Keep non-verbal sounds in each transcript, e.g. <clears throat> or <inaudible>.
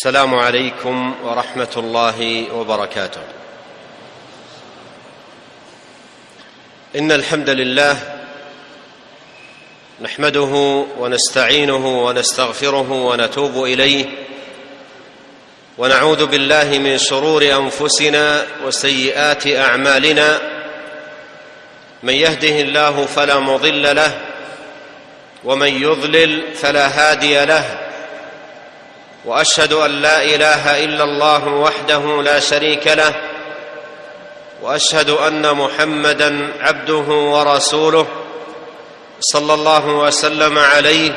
السلام عليكم ورحمة الله وبركاته. إن الحمد لله نحمده ونستعينه ونستغفره ونتوب إليه ونعوذ بالله من شرور أنفسنا وسيئات أعمالنا. من يهده الله فلا مضل له ومن يضلل فلا هادي له وأشهد أن لا إله إلا الله وحده لا شريك له وأشهد أن محمدا عبده ورسوله صلى الله وسلم عليه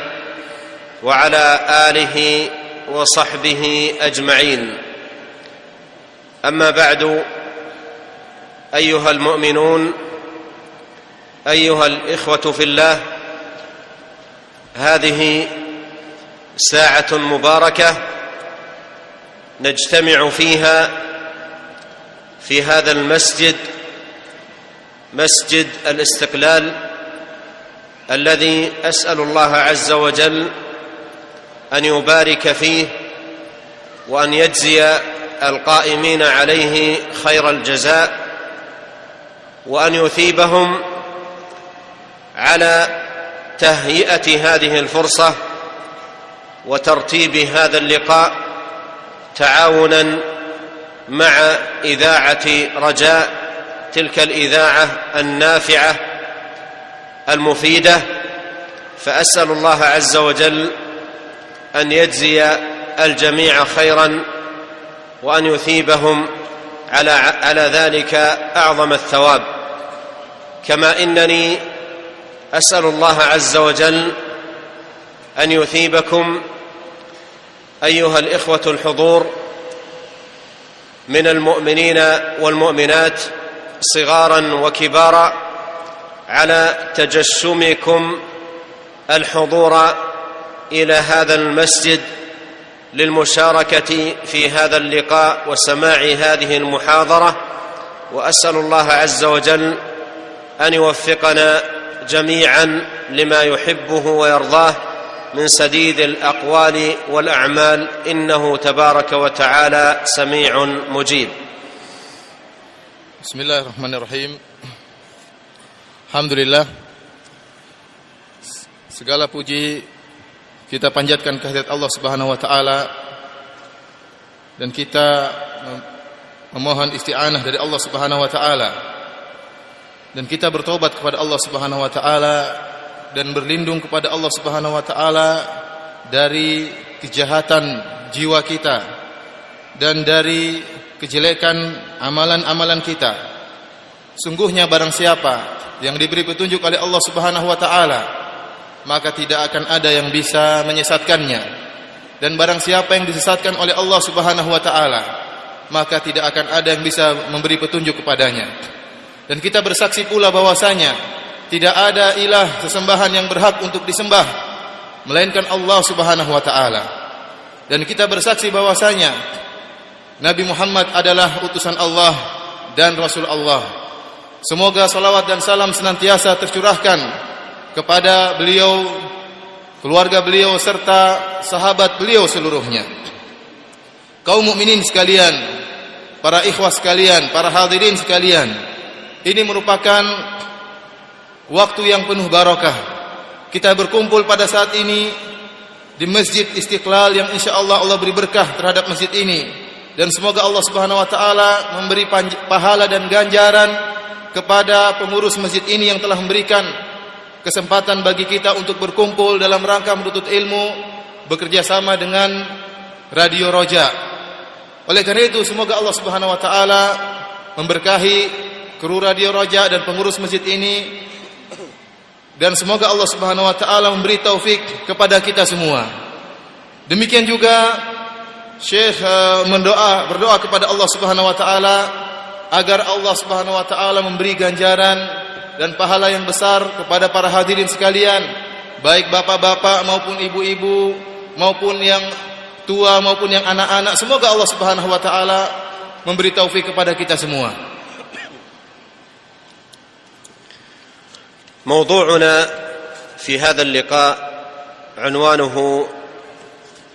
وعلى آله وصحبه أجمعين. أما بعد أيها المؤمنون أيها الإخوة في الله هذه ساعة مباركة نجتمع فيها في هذا المسجد مسجد الاستقلال الذي أسأل الله عز وجل أن يبارك فيه وأن يجزي القائمين عليه خير الجزاء وأن يثيبهم على تهيئة هذه الفرصة وترتيب هذا اللقاء تعاونا مع إذاعة رجاء تلك الإذاعة النافعة المفيدة. فأسأل الله عز وجل أن يجزي الجميع خيرا وأن يثيبهم على على ذلك أعظم الثواب. كما إنني أسأل الله عز وجل أن يثيبكم أيها الإخوة الحضور من المؤمنين والمؤمنات صغارا وكبارا على تجشمكم الحضور إلى هذا المسجد للمشاركة في هذا اللقاء وسماع هذه المحاضرة وأسأل الله عز وجل أن يوفقنا جميعا لما يحبه ويرضاه من سديد الاقوال والاعمال انه تبارك وتعالى سميع مجيب Bismillahirrahmanirrahim. Alhamdulillah. Segala puji kita panjatkan kehadirat Allah Subhanahu wa taala dan kita mem- memohon isti'anah dari Allah Subhanahu wa taala. Dan kita bertobat kepada Allah Subhanahu wa taala dan berlindung kepada Allah Subhanahu wa taala dari kejahatan jiwa kita dan dari kejelekan amalan-amalan kita. Sungguhnya barang siapa yang diberi petunjuk oleh Allah Subhanahu wa taala, maka tidak akan ada yang bisa menyesatkannya. Dan barang siapa yang disesatkan oleh Allah Subhanahu wa taala, maka tidak akan ada yang bisa memberi petunjuk kepadanya. Dan kita bersaksi pula bahwasanya tidak ada ilah sesembahan yang berhak untuk disembah melainkan Allah Subhanahu wa taala. dan kita bersaksi bahwasanya Nabi Muhammad adalah utusan Allah dan Rasul Allah. Semoga salawat dan salam senantiasa tercurahkan kepada beliau, keluarga beliau serta sahabat beliau seluruhnya. Kaum mukminin sekalian, para ikhwah sekalian, para hadirin sekalian, ini merupakan waktu yang penuh barakah. Kita berkumpul pada saat ini di Masjid Istiqlal yang insya Allah Allah beri berkah terhadap masjid ini dan semoga Allah Subhanahu wa taala memberi pahala dan ganjaran kepada pengurus masjid ini yang telah memberikan kesempatan bagi kita untuk berkumpul dalam rangka menuntut ilmu bekerja sama dengan Radio Roja. Oleh karena itu semoga Allah Subhanahu wa taala memberkahi kru Radio Roja dan pengurus masjid ini dan semoga Allah Subhanahu wa taala memberi taufik kepada kita semua. Demikian juga Syekh uh, mendoa berdoa kepada Allah Subhanahu wa taala agar Allah Subhanahu wa taala memberi ganjaran dan pahala yang besar kepada para hadirin sekalian, baik bapak-bapak maupun ibu-ibu maupun yang tua maupun yang anak-anak. Semoga Allah Subhanahu wa taala memberi taufik kepada kita semua. موضوعنا في هذا اللقاء عنوانه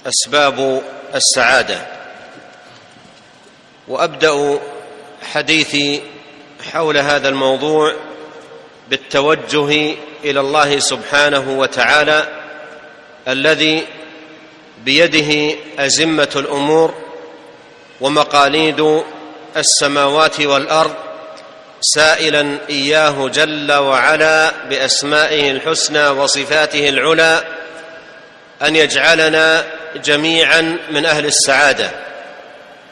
أسباب السعادة. وأبدأ حديثي حول هذا الموضوع بالتوجه إلى الله سبحانه وتعالى الذي بيده أزمة الأمور ومقاليد السماوات والأرض سائلا إياه جل وعلا بأسمائه الحسنى وصفاته العلى أن يجعلنا جميعا من أهل السعادة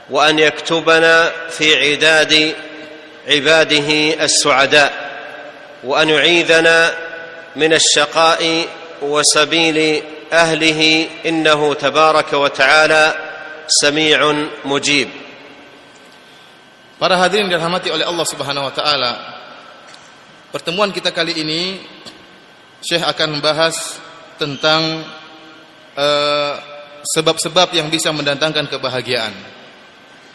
وأن يكتبنا في عداد عباده السعداء وأن يعيذنا من الشقاء وسبيل أهله إنه تبارك وتعالى سميع مجيب. Para hadirin dirahmati oleh Allah Subhanahu wa taala. Pertemuan kita kali ini Syekh akan membahas tentang eh, sebab-sebab uh, yang bisa mendatangkan kebahagiaan.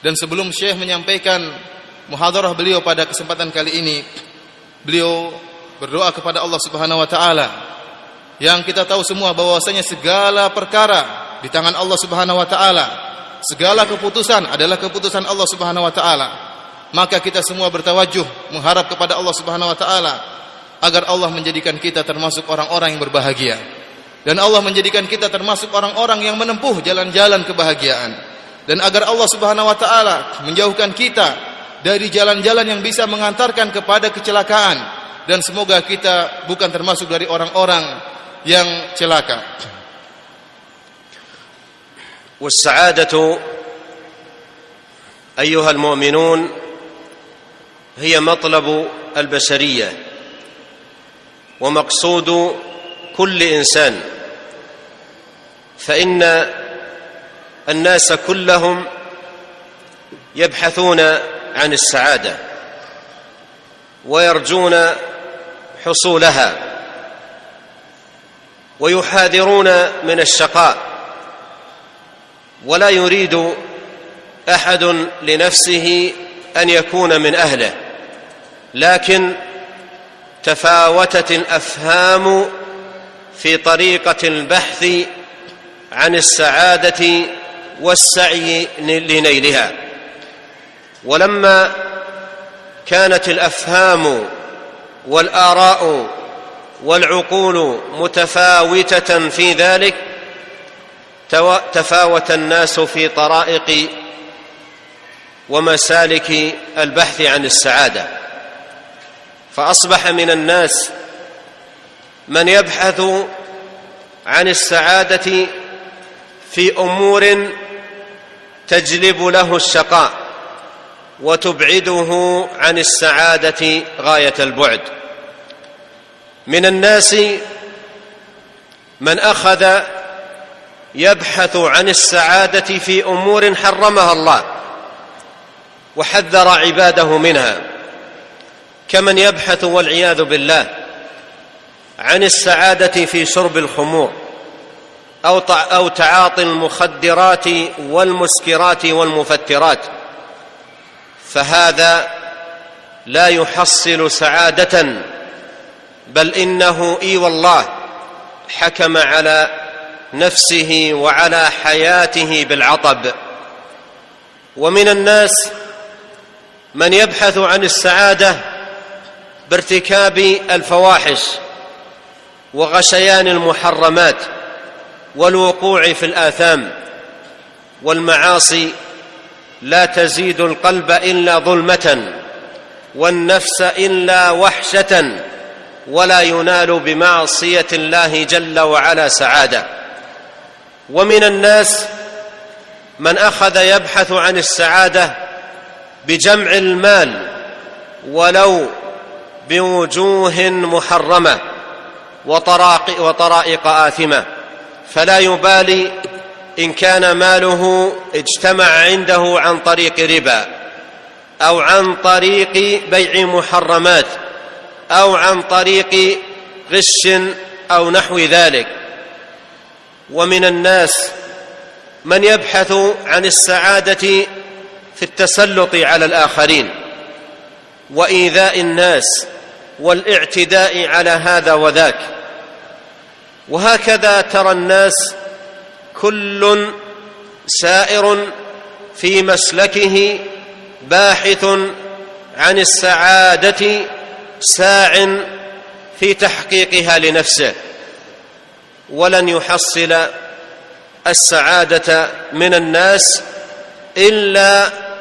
Dan sebelum Syekh menyampaikan muhadarah beliau pada kesempatan kali ini, beliau berdoa kepada Allah Subhanahu wa taala yang kita tahu semua bahwasanya segala perkara di tangan Allah Subhanahu wa taala. Segala keputusan adalah keputusan Allah Subhanahu wa taala maka kita semua bertawajuh mengharap kepada Allah Subhanahu wa taala agar Allah menjadikan kita termasuk orang-orang yang berbahagia dan Allah menjadikan kita termasuk orang-orang yang menempuh jalan-jalan kebahagiaan dan agar Allah Subhanahu wa taala menjauhkan kita dari jalan-jalan yang bisa mengantarkan kepada kecelakaan dan semoga kita bukan termasuk dari orang-orang yang celaka. والسعادة أيها المؤمنون هي مطلب البشرية ومقصود كل إنسان فإن الناس كلهم يبحثون عن السعادة ويرجون حصولها ويحاذرون من الشقاء ولا يريد أحد لنفسه أن يكون من أهله. لكن تفاوتت الأفهام في طريقة البحث عن السعادة والسعي لنيلها. ولما كانت الأفهام والآراء والعقول متفاوتة في ذلك تفاوت الناس في طرائق ومسالك البحث عن السعادة. فأصبح من الناس من يبحث عن السعادة في أمور تجلب له الشقاء وتبعده عن السعادة غاية البعد. من الناس من أخذ يبحث عن السعادة في أمور حرمها الله. وحذر عباده منها. كمن يبحث والعياذ بالله عن السعادة في شرب الخمور أو أو تعاطي المخدرات والمسكرات والمفترات فهذا لا يحصل سعادة بل إنه إي والله حكم على نفسه وعلى حياته بالعطب. ومن الناس من يبحث عن السعادة بارتكاب الفواحش وغشيان المحرمات والوقوع في الآثام والمعاصي لا تزيد القلب إلا ظلمة والنفس إلا وحشة ولا ينال بمعصية الله جل وعلا سعادة. ومن الناس من أخذ يبحث عن السعادة بجمع المال ولو بوجوه محرمة وطرائق, وطرائق آثمة. فلا يبالي إن كان ماله اجتمع عنده عن طريق ربا أو عن طريق بيع محرمات أو عن طريق غش أو نحو ذلك. ومن الناس من يبحث عن السعادة في التسلط على الآخرين وإيذاء الناس والاعتداء على هذا وذاك. وهكذا ترى الناس كل سائر في مسلكه باحث عن السعادة ساع في تحقيقها لنفسه ولن يحصل السعادة من الناس إلا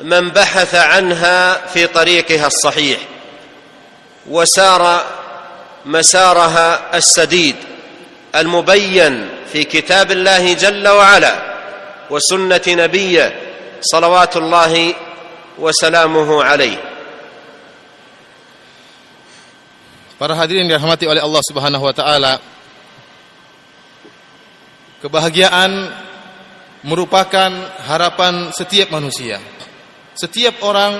من بحث عنها في طريقها الصحيح وسار مسارها السديد المبين في كتاب الله جل وعلا وسنة نبيه صلوات الله وسلامه عليه Para hadirin dirahmati oleh Allah Subhanahu wa taala. Kebahagiaan merupakan harapan setiap manusia. Setiap orang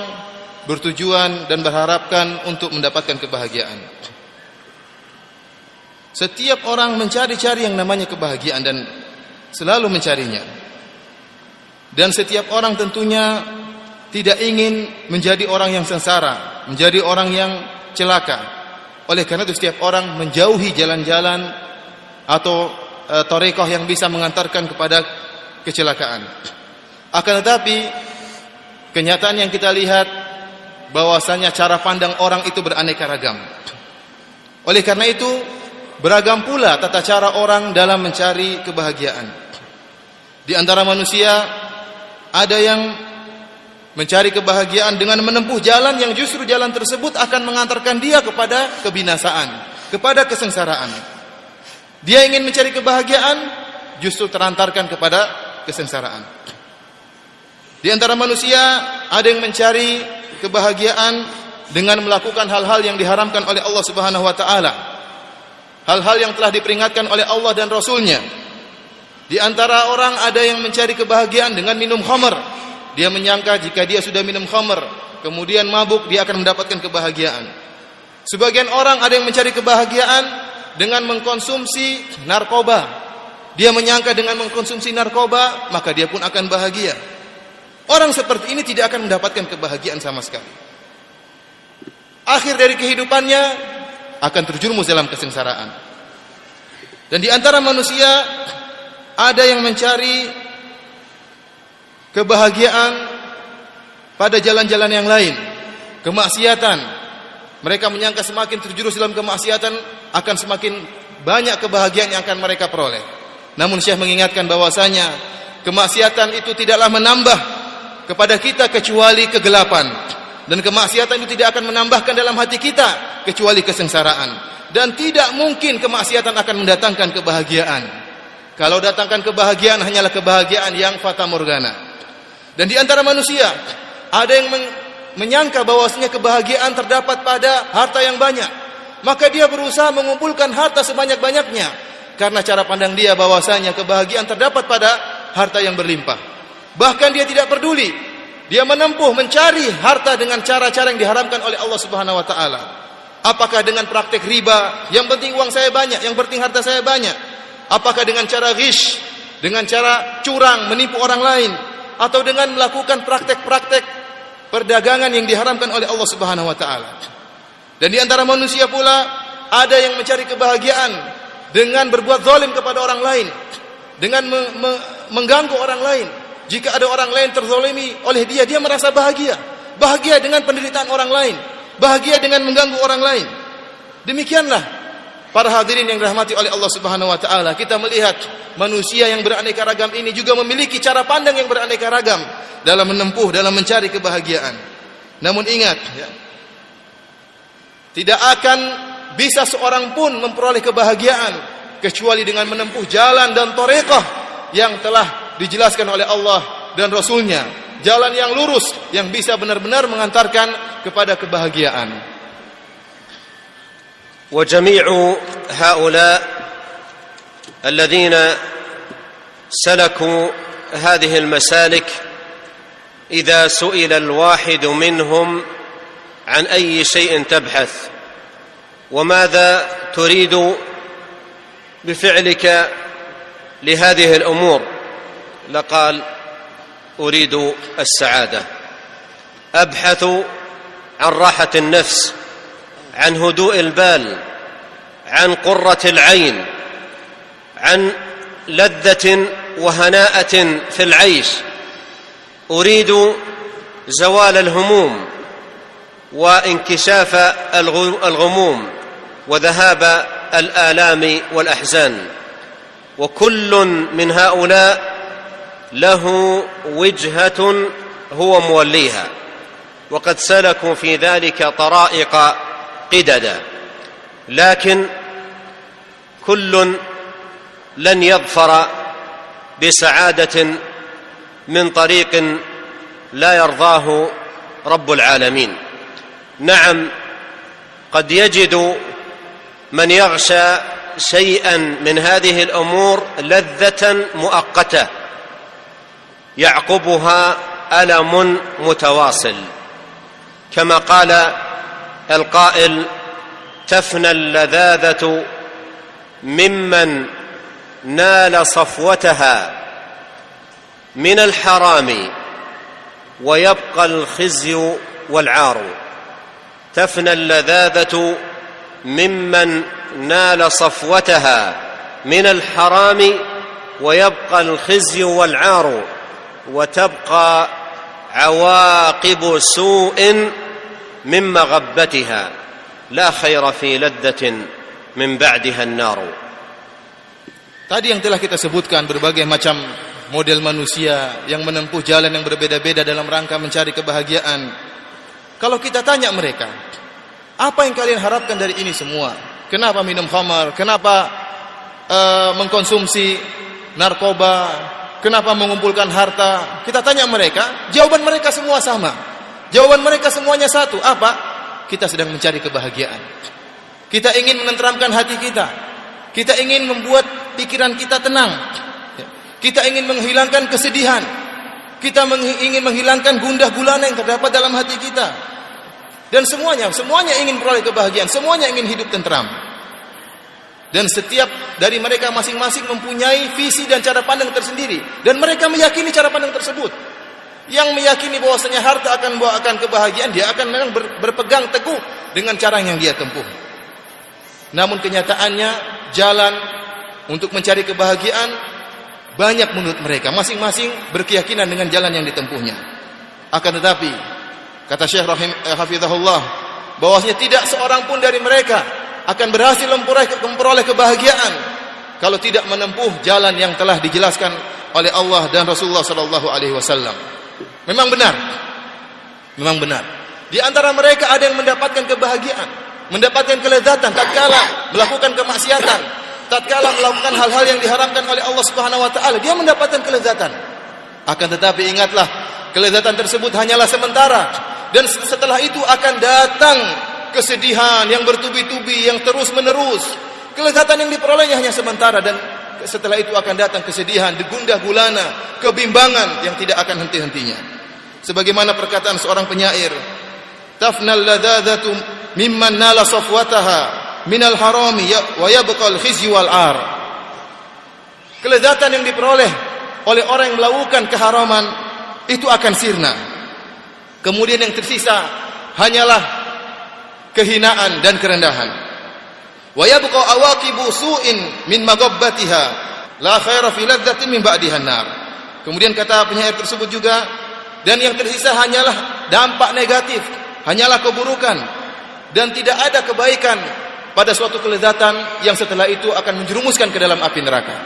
bertujuan dan berharapkan untuk mendapatkan kebahagiaan. Setiap orang mencari-cari yang namanya kebahagiaan dan selalu mencarinya. Dan setiap orang tentunya tidak ingin menjadi orang yang sengsara, menjadi orang yang celaka. Oleh karena itu setiap orang menjauhi jalan-jalan atau e, torekoh yang bisa mengantarkan kepada kecelakaan. Akan tetapi kenyataan yang kita lihat bahwasanya cara pandang orang itu beraneka ragam. Oleh karena itu beragam pula tata cara orang dalam mencari kebahagiaan. Di antara manusia ada yang mencari kebahagiaan dengan menempuh jalan yang justru jalan tersebut akan mengantarkan dia kepada kebinasaan, kepada kesengsaraan. Dia ingin mencari kebahagiaan, justru terantarkan kepada kesengsaraan. Di antara manusia ada yang mencari kebahagiaan dengan melakukan hal-hal yang diharamkan oleh Allah Subhanahu wa taala. Hal-hal yang telah diperingatkan oleh Allah dan Rasulnya. Di antara orang ada yang mencari kebahagiaan dengan minum khamr, dia menyangka jika dia sudah minum khamr, kemudian mabuk, dia akan mendapatkan kebahagiaan. Sebagian orang ada yang mencari kebahagiaan dengan mengkonsumsi narkoba. Dia menyangka dengan mengkonsumsi narkoba, maka dia pun akan bahagia. Orang seperti ini tidak akan mendapatkan kebahagiaan sama sekali. Akhir dari kehidupannya akan terjerumus dalam kesengsaraan. Dan di antara manusia ada yang mencari kebahagiaan pada jalan-jalan yang lain, kemaksiatan. Mereka menyangka semakin terjurus dalam kemaksiatan akan semakin banyak kebahagiaan yang akan mereka peroleh. Namun Syekh mengingatkan bahwasanya kemaksiatan itu tidaklah menambah kepada kita kecuali kegelapan dan kemaksiatan itu tidak akan menambahkan dalam hati kita kecuali kesengsaraan dan tidak mungkin kemaksiatan akan mendatangkan kebahagiaan. Kalau datangkan kebahagiaan hanyalah kebahagiaan yang fata morgana. Dan di antara manusia ada yang men menyangka bahwasanya kebahagiaan terdapat pada harta yang banyak. Maka dia berusaha mengumpulkan harta sebanyak-banyaknya karena cara pandang dia bahwasanya kebahagiaan terdapat pada harta yang berlimpah. Bahkan dia tidak peduli. Dia menempuh mencari harta dengan cara-cara yang diharamkan oleh Allah Subhanahu wa taala. Apakah dengan praktek riba? Yang penting uang saya banyak, yang penting harta saya banyak. Apakah dengan cara ghish, dengan cara curang, menipu orang lain, atau dengan melakukan praktek-praktek perdagangan yang diharamkan oleh Allah Subhanahu wa taala. Dan di antara manusia pula ada yang mencari kebahagiaan dengan berbuat zalim kepada orang lain, dengan me me mengganggu orang lain. Jika ada orang lain terzalimi oleh dia, dia merasa bahagia. Bahagia dengan penderitaan orang lain, bahagia dengan mengganggu orang lain. Demikianlah para hadirin yang dirahmati oleh Allah Subhanahu wa taala, kita melihat manusia yang beraneka ragam ini juga memiliki cara pandang yang beraneka ragam dalam menempuh dalam mencari kebahagiaan. Namun ingat ya, tidak akan bisa seorang pun memperoleh kebahagiaan kecuali dengan menempuh jalan dan torekoh yang telah dijelaskan oleh Allah dan Rasulnya. Jalan yang lurus yang bisa benar-benar mengantarkan kepada kebahagiaan. وجميع هؤلاء الذين سلكوا هذه المسالك اذا سئل الواحد منهم عن اي شيء تبحث وماذا تريد بفعلك لهذه الأمور لقال أريد السعادة. أبحث عن راحة النفس عن هدوء البال عن قرة العين عن لذة وهناءة في العيش. أريد زوال الهموم وانكشاف الغموم وذهاب الآلام والأحزان. وكل من هؤلاء له وجهة هو موليها وقد سلكوا في ذلك طرائق قددا لكن كل لن يظفر بسعادة من طريق لا يرضاه رب العالمين. نعم قد يجد من يغشى شيئا من هذه الأمور لذة مؤقتة. يعقبها ألم متواصل. كما قال القائل تفنى اللذاذة ممن نال صفوتها من الحرام ويبقى الخزي والعار. تفنى اللذاذة ممن نال صفوتها من الحرام ويبقى الخزي والعار. وتبقى عواقب سوء من مغبتها لا خير في لذة من بعدها النار Tadi yang telah kita sebutkan berbagai macam model manusia yang menempuh jalan yang berbeda-beda dalam rangka mencari kebahagiaan. Kalau kita tanya mereka, apa yang kalian harapkan dari ini semua? Kenapa minum khamar? Kenapa uh, mengkonsumsi narkoba? Kenapa mengumpulkan harta? Kita tanya mereka, jawaban mereka semua sama. Jawaban mereka semuanya satu, apa? Kita sedang mencari kebahagiaan. Kita ingin menenteramkan hati kita. Kita ingin membuat pikiran kita tenang. Kita ingin menghilangkan kesedihan. Kita ingin menghilangkan gundah gulana yang terdapat dalam hati kita. Dan semuanya, semuanya ingin peroleh kebahagiaan, semuanya ingin hidup tentram. Dan setiap dari mereka masing-masing mempunyai visi dan cara pandang tersendiri dan mereka meyakini cara pandang tersebut yang meyakini bahwasanya harta akan membawakan kebahagiaan, dia akan memang berpegang teguh dengan cara yang dia tempuh. Namun kenyataannya jalan untuk mencari kebahagiaan banyak menurut mereka, masing-masing berkeyakinan dengan jalan yang ditempuhnya. Akan tetapi kata Syekh Rahim eh, Hafizahullah bahwasanya tidak seorang pun dari mereka akan berhasil memperoleh kebahagiaan kalau tidak menempuh jalan yang telah dijelaskan oleh Allah dan Rasulullah sallallahu alaihi wasallam. Memang benar. Memang benar. Di antara mereka ada yang mendapatkan kebahagiaan, mendapatkan kelezatan tatkala melakukan kemaksiatan, tatkala melakukan hal-hal yang diharamkan oleh Allah Subhanahu wa taala, dia mendapatkan kelezatan. Akan tetapi ingatlah, kelezatan tersebut hanyalah sementara dan setelah itu akan datang kesedihan yang bertubi-tubi yang terus-menerus. Kelezatan yang diperolehnya hanya sementara dan setelah itu akan datang kesedihan, degundah gulana, kebimbangan yang tidak akan henti-hentinya sebagaimana perkataan seorang penyair tafnal ladzadzatu mimman nala safwataha minal harami ya, wa yabqal khizyu wal ar kelezatan yang diperoleh oleh orang yang melakukan keharaman itu akan sirna. Kemudian yang tersisa hanyalah kehinaan dan kerendahan. Wa yabqa awaqibu su'in min maghabbatiha la khaira fi ladzatin min ba'dihan nar. Kemudian kata penyair tersebut juga dan yang tersisa hanyalah dampak negatif, hanyalah keburukan dan tidak ada kebaikan pada suatu kelezatan yang setelah itu akan menjerumuskan ke dalam api neraka.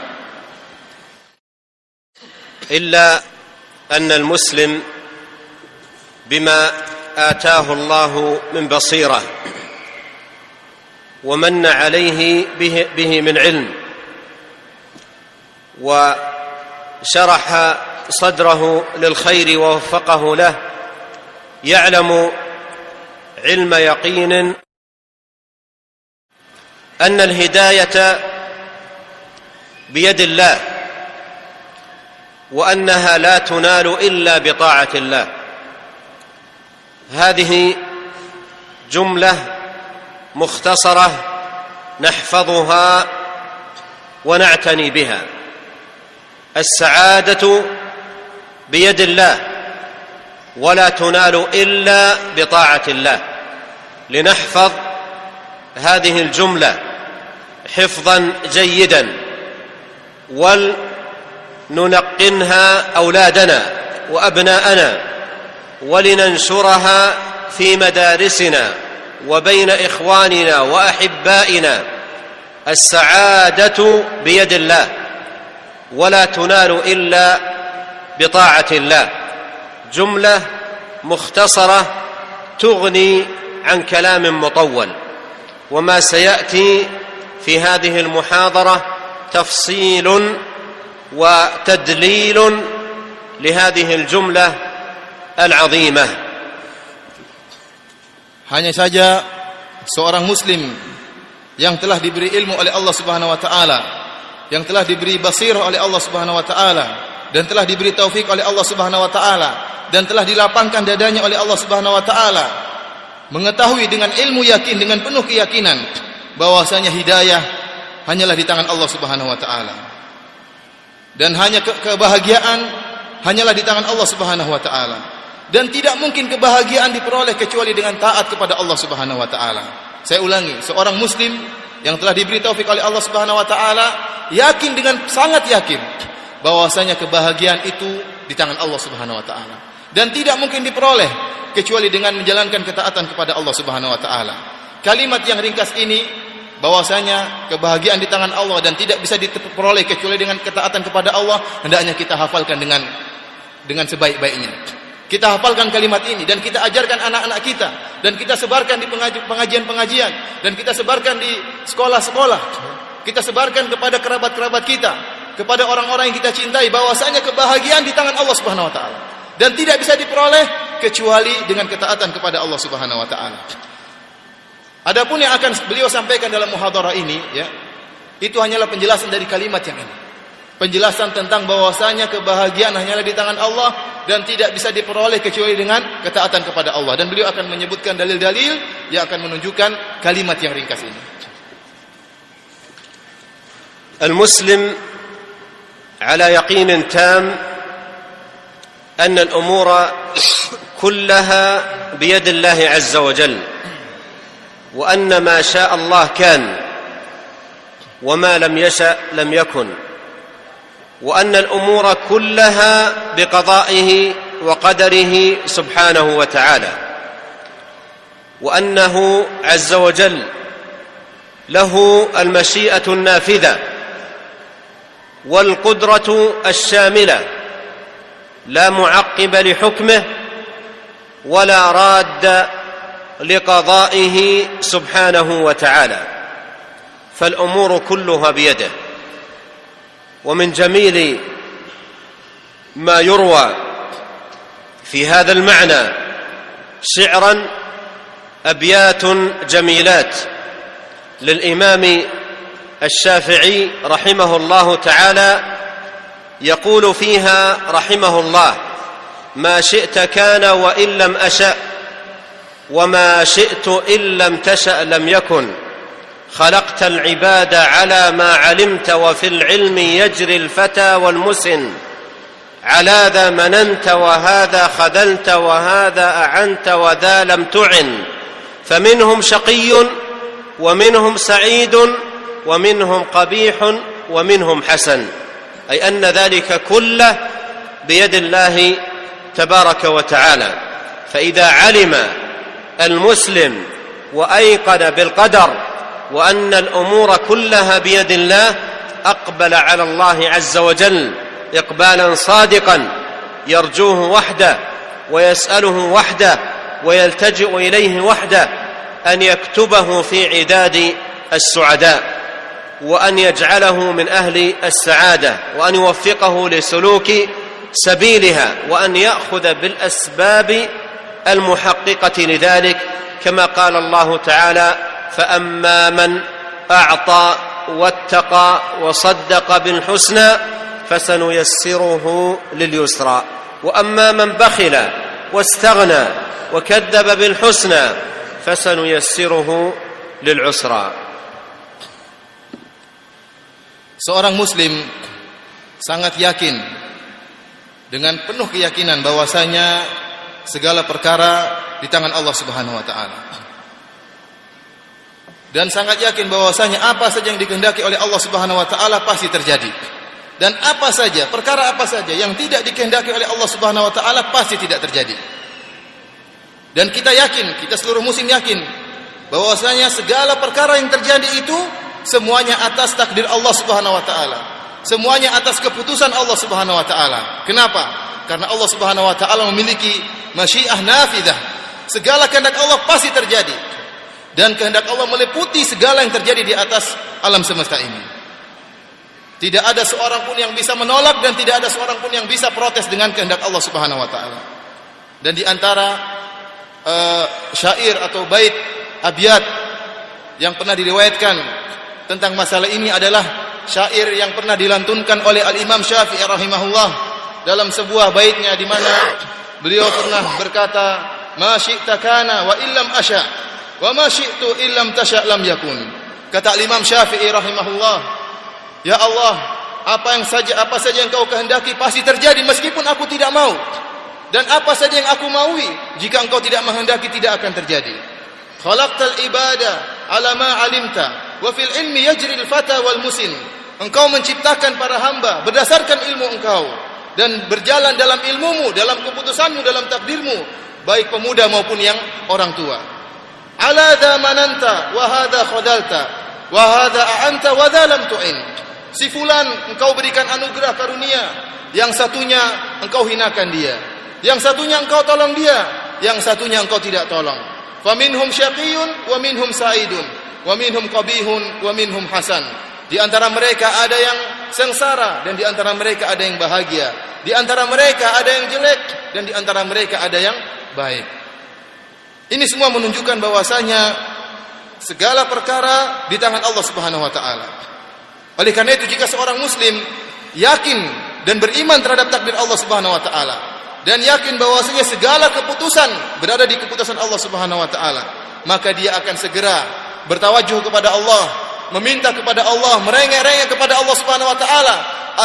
Illa anna al-muslim bima آتاه الله من بصيرة ومن عليه به, به من علم وشرح صدره للخير ووفقه له يعلم علم يقين أن الهداية بيد الله وأنها لا تنال إلا بطاعة الله هذه جملة مختصرة نحفظها ونعتني بها. السعادة بيد الله ولا تنال إلا بطاعة الله. لنحفظ هذه الجملة حفظا جيدا. ولنلقنها أولادنا وأبناءنا. ولننشرها في مدارسنا وبين إخواننا وأحبائنا. السعادة بيد الله ولا تنال إلا بطاعة الله. جملة مختصرة تغني عن كلام مطول وما سيأتي في هذه المحاضرة تفصيل وتدليل لهذه الجملة al-azimah. Hanya saja seorang muslim yang telah diberi ilmu oleh Allah Subhanahu wa taala yang telah diberi basirah oleh Allah Subhanahu wa taala dan telah diberi taufik oleh Allah Subhanahu wa taala dan telah dilapangkan dadanya oleh Allah Subhanahu wa taala mengetahui dengan ilmu yakin dengan penuh keyakinan bahwasanya hidayah hanyalah di tangan Allah Subhanahu wa taala. Dan hanya ke kebahagiaan hanyalah di tangan Allah Subhanahu wa taala. Dan tidak mungkin kebahagiaan diperoleh kecuali dengan taat kepada Allah Subhanahu wa taala. Saya ulangi, seorang muslim yang telah diberi taufik oleh Allah Subhanahu wa taala yakin dengan sangat yakin bahwasanya kebahagiaan itu di tangan Allah Subhanahu wa taala dan tidak mungkin diperoleh kecuali dengan menjalankan ketaatan kepada Allah Subhanahu wa taala. Kalimat yang ringkas ini bahwasanya kebahagiaan di tangan Allah dan tidak bisa diperoleh kecuali dengan ketaatan kepada Allah, hendaknya kita hafalkan dengan dengan sebaik-baiknya. Kita hafalkan kalimat ini dan kita ajarkan anak-anak kita dan kita sebarkan di pengajian-pengajian dan kita sebarkan di sekolah-sekolah. Kita sebarkan kepada kerabat-kerabat kita, kepada orang-orang yang kita cintai bahwasanya kebahagiaan di tangan Allah Subhanahu wa taala dan tidak bisa diperoleh kecuali dengan ketaatan kepada Allah Subhanahu wa taala. Adapun yang akan beliau sampaikan dalam muhadharah ini ya, itu hanyalah penjelasan dari kalimat yang ini Penjelasan tentang bahwasanya kebahagiaan hanyalah di tangan Allah dan tidak bisa diperoleh kecuali dengan ketaatan kepada Allah dan beliau akan menyebutkan dalil-dalil yang akan menunjukkan kalimat yang ringkas ini. المسلم على يقين تام ان الامور كلها بيد الله عز وجل وان ما شاء الله كان وما لم يشا لم يكن وأن الأمور كلها بقضائه وقدره سبحانه وتعالى. وأنه عز وجل له المشيئة النافذة والقدرة الشاملة لا معقب لحكمه ولا راد لقضائه سبحانه وتعالى. فالأمور كلها بيده. ومن جميل ما يروى في هذا المعنى شعرا أبيات جميلات للإمام الشافعي رحمه الله تعالى يقول فيها رحمه الله ما شئت كان وإن لم أشأ وما شئت إن لم تشأ لم يكن خلقت العباد على ما علمت وفي العلم يجري الفتى والمسن. على ذا مننت وهذا خذلت وهذا أعنت وذا لم تعن. فمنهم شقي ومنهم سعيد ومنهم قبيح ومنهم حسن. أي أن ذلك كله بيد الله تبارك وتعالى. فإذا علم المسلم وأيقن بالقدر وأن الأمور كلها بيد الله أقبل على الله عز وجل إقبالا صادقا يرجوه وحده ويسأله وحده ويلتجئ إليه وحده أن يكتبه في عداد السعداء وأن يجعله من أهل السعادة وأن يوفقه لسلوك سبيلها وأن يأخذ بالأسباب المحققة لذلك كما قال الله تعالى فاما من اعطى واتقى وصدق بالحسنى فسنيسره لليسرى واما من بخل واستغنى وكذب بالحسنى فسنيسره للعسرى Seorang muslim sangat yakin dengan penuh keyakinan bahwasanya segala perkara di tangan Allah Subhanahu wa taala. Dan sangat yakin bahwasanya apa saja yang dikehendaki oleh Allah Subhanahu wa taala pasti terjadi. Dan apa saja, perkara apa saja yang tidak dikehendaki oleh Allah Subhanahu wa taala pasti tidak terjadi. Dan kita yakin, kita seluruh muslim yakin bahwasanya segala perkara yang terjadi itu semuanya atas takdir Allah Subhanahu wa taala. Semuanya atas keputusan Allah Subhanahu wa taala. Kenapa? Karena Allah Subhanahu wa taala memiliki masyiah nafidah. Segala kehendak Allah pasti terjadi. Dan kehendak Allah meliputi segala yang terjadi di atas alam semesta ini. Tidak ada seorang pun yang bisa menolak dan tidak ada seorang pun yang bisa protes dengan kehendak Allah Subhanahu wa taala. Dan di antara uh, syair atau bait abiyat yang pernah diriwayatkan tentang masalah ini adalah syair yang pernah dilantunkan oleh Al-Imam Syafi'i rahimahullah dalam sebuah baitnya di mana beliau pernah berkata, "Ma syi'ta kana wa illam asya, wa ma syi'tu illam tasya lam yakun." Kata Al-Imam Syafi'i rahimahullah, "Ya Allah, apa yang saja apa saja yang kau kehendaki pasti terjadi meskipun aku tidak mau." Dan apa saja yang aku maui, jika engkau tidak menghendaki tidak akan terjadi. Khalaqtal ibada ala ma alimta wa fil ilmi yajri al fata wal musin. Engkau menciptakan para hamba berdasarkan ilmu engkau dan berjalan dalam ilmumu, dalam keputusanmu, dalam takdirmu, baik pemuda maupun yang orang tua. Ala dha mananta wa hadha khadalta wa hadha a'anta wa dha lam. Si fulan engkau berikan anugerah karunia, yang satunya engkau hinakan dia. Yang satunya engkau tolong dia, yang satunya engkau tidak tolong. Faminhum syaqiyun wa minhum sa'idun, wa minhum qabihun wa minhum hasan. Di antara mereka ada yang sengsara dan di antara mereka ada yang bahagia. Di antara mereka ada yang jelek dan di antara mereka ada yang baik. Ini semua menunjukkan bahwasanya segala perkara di tangan Allah Subhanahu wa taala. Oleh karena itu jika seorang muslim yakin dan beriman terhadap takdir Allah Subhanahu wa taala, dan yakin bahwasanya segala keputusan berada di keputusan Allah Subhanahu wa taala, maka dia akan segera bertawajuh kepada Allah, meminta kepada Allah, merengek-rengek kepada Allah Subhanahu wa taala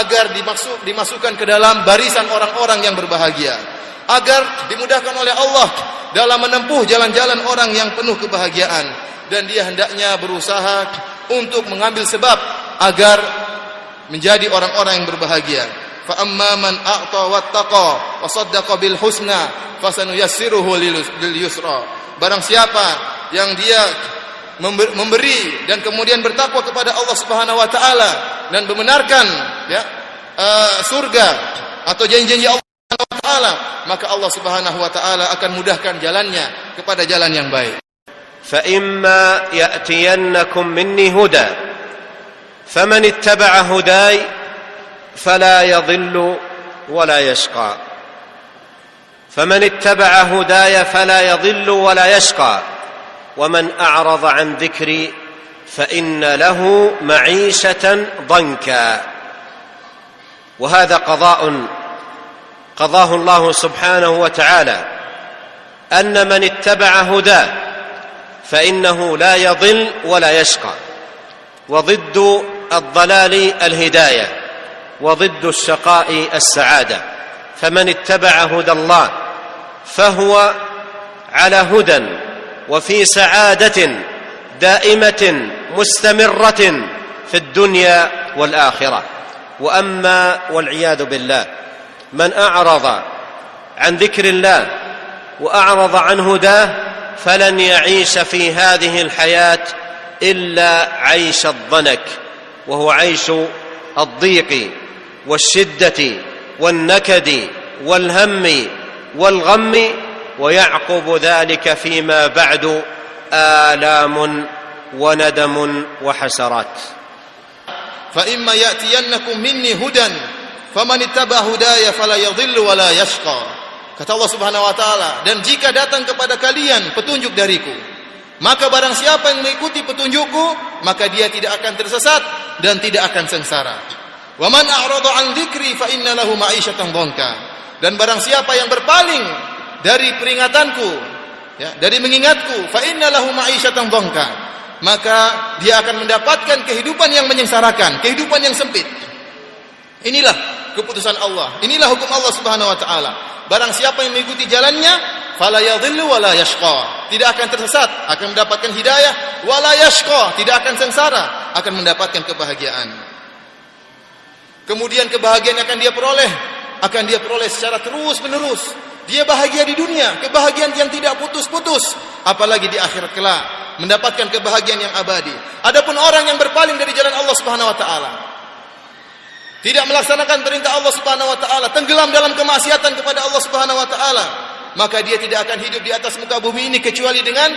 agar dimasuk dimasukkan ke dalam barisan orang-orang yang berbahagia, agar dimudahkan oleh Allah dalam menempuh jalan-jalan orang yang penuh kebahagiaan. Dan dia hendaknya berusaha untuk mengambil sebab agar menjadi orang-orang yang berbahagia. Fa amma man a'ta wattaqa wa saddaqa bil husna fasanuyassiruhu lil yusra. Barang siapa yang dia memberi dan kemudian bertakwa kepada Allah Subhanahu wa taala dan membenarkan ya uh, surga atau janji-janji Allah wa taala maka Allah Subhanahu wa taala akan mudahkan jalannya kepada jalan yang baik fa imma ya'tiyannakum minni huda faman ittaba'a hudaya فلا يضل ولا يشقى فمن اتبع هداي فلا يضل ولا يشقى ومن اعرض عن ذكري فان له معيشه ضنكا وهذا قضاء قضاه الله سبحانه وتعالى أن من اتبع هداه فإنه لا يضل ولا يشقى وضد الضلال الهداية وضد الشقاء السعادة. فمن اتبع هدى الله فهو على هدى وفي سعادة دائمة مستمرة في الدنيا والآخرة. وأما والعياذ بالله من أعرض عن ذكر الله وأعرض عن هداه فلن يعيش في هذه الحياة إلا عيش الضنك وهو عيش الضيق والشدة والنكد والهم والغم ويعقب ذلك فيما بعد آلام وندم وحسرات. فإما يأتينكم مني هدى faman ittaba hudaya fala yadhillu wala yashqa. Kata Allah Subhanahu wa taala dan jika datang kepada kalian petunjuk dariku maka barang siapa yang mengikuti petunjukku maka dia tidak akan tersesat dan tidak akan sengsara. Wa man a'rada an dzikri fa inna lahu ma'isyatan dhanka. Dan barang siapa yang berpaling dari peringatanku ya dari mengingatku fa inna lahu ma'isyatan dhanka maka dia akan mendapatkan kehidupan yang menyengsarakan kehidupan yang sempit. Inilah keputusan Allah. Inilah hukum Allah Subhanahu wa taala. Barang siapa yang mengikuti jalannya, fala yadhillu wala yashqa. Tidak akan tersesat, akan mendapatkan hidayah, wala yashqa, tidak akan sengsara, akan mendapatkan kebahagiaan. Kemudian kebahagiaan akan dia peroleh akan dia peroleh secara terus-menerus. Dia bahagia di dunia, kebahagiaan yang tidak putus-putus, apalagi di akhirat kelak mendapatkan kebahagiaan yang abadi. Adapun orang yang berpaling dari jalan Allah Subhanahu wa taala, tidak melaksanakan perintah Allah Subhanahu wa taala, tenggelam dalam kemaksiatan kepada Allah Subhanahu wa taala, maka dia tidak akan hidup di atas muka bumi ini kecuali dengan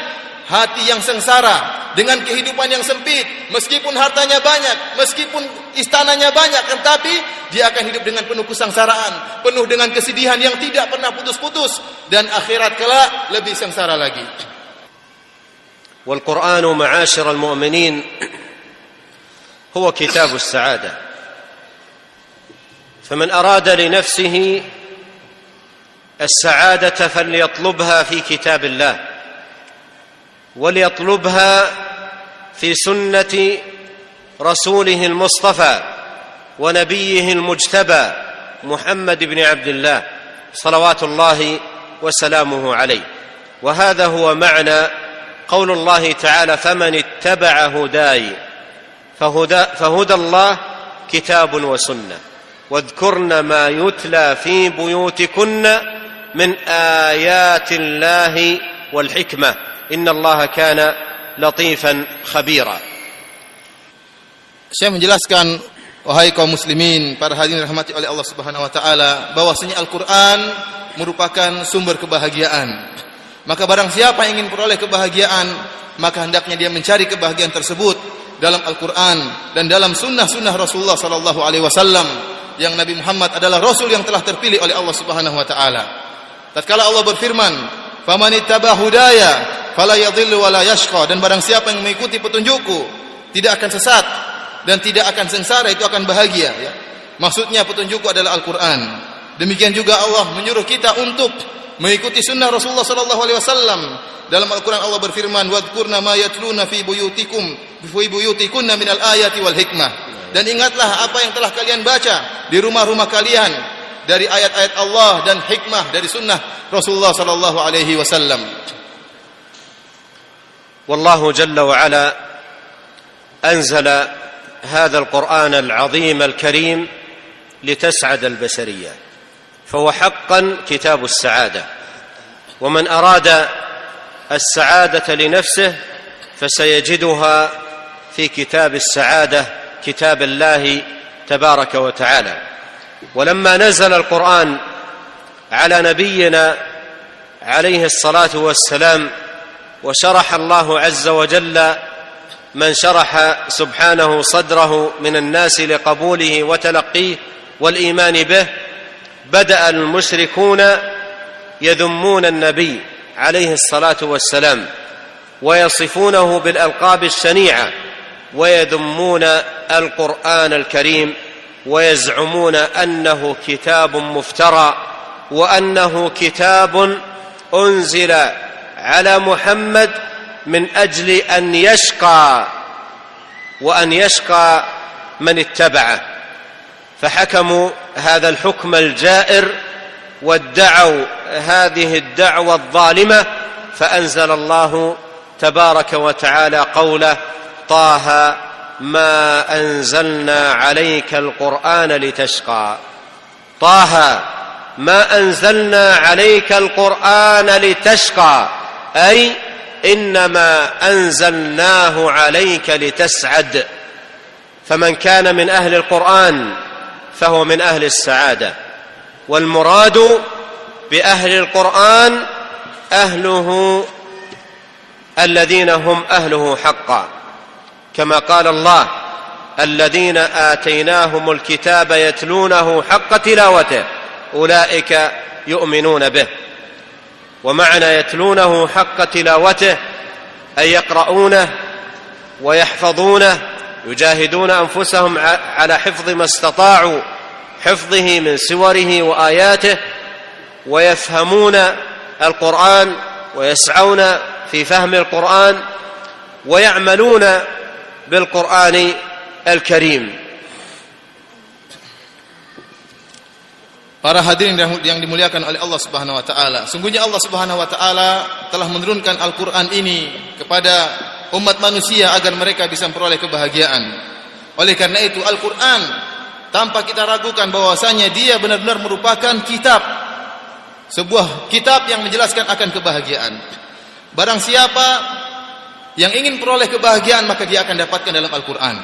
hati yang sengsara, dengan kehidupan yang sempit, meskipun hartanya banyak, meskipun istananya banyak, tetapi dia akan hidup dengan penuh kesengsaraan, penuh dengan kesedihan yang tidak pernah putus-putus. Dan akhirat kelak lebih sengsara lagi. Wal Qur'anu ma'asyiral mu'minin. Huwa kitabus sa'adah. فمن أراد لنفسه السعادة فليطلبها في كتاب الله وليطلبها في سنة رسوله المصطفى ونبيه المجتبى محمد بن عبد الله صلوات الله وسلامه عليه. وهذا هو معنى قول الله تعالى فمن اتبع هداي فهدى, فهدى الله كتاب وسنة. واذكرن ما يتلى في بيوتكن من ايات الله والحكمه ان الله كان لطيفا خبيرا Saya menjelaskan wahai kaum muslimin para hadirin rahmati oleh Allah Subhanahu wa taala bahwasanya Al-Qur'an merupakan sumber kebahagiaan. Maka barang siapa yang ingin peroleh kebahagiaan, maka hendaknya dia mencari kebahagiaan tersebut dalam Al-Qur'an dan dalam sunnah-sunnah Rasulullah sallallahu alaihi wasallam yang Nabi Muhammad adalah rasul yang telah terpilih oleh Allah Subhanahu wa taala. Tatkala Allah berfirman, "Faman ittaba hudaya fala yadhillu wa la yashqa." Dan barang siapa yang mengikuti petunjukku, tidak akan sesat dan tidak akan sengsara, itu akan bahagia ya. Maksudnya petunjukku adalah Al-Qur'an. Demikian juga Allah menyuruh kita untuk mengikuti sunnah Rasulullah sallallahu alaihi wasallam. Dalam Al-Qur'an Allah berfirman, "Wadhkurna ma yatluna fi buyutikum fi buyutikunna minal ayati wal hikmah." dan ingatlah apa yang telah kalian baca di rumah-rumah kalian dari ayat-ayat Allah dan hikmah dari sunnah Rasulullah sallallahu alaihi wasallam. والله جل وعلا انزل هذا القران العظيم الكريم لتسعد البشريه فهو حقا كتاب السعادة. ومن أراد السعادة لنفسه فسيجدها في كتاب السعادة كتاب الله تبارك وتعالى. ولما نزل القرآن على نبينا عليه الصلاة والسلام وشرح الله عز وجل من شرح سبحانه صدره من الناس لقبوله وتلقيه والإيمان به بدأ المشركون يذمون النبي عليه الصلاة والسلام ويصفونه بالألقاب الشنيعة ويذمون القرآن الكريم ويزعمون أنه كتاب مفترى وأنه كتاب أنزل على محمد من أجل أن يشقى وأن يشقى من اتبعه. فحكموا هذا الحكم الجائر وادعوا هذه الدعوة الظالمة فأنزل الله تبارك وتعالى قوله طه ما أنزلنا عليك القرآن لتشقى. طه ما أنزلنا عليك القرآن لتشقى. أي إنما أنزلناه عليك لتسعد. فمن كان من أهل القرآن فهو من أهل السعادة. والمراد بأهل القرآن أهله الذين هم أهله حقا. كما قال الله الذين آتيناهم الكتاب يتلونه حق تلاوته أولئك يؤمنون به. ومعنى يتلونه حق تلاوته أي يقرؤونه ويحفظونه يجاهدون انفسهم على حفظ ما استطاعوا حفظه من سوره واياته ويفهمون القران ويسعون في فهم القران ويعملون بالقران الكريم Para hadirin yang dimuliakan oleh Allah Subhanahu wa taala. Sungguhnya Allah Subhanahu wa taala telah menurunkan Al-Qur'an ini kepada umat manusia agar mereka bisa memperoleh kebahagiaan. Oleh karena itu Al-Qur'an tanpa kita ragukan bahwasanya dia benar-benar merupakan kitab sebuah kitab yang menjelaskan akan kebahagiaan. Barang siapa yang ingin peroleh kebahagiaan maka dia akan dapatkan dalam Al-Qur'an.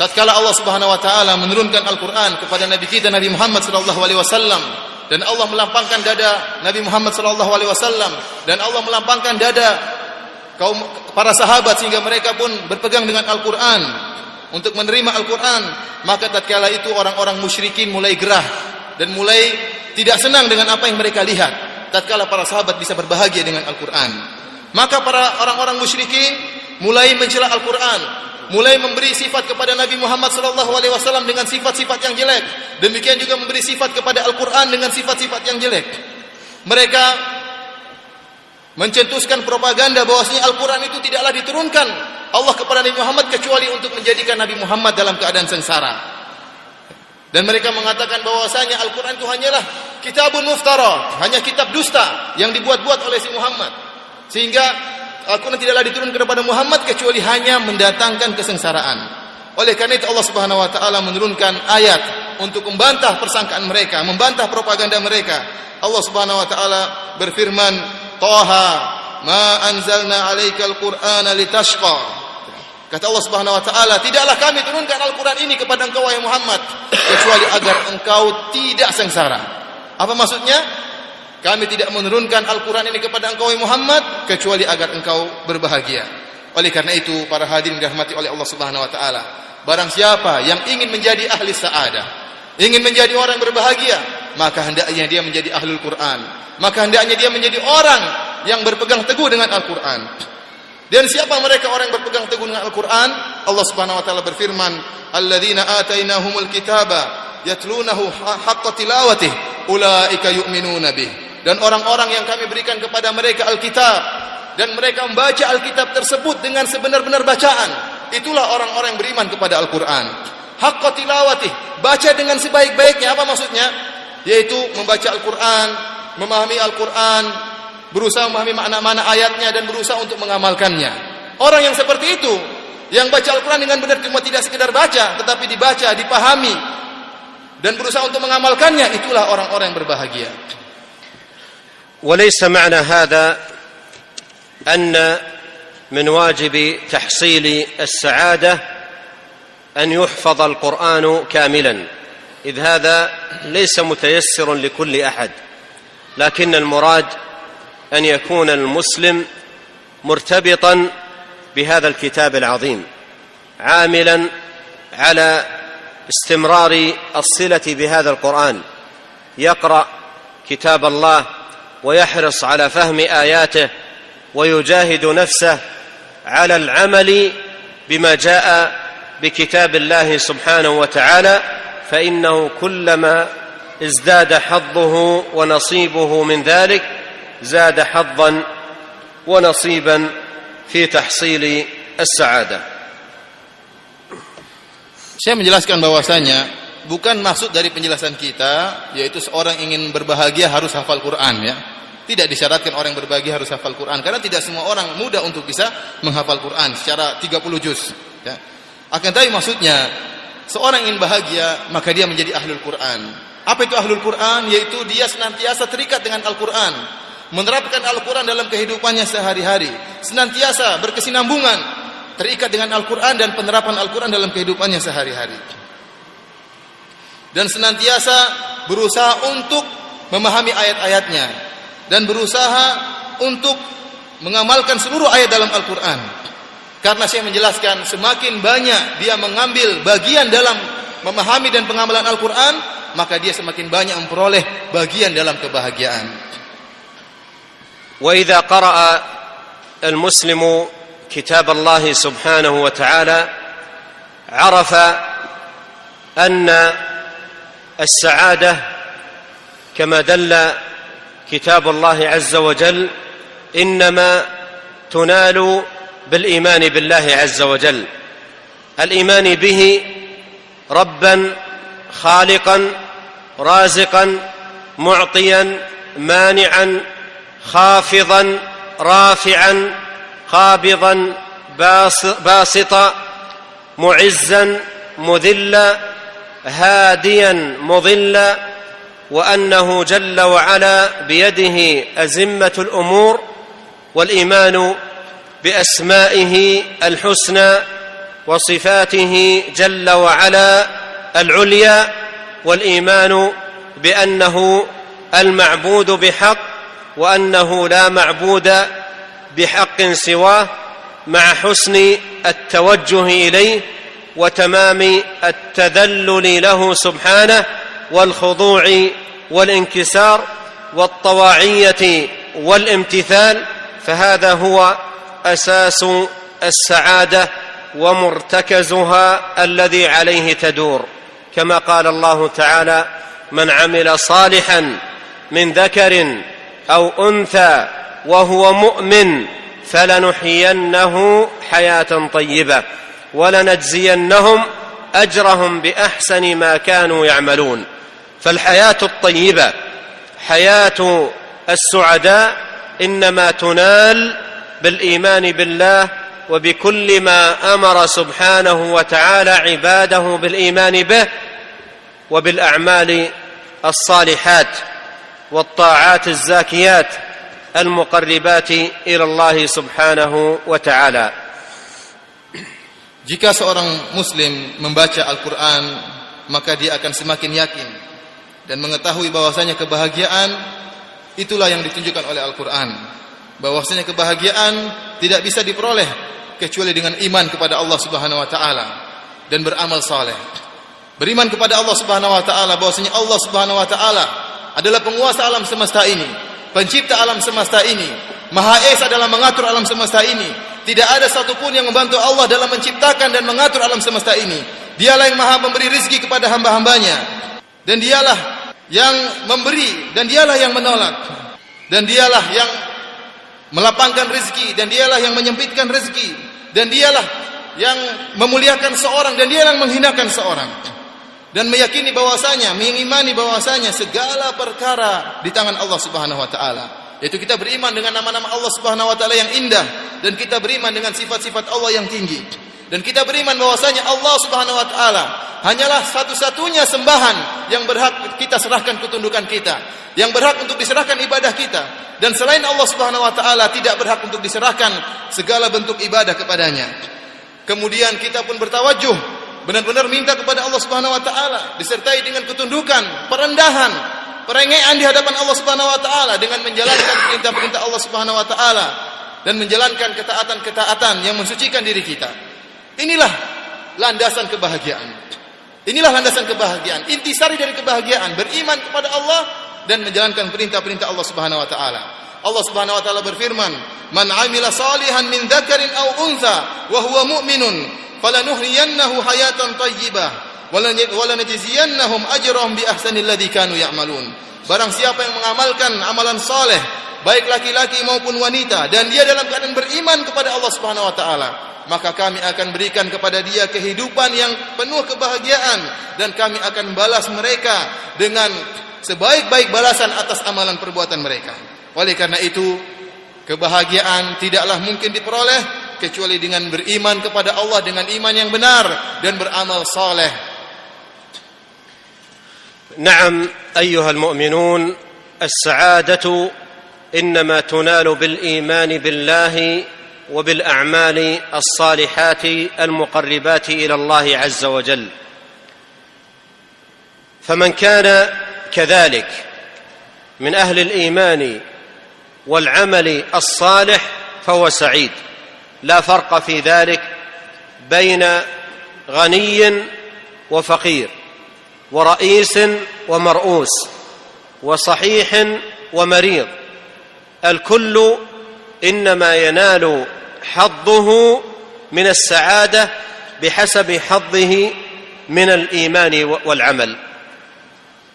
tatkala Allah Subhanahu wa taala menurunkan Al-Qur'an kepada nabi kita Nabi Muhammad sallallahu alaihi wasallam dan Allah melampangkan dada Nabi Muhammad sallallahu alaihi wasallam dan Allah melampangkan dada kaum para sahabat sehingga mereka pun berpegang dengan Al-Qur'an untuk menerima Al-Qur'an maka tatkala itu orang-orang musyrikin mulai gerah dan mulai tidak senang dengan apa yang mereka lihat tatkala para sahabat bisa berbahagia dengan Al-Qur'an maka para orang-orang musyrikin mulai mencela Al-Qur'an mulai memberi sifat kepada Nabi Muhammad sallallahu alaihi wasallam dengan sifat-sifat yang jelek. Demikian juga memberi sifat kepada Al-Qur'an dengan sifat-sifat yang jelek. Mereka mencetuskan propaganda bahwasanya Al-Qur'an itu tidaklah diturunkan Allah kepada Nabi Muhammad kecuali untuk menjadikan Nabi Muhammad dalam keadaan sengsara. Dan mereka mengatakan bahwasanya Al-Qur'an itu hanyalah kitabun muftara, hanya kitab dusta yang dibuat-buat oleh si Muhammad. Sehingga Al-Quran tidaklah diturunkan kepada Muhammad kecuali hanya mendatangkan kesengsaraan. Oleh karena itu Allah Subhanahu wa taala menurunkan ayat untuk membantah persangkaan mereka, membantah propaganda mereka. Allah Subhanahu wa taala berfirman, "Taha ma anzalna 'alaikal Qur'ana litashqa." Kata Allah Subhanahu wa taala, "Tidaklah kami turunkan Al-Qur'an ini kepada engkau wahai Muhammad kecuali agar engkau tidak sengsara." Apa maksudnya? Kami tidak menurunkan Al-Quran ini kepada engkau Muhammad kecuali agar engkau berbahagia. Oleh karena itu para hadirin dirahmati oleh Allah Subhanahu wa taala, barang siapa yang ingin menjadi ahli saadah, ingin menjadi orang berbahagia, maka hendaknya dia menjadi ahlul Quran. Maka hendaknya dia menjadi orang yang berpegang teguh dengan Al-Quran. Dan siapa mereka orang yang berpegang teguh dengan Al-Quran? Allah Subhanahu wa taala berfirman, "Alladzina atainahumul kitaba yatlunahu haqqa tilawatih, ulaika yu'minuna bih." dan orang-orang yang kami berikan kepada mereka Alkitab dan mereka membaca Alkitab tersebut dengan sebenar-benar bacaan itulah orang-orang yang beriman kepada Al-Qur'an haqqa tilawati baca dengan sebaik-baiknya apa maksudnya yaitu membaca Al-Qur'an memahami Al-Qur'an berusaha memahami makna-makna ayatnya dan berusaha untuk mengamalkannya orang yang seperti itu yang baca Al-Quran dengan benar cuma tidak sekedar baca tetapi dibaca, dipahami dan berusaha untuk mengamalkannya itulah orang-orang yang berbahagia وليس معنى هذا ان من واجب تحصيل السعاده ان يحفظ القران كاملا اذ هذا ليس متيسر لكل احد لكن المراد أن يكون المسلم مرتبطا بهذا الكتاب العظيم عاملا على استمرار الصلة بهذا القرآن يقرأ كتاب الله ويحرص على فهم آياته ويجاهد نفسه على العمل بما جاء بكتاب الله سبحانه وتعالى فإنه كلما ازداد حظه ونصيبه من ذلك زاد حظا ونصيبا في تحصيل السعاده Saya menjelaskan bahwasanya bukan maksud dari penjelasan kita yaitu seorang ingin berbahagia harus hafal Quran ya. Tidak disyaratkan orang yang berbahagia harus hafal Quran karena tidak semua orang mudah untuk bisa menghafal Quran secara 30 juz ya. Akan tapi maksudnya seorang ingin bahagia maka dia menjadi ahlul Quran. apa itu ahlul Quran? Yaitu dia senantiasa terikat dengan Al-Quran. Menerapkan Al-Quran dalam kehidupannya sehari-hari. Senantiasa berkesinambungan. Terikat dengan Al-Quran dan penerapan Al-Quran dalam kehidupannya sehari-hari. Dan senantiasa berusaha untuk memahami ayat-ayatnya. Dan berusaha untuk mengamalkan seluruh ayat dalam Al-Quran. Karena saya menjelaskan semakin banyak dia mengambil bagian dalam memahami dan pengamalan Al-Quran, maka dia semakin banyak memperoleh bagian dalam kebahagiaan wa idza qara'a al-muslimu kitab Allah subhanahu wa ta'ala 'arafa anna as-sa'adah kama dalla kitab Allah 'azza wa jalla انما تنال بالايمان بالله عز وجل الايمان به ربا خالقا رازقا معطيا مانعا خافضا رافعا قابضا باسطا معزا مذلا هاديا مضلا وأنه جل وعلا بيده أزمة الأمور والإيمان بأسمائه الحسنى وصفاته جل وعلا العليا والإيمان بأنه المعبود بحق وأنه لا معبود بحق سواه مع حسن التوجه إليه وتمام التذلل له سبحانه والخضوع والانكسار والطواعية والامتثال فهذا هو أساس السعادة ومرتكزها الذي عليه تدور. كما قال الله تعالى من عمل صالحا من ذكر أو أنثى وهو مؤمن فلنحيينه حياة طيبة ولنجزينهم أجرهم بأحسن ما كانوا يعملون. فالحياة الطيبة حياة السعداء إنما تنال بالإيمان بالله وبكل ما امر سبحانه وتعالى عباده بالايمان به وبالاعمال الصالحات والطاعات الزاكيات المقربات الى الله سبحانه وتعالى Jika seorang muslim membaca Al-Qur'an, maka dia akan semakin yakin dan mengetahui bahwasanya kebahagiaan itulah yang ditunjukkan oleh Al-Qur'an. Bahwasanya kebahagiaan tidak bisa diperoleh kecuali dengan iman kepada Allah Subhanahu wa taala dan beramal saleh. Beriman kepada Allah Subhanahu wa taala bahwasanya Allah Subhanahu wa taala adalah penguasa alam semesta ini, pencipta alam semesta ini. Maha Esa dalam mengatur alam semesta ini. Tidak ada satupun yang membantu Allah dalam menciptakan dan mengatur alam semesta ini. Dialah yang maha memberi rizki kepada hamba-hambanya. Dan dialah yang memberi dan dialah yang menolak. Dan dialah yang melapangkan rezeki dan dialah yang menyempitkan rezeki dan dialah yang memuliakan seorang dan dialah yang menghinakan seorang. Dan meyakini bahwasanya mengimani bahwasanya segala perkara di tangan Allah Subhanahu wa taala. Yaitu kita beriman dengan nama-nama Allah Subhanahu wa taala yang indah dan kita beriman dengan sifat-sifat Allah yang tinggi dan kita beriman bahwasanya Allah Subhanahu wa taala hanyalah satu-satunya sembahan yang berhak kita serahkan ketundukan kita yang berhak untuk diserahkan ibadah kita dan selain Allah Subhanahu wa taala tidak berhak untuk diserahkan segala bentuk ibadah kepadanya kemudian kita pun bertawajuh benar-benar minta kepada Allah Subhanahu wa taala disertai dengan ketundukan, perendahan, perengean di hadapan Allah Subhanahu wa taala dengan menjalankan perintah-perintah Allah Subhanahu wa taala dan menjalankan ketaatan-ketaatan yang mensucikan diri kita. Inilah landasan kebahagiaan. Inilah landasan kebahagiaan. Intisari dari kebahagiaan beriman kepada Allah dan menjalankan perintah-perintah Allah Subhanahu wa taala. Allah Subhanahu wa taala berfirman, "Man 'amila salihan min dzakarin aw untha wa huwa mu'minun falanuhyiyannahu hayatan thayyibah walanajziyannahum ajrahum bi ahsanil ladzi kanu ya'malun barang siapa yang mengamalkan amalan saleh baik laki-laki maupun wanita dan dia dalam keadaan beriman kepada Allah Subhanahu wa taala maka kami akan berikan kepada dia kehidupan yang penuh kebahagiaan dan kami akan balas mereka dengan sebaik-baik balasan atas amalan perbuatan mereka. Oleh karena itu, kebahagiaan tidaklah mungkin diperoleh kecuali dengan beriman kepada Allah dengan iman yang benar dan beramal saleh. نعم ايها المؤمنون السعاده إنما تنال بالإيمان بالله وبالأعمال الصالحات المقربات إلى الله عز وجل. فمن كان كذلك من أهل الإيمان والعمل الصالح فهو سعيد. لا فرق في ذلك بين غني وفقير ورئيس ومرؤوس وصحيح ومريض. الكل إنما ينال حظه من السعادة بحسب حظه من الإيمان والعمل.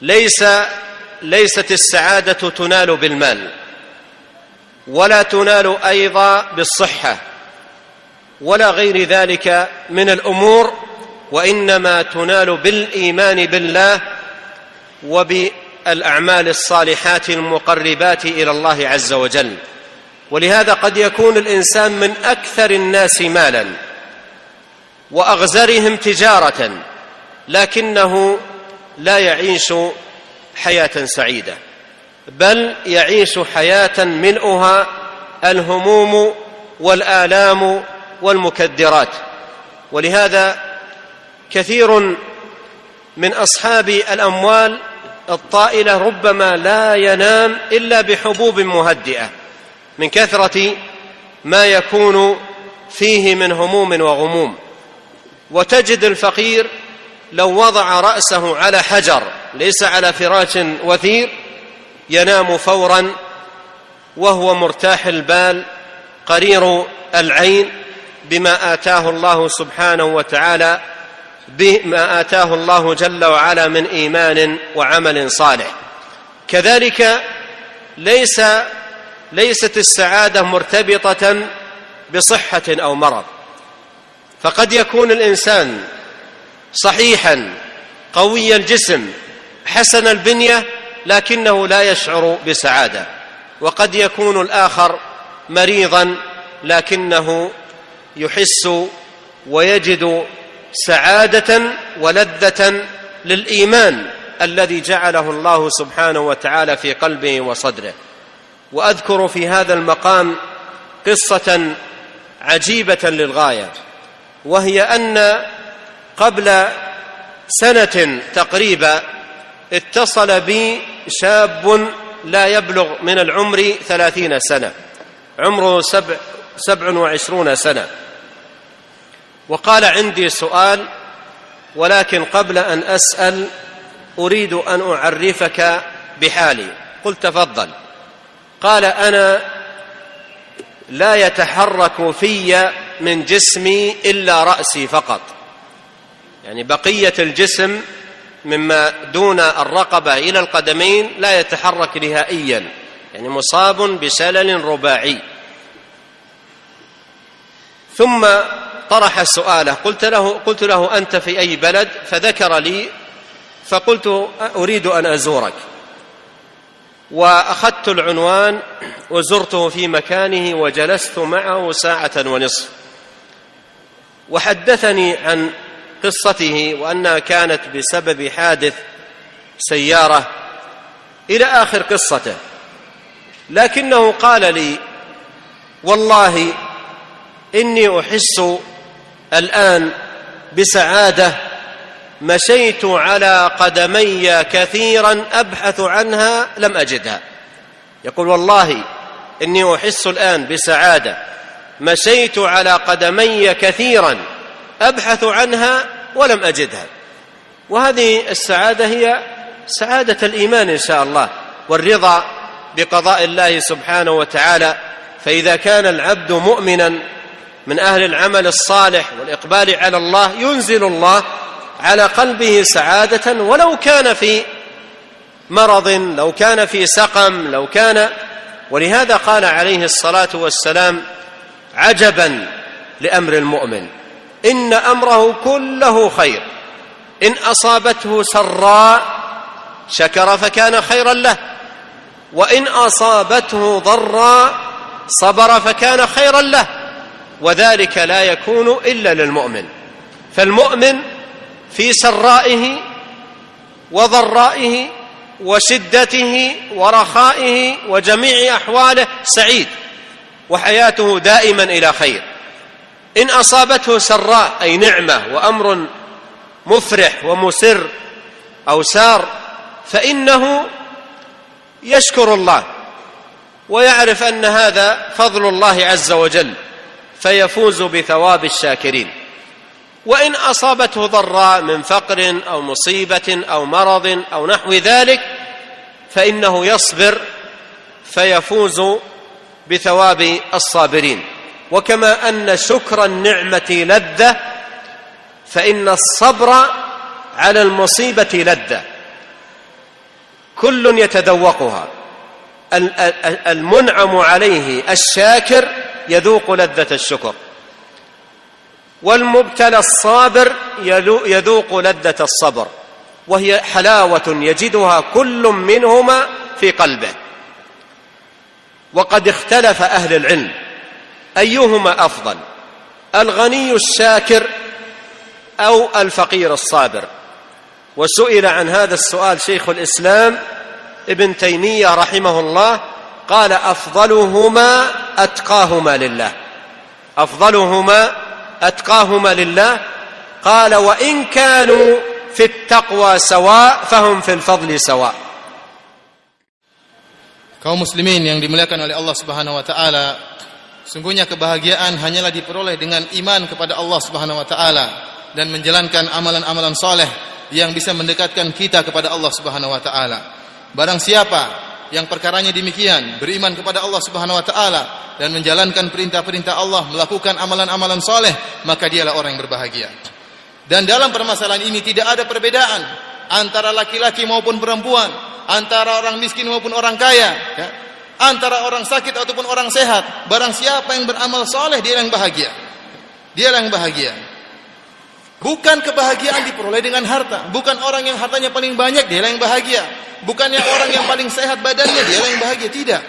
ليس ليست السعادة تنال بالمال ولا تنال أيضا بالصحة ولا غير ذلك من الأمور وإنما تنال بالإيمان بالله وبالاعمال الصالحات المقربات إلى الله عز وجل. ولهذا قد يكون الإنسان من أكثر الناس مالا وأغزرهم تجاره لكنه لا يعيش حياة سعيدة بل يعيش حياة ملؤها الهموم والآلام والمكدرات. ولهذا كثير من أصحاب الأموال الطائلة ربما لا ينام إلا بحبوب مهدئة من كثرة ما يكون فيه من هموم وغموم. وتجد الفقير لو وضع رأسه على حجر ليس على فراش وثير ينام فورا وهو مرتاح البال قرير العين بما آتاه الله سبحانه وتعالى بما آتاه الله جل وعلا من إيمان وعمل صالح. كذلك ليس ليست السعادة مرتبطة بصحة أو مرض. فقد يكون الإنسان صحيحا قوي الجسم حسن البنية لكنه لا يشعر بسعادة. وقد يكون الآخر مريضا لكنه يحس ويجد سعادة ولذة للإيمان الذي جعله الله سبحانه وتعالى في قلبه وصدره. وأذكر في هذا المقام قصة عجيبة للغاية وهي أن قبل سنة تقريبا اتصل بي شاب لا يبلغ من العمر ثلاثين سنة عمره سبع, سبع وعشرون سنة. وقال عندي سؤال ولكن قبل أن أسأل أريد أن أعرفك بحالي. قلت تفضل. قال أنا لا يتحرك في من جسمي إلا رأسي فقط. يعني بقية الجسم مما دون الرقبة إلى القدمين لا يتحرك نهائيا. يعني مصاب بشلل رباعي. ثم طرح سؤاله قلت له قلت له أنت في أي بلد؟ فذكر لي فقلت أريد أن أزورك. وأخذت العنوان وزرته في مكانه وجلست معه ساعة ونصف. وحدثني عن قصته وأنها كانت بسبب حادث سيارة إلى آخر قصته. لكنه قال لي والله إني أحس الآن بسعادة مشيت على قدمي كثيرا أبحث عنها لم أجدها. يقول والله إني أحس الآن بسعادة مشيت على قدمي كثيرا أبحث عنها ولم أجدها. وهذه السعادة هي سعادة الإيمان إن شاء الله والرضا بقضاء الله سبحانه وتعالى. فإذا كان العبد مؤمنا من أهل العمل الصالح والإقبال على الله ينزل الله على قلبه سعادة ولو كان في مرض لو كان في سقم لو كان. ولهذا قال عليه الصلاة والسلام عجبا لأمر المؤمن إن أمره كله خير إن أصابته سراء شكر فكان خيرا له وإن أصابته ضراء صبر فكان خيرا له. وذلك لا يكون إلا للمؤمن. فالمؤمن في سرائه وضرائه وشدته ورخائه وجميع أحواله سعيد وحياته دائما إلى خير. إن أصابته سراء أي نعمة وأمر مفرح ومسر أو سار فإنه يشكر الله ويعرف أن هذا فضل الله عز وجل. فيفوز بثواب الشاكرين. وإن أصابته ضراء من فقر أو مصيبة أو مرض أو نحو ذلك فإنه يصبر فيفوز بثواب الصابرين. وكما أن شكر النعمة لذة فإن الصبر على المصيبة لذة. كل يتذوقها. المنعم عليه الشاكر يذوق لذة الشكر. والمبتلى الصابر يذوق لذة الصبر وهي حلاوة يجدها كل منهما في قلبه. وقد اختلف أهل العلم أيهما أفضل الغني الشاكر أو الفقير الصابر؟ وسئل عن هذا السؤال شيخ الإسلام ابن تيمية رحمه الله قال افضلهما اتقاهما لله افضلهما اتقاهما لله قال وان كانوا في التقوى سواء فهم في الفضل سواء Kaum muslimin yang dimuliakan oleh Allah Subhanahu wa taala, sungguhnya kebahagiaan hanyalah diperoleh dengan iman kepada Allah Subhanahu wa taala dan menjalankan amalan-amalan soleh yang bisa mendekatkan kita kepada Allah Subhanahu wa taala. Barang siapa yang perkaranya demikian, beriman kepada Allah Subhanahu wa taala dan menjalankan perintah-perintah Allah, melakukan amalan-amalan soleh, maka dialah orang yang berbahagia. Dan dalam permasalahan ini tidak ada perbedaan antara laki-laki maupun perempuan, antara orang miskin maupun orang kaya, ya. antara orang sakit ataupun orang sehat. Barang siapa yang beramal soleh, dia yang bahagia. Dia yang bahagia. Bukan kebahagiaan diperoleh dengan harta. Bukan orang yang hartanya paling banyak, dia yang bahagia. Bukan yang orang yang paling sehat badannya, dia yang bahagia. Tidak.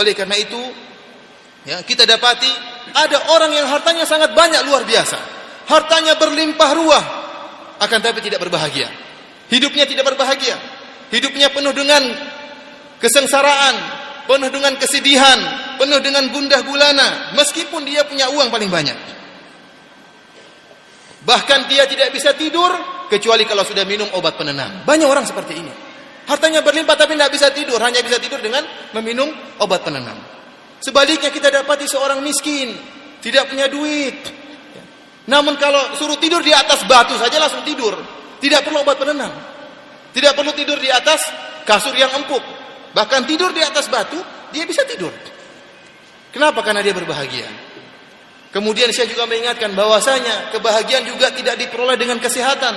Oleh karena itu, ya, kita dapati ada orang yang hartanya sangat banyak luar biasa. Hartanya berlimpah ruah, akan tapi tidak berbahagia. Hidupnya tidak berbahagia. Hidupnya penuh dengan kesengsaraan, penuh dengan kesedihan, penuh dengan gundah gulana, meskipun dia punya uang paling banyak. Bahkan dia tidak bisa tidur kecuali kalau sudah minum obat penenang. Banyak orang seperti ini. Hartanya berlimpah tapi tidak bisa tidur, hanya bisa tidur dengan meminum obat penenang. Sebaliknya kita dapati seorang miskin, tidak punya duit. Namun kalau suruh tidur di atas batu saja langsung tidur, tidak perlu obat penenang. Tidak perlu tidur di atas kasur yang empuk. Bahkan tidur di atas batu, dia bisa tidur. Kenapa? Karena dia berbahagia. Kemudian saya juga mengingatkan bahwasanya kebahagiaan juga tidak diperoleh dengan kesehatan.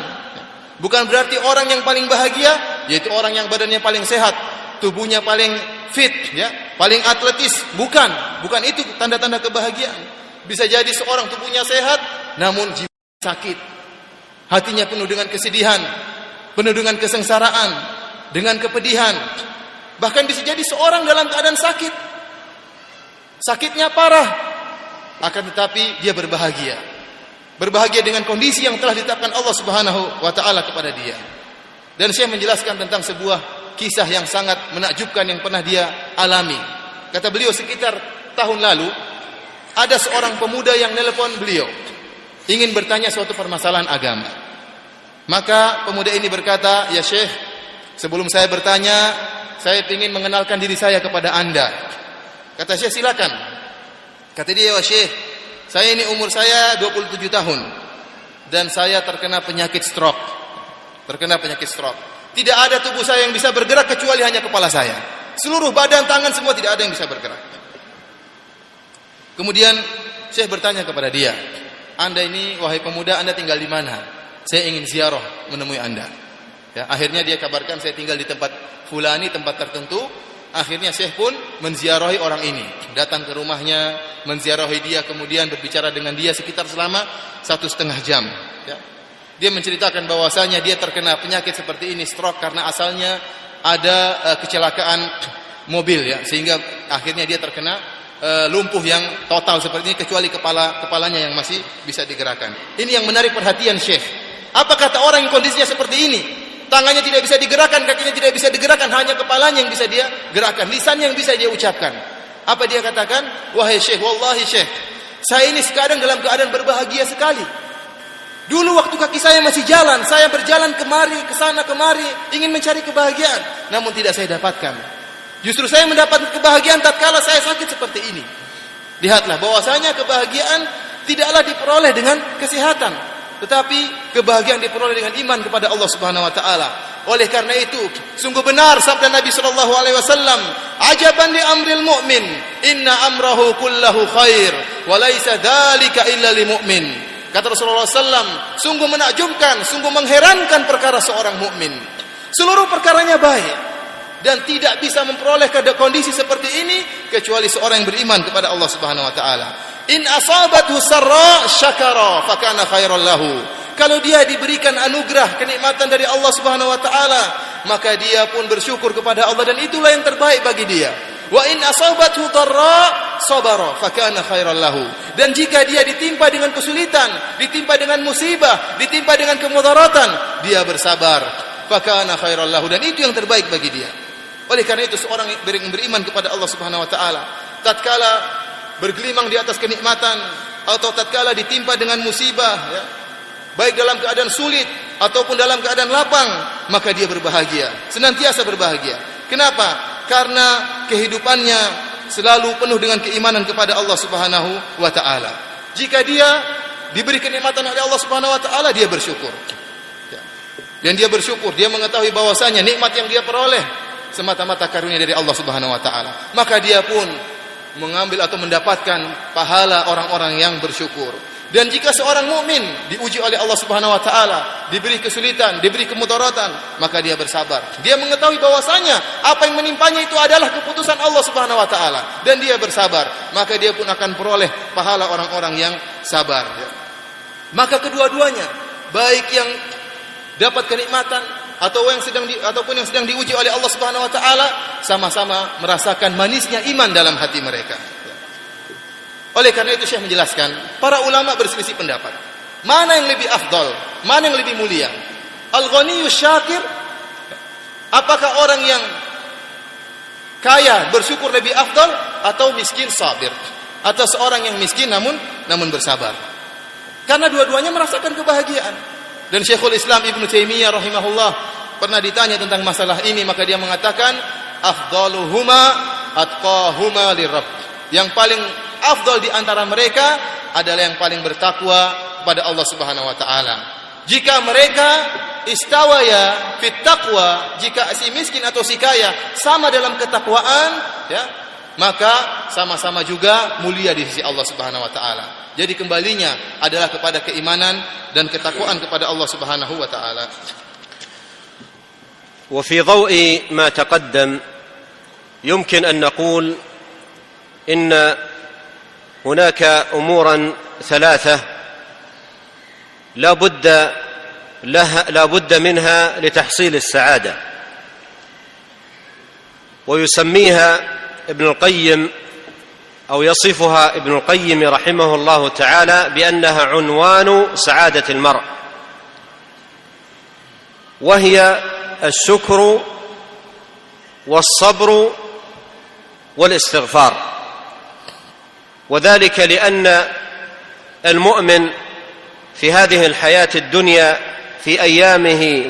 Bukan berarti orang yang paling bahagia yaitu orang yang badannya paling sehat, tubuhnya paling fit, ya, paling atletis. Bukan, bukan itu tanda-tanda kebahagiaan. Bisa jadi seorang tubuhnya sehat namun jiwa sakit. Hatinya penuh dengan kesedihan, penuh dengan kesengsaraan, dengan kepedihan. Bahkan bisa jadi seorang dalam keadaan sakit. Sakitnya parah, akan tetapi dia berbahagia. Berbahagia dengan kondisi yang telah ditetapkan Allah Subhanahu wa taala kepada dia. Dan saya menjelaskan tentang sebuah kisah yang sangat menakjubkan yang pernah dia alami. Kata beliau sekitar tahun lalu ada seorang pemuda yang nelpon beliau ingin bertanya suatu permasalahan agama. Maka pemuda ini berkata, "Ya Syekh, sebelum saya bertanya, saya ingin mengenalkan diri saya kepada Anda." Kata Syekh, "Silakan." Kata dia, "Ya Syekh, saya ini umur saya 27 tahun dan saya terkena penyakit stroke." Terkena penyakit stroke. Tidak ada tubuh saya yang bisa bergerak kecuali hanya kepala saya. Seluruh badan, tangan semua tidak ada yang bisa bergerak. Kemudian Syekh bertanya kepada dia, "Anda ini wahai pemuda, Anda tinggal di mana?" Saya ingin ziarah menemui Anda. Ya, akhirnya dia kabarkan saya tinggal di tempat fulani, tempat tertentu. Akhirnya Syekh pun menziarahi orang ini, datang ke rumahnya, menziarahi dia, kemudian berbicara dengan dia sekitar selama satu setengah jam. Ya. Dia menceritakan bahwasanya dia terkena penyakit seperti ini, stroke karena asalnya ada uh, kecelakaan mobil ya, sehingga akhirnya dia terkena uh, lumpuh yang total seperti ini kecuali kepala kepalanya yang masih bisa digerakkan. Ini yang menarik perhatian Syekh. Apa kata orang yang kondisinya seperti ini? Tangannya tidak bisa digerakkan, kakinya tidak bisa digerakkan, hanya kepalanya yang bisa dia gerakkan, lisan yang bisa dia ucapkan. Apa dia katakan? Wahai Syekh, wallahi Syekh, saya ini sekarang dalam keadaan berbahagia sekali. Dulu waktu kaki saya masih jalan, saya berjalan kemari, ke sana kemari, ingin mencari kebahagiaan, namun tidak saya dapatkan. Justru saya mendapat kebahagiaan tatkala saya sakit seperti ini. Lihatlah bahwasanya kebahagiaan tidaklah diperoleh dengan kesehatan, tetapi kebahagiaan diperoleh dengan iman kepada Allah Subhanahu wa taala. Oleh karena itu, sungguh benar sabda Nabi sallallahu alaihi wasallam, "Ajaban li amril mu'min, inna amrahu kullahu khair, wa laisa dzalika illa lil mu'min." Kata Rasulullah SAW, sungguh menakjubkan, sungguh mengherankan perkara seorang mukmin. Seluruh perkaranya baik dan tidak bisa memperoleh kondisi seperti ini kecuali seorang yang beriman kepada Allah Subhanahu wa taala. In asabathu sarra syakara fakana khairan lahu. Kalau dia diberikan anugerah kenikmatan dari Allah Subhanahu wa taala, maka dia pun bersyukur kepada Allah dan itulah yang terbaik bagi dia. Wa in asabathu darra sabara fakana khairan lahu. Dan jika dia ditimpa dengan kesulitan, ditimpa dengan musibah, ditimpa dengan kemudaratan, dia bersabar. Fakana khairan lahu dan itu yang terbaik bagi dia. Oleh karena itu seorang yang beriman kepada Allah Subhanahu wa taala, tatkala bergelimang di atas kenikmatan atau tatkala ditimpa dengan musibah ya, baik dalam keadaan sulit ataupun dalam keadaan lapang maka dia berbahagia senantiasa berbahagia. Kenapa? Karena kehidupannya selalu penuh dengan keimanan kepada Allah Subhanahu wa taala. Jika dia diberi kenikmatan oleh Allah Subhanahu wa taala dia bersyukur. Ya. dan dia bersyukur dia mengetahui bahwasanya nikmat yang dia peroleh semata-mata karunia dari Allah Subhanahu wa taala. Maka dia pun mengambil atau mendapatkan pahala orang-orang yang bersyukur. Dan jika seorang mukmin diuji oleh Allah Subhanahu wa taala, diberi kesulitan, diberi kemudaratan, maka dia bersabar. Dia mengetahui bahwasanya apa yang menimpanya itu adalah keputusan Allah Subhanahu wa taala dan dia bersabar, maka dia pun akan peroleh pahala orang-orang yang sabar Maka kedua-duanya, baik yang dapat kenikmatan atau yang sedang di, ataupun yang sedang diuji oleh Allah Subhanahu wa taala sama-sama merasakan manisnya iman dalam hati mereka. Oleh karena itu Syekh menjelaskan, para ulama berselisih pendapat. Mana yang lebih afdal? Mana yang lebih mulia? Al-ghaniyyu syakir apakah orang yang kaya bersyukur lebih afdal atau miskin sabir? Atau seorang yang miskin namun namun bersabar? Karena dua-duanya merasakan kebahagiaan. Dan Syekhul Islam Ibn Taimiyah rahimahullah pernah ditanya tentang masalah ini maka dia mengatakan afdaluhuma atqahuma lirabb. Yang paling afdal di antara mereka adalah yang paling bertakwa kepada Allah Subhanahu wa taala. Jika mereka istawaya fit taqwa, jika si miskin atau si kaya sama dalam ketakwaan, ya, maka sama-sama juga mulia di sisi Allah Subhanahu wa taala. Jadi kembalinya adalah kepada keimanan dan ketakwaan kepada Allah Subhanahu wa taala. وفي ضوء ما تقدم يمكن أن نقول إن هناك أمورا ثلاثة لا بد لها لا بد منها لتحصيل السعادة ويسميها ابن القيم أو يصفها ابن القيم رحمه الله تعالى بأنها عنوان سعادة المرء. وهي الشكر والصبر والاستغفار. وذلك لأن المؤمن في هذه الحياة الدنيا في أيامه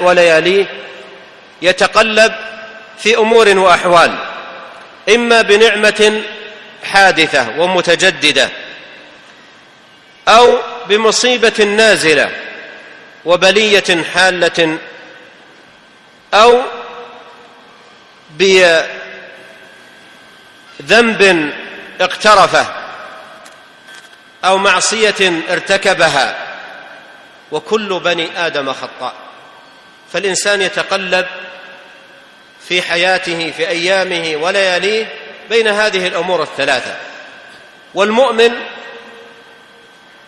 ولياليه يتقلب في أمور وأحوال إما بنعمة حادثة ومتجددة أو بمصيبة نازلة وبلية حالة أو بذنب اقترفه أو معصية ارتكبها وكل بني آدم خطاء فالإنسان يتقلب في حياته في أيامه ولياليه بين هذه الأمور الثلاثة. والمؤمن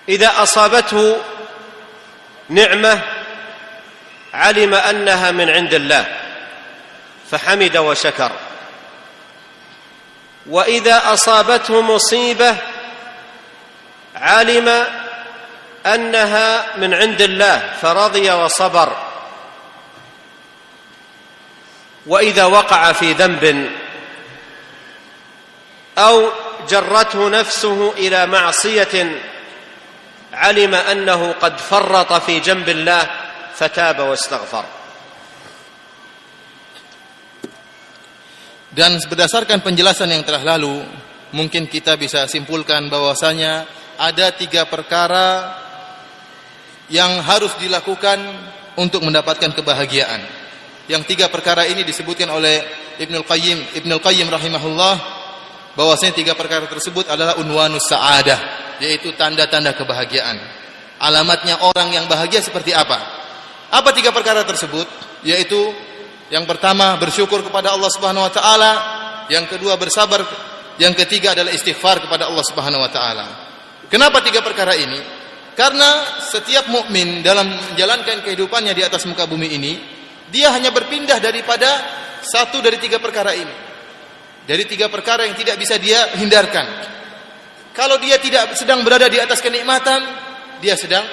إذا أصابته نعمة علم أنها من عند الله فحمد وشكر. وإذا أصابته مصيبة علم أنها من عند الله فرضي وصبر. وإذا وقع في ذنب او جرته نفسه الى معصيه علم انه قد فرط في جنب الله فتاب واستغفر Dan berdasarkan penjelasan yang telah lalu, mungkin kita bisa simpulkan bahwasanya ada tiga perkara yang harus dilakukan untuk mendapatkan kebahagiaan. Yang tiga perkara ini disebutkan oleh Ibnul Qayyim, Ibnul Qayyim rahimahullah bahwasanya tiga perkara tersebut adalah unwanus sa'adah, yaitu tanda-tanda kebahagiaan. Alamatnya orang yang bahagia seperti apa? Apa tiga perkara tersebut? Yaitu yang pertama bersyukur kepada Allah Subhanahu wa taala, yang kedua bersabar, yang ketiga adalah istighfar kepada Allah Subhanahu wa taala. Kenapa tiga perkara ini? Karena setiap mukmin dalam menjalankan kehidupannya di atas muka bumi ini, dia hanya berpindah daripada satu dari tiga perkara ini. Dari tiga perkara yang tidak bisa dia hindarkan. Kalau dia tidak sedang berada di atas kenikmatan, dia sedang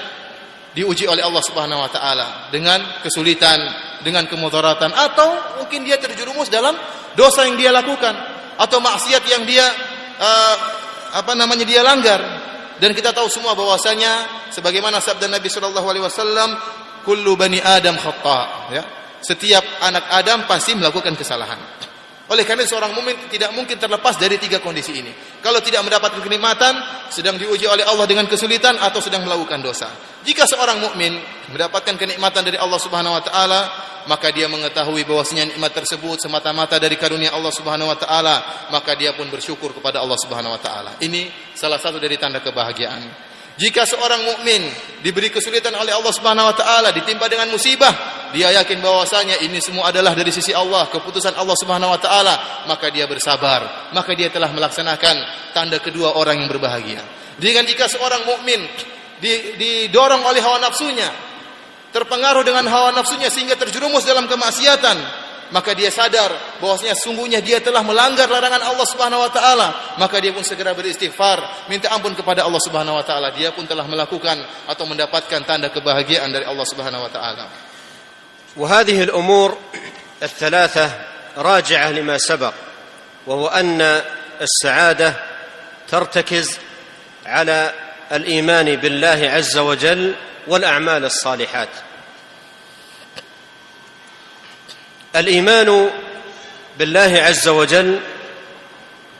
diuji oleh Allah Subhanahu wa taala dengan kesulitan, dengan kemudaratan atau mungkin dia terjerumus dalam dosa yang dia lakukan atau maksiat yang dia uh, apa namanya dia langgar. Dan kita tahu semua bahwasanya sebagaimana sabda Nabi sallallahu alaihi wasallam kullu bani adam khata ya. Setiap anak Adam pasti melakukan kesalahan oleh karena seorang mukmin tidak mungkin terlepas dari tiga kondisi ini. Kalau tidak mendapatkan kenikmatan, sedang diuji oleh Allah dengan kesulitan atau sedang melakukan dosa. Jika seorang mukmin mendapatkan kenikmatan dari Allah Subhanahu wa taala, maka dia mengetahui bahwasanya nikmat tersebut semata-mata dari karunia Allah Subhanahu wa taala, maka dia pun bersyukur kepada Allah Subhanahu wa taala. Ini salah satu dari tanda kebahagiaan. Jika seorang mukmin diberi kesulitan oleh Allah Subhanahu wa taala, ditimpa dengan musibah, dia yakin bahwasanya ini semua adalah dari sisi Allah, keputusan Allah Subhanahu wa taala, maka dia bersabar, maka dia telah melaksanakan tanda kedua orang yang berbahagia. Dengan jika seorang mukmin didorong oleh hawa nafsunya, terpengaruh dengan hawa nafsunya sehingga terjerumus dalam kemaksiatan, maka dia sadar bahwasanya sungguhnya dia telah melanggar larangan Allah Subhanahu wa taala, maka dia pun segera beristighfar, minta ampun kepada Allah Subhanahu wa taala. Dia pun telah melakukan atau mendapatkan tanda kebahagiaan dari Allah Subhanahu wa taala. وهذه الامور الثلاثه راجعه لما سبق وهو ان السعاده ترتكز على الايمان بالله عز وجل والاعمال الصالحات الإيمان بالله عز وجل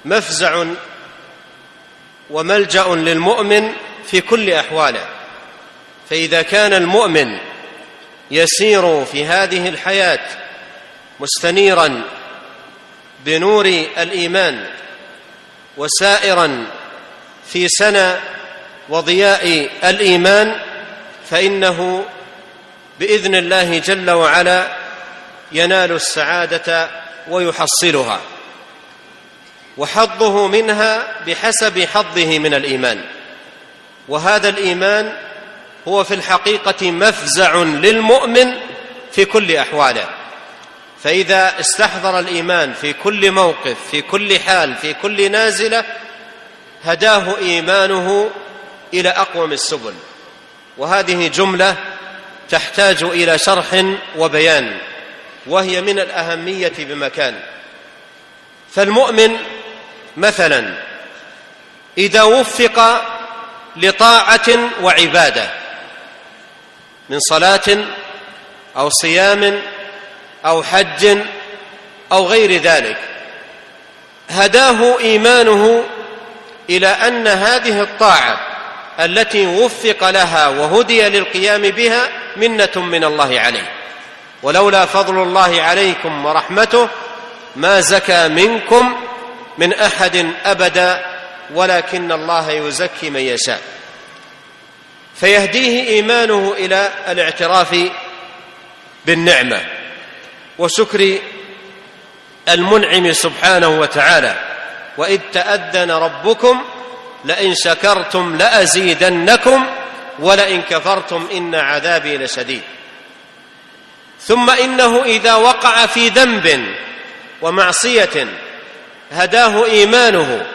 مفزع وملجأ للمؤمن في كل أحواله. فإذا كان المؤمن يسير في هذه الحياة مستنيرا بنور الإيمان وسائرا في سنى وضياء الإيمان فإنه بإذن الله جل وعلا ينال السعادة ويحصلها وحظه منها بحسب حظه من الإيمان وهذا الإيمان هو في الحقيقة مفزع للمؤمن في كل أحواله فإذا استحضر الإيمان في كل موقف في كل حال في كل نازلة هداه إيمانه إلى أقوم السبل وهذه جملة تحتاج إلى شرح وبيان. وهي من الأهمية بمكان. فالمؤمن مثلا إذا وفق لطاعة وعبادة من صلاة أو صيام أو حج أو غير ذلك هداه إيمانه إلى أن هذه الطاعة التي وفق لها وهدي للقيام بها منة من الله عليه. ولولا فضل الله عليكم ورحمته ما زكى منكم من أحد أبدا ولكن الله يزكي من يشاء. فيهديه إيمانه إلى الاعتراف بالنعمة. وشكر المنعم سبحانه وتعالى. وإذ تأذن ربكم لئن شكرتم لأزيدنكم ولئن كفرتم إن عذابي لشديد. ثم إنه إذا وقع في ذنب ومعصية هداه إيمانه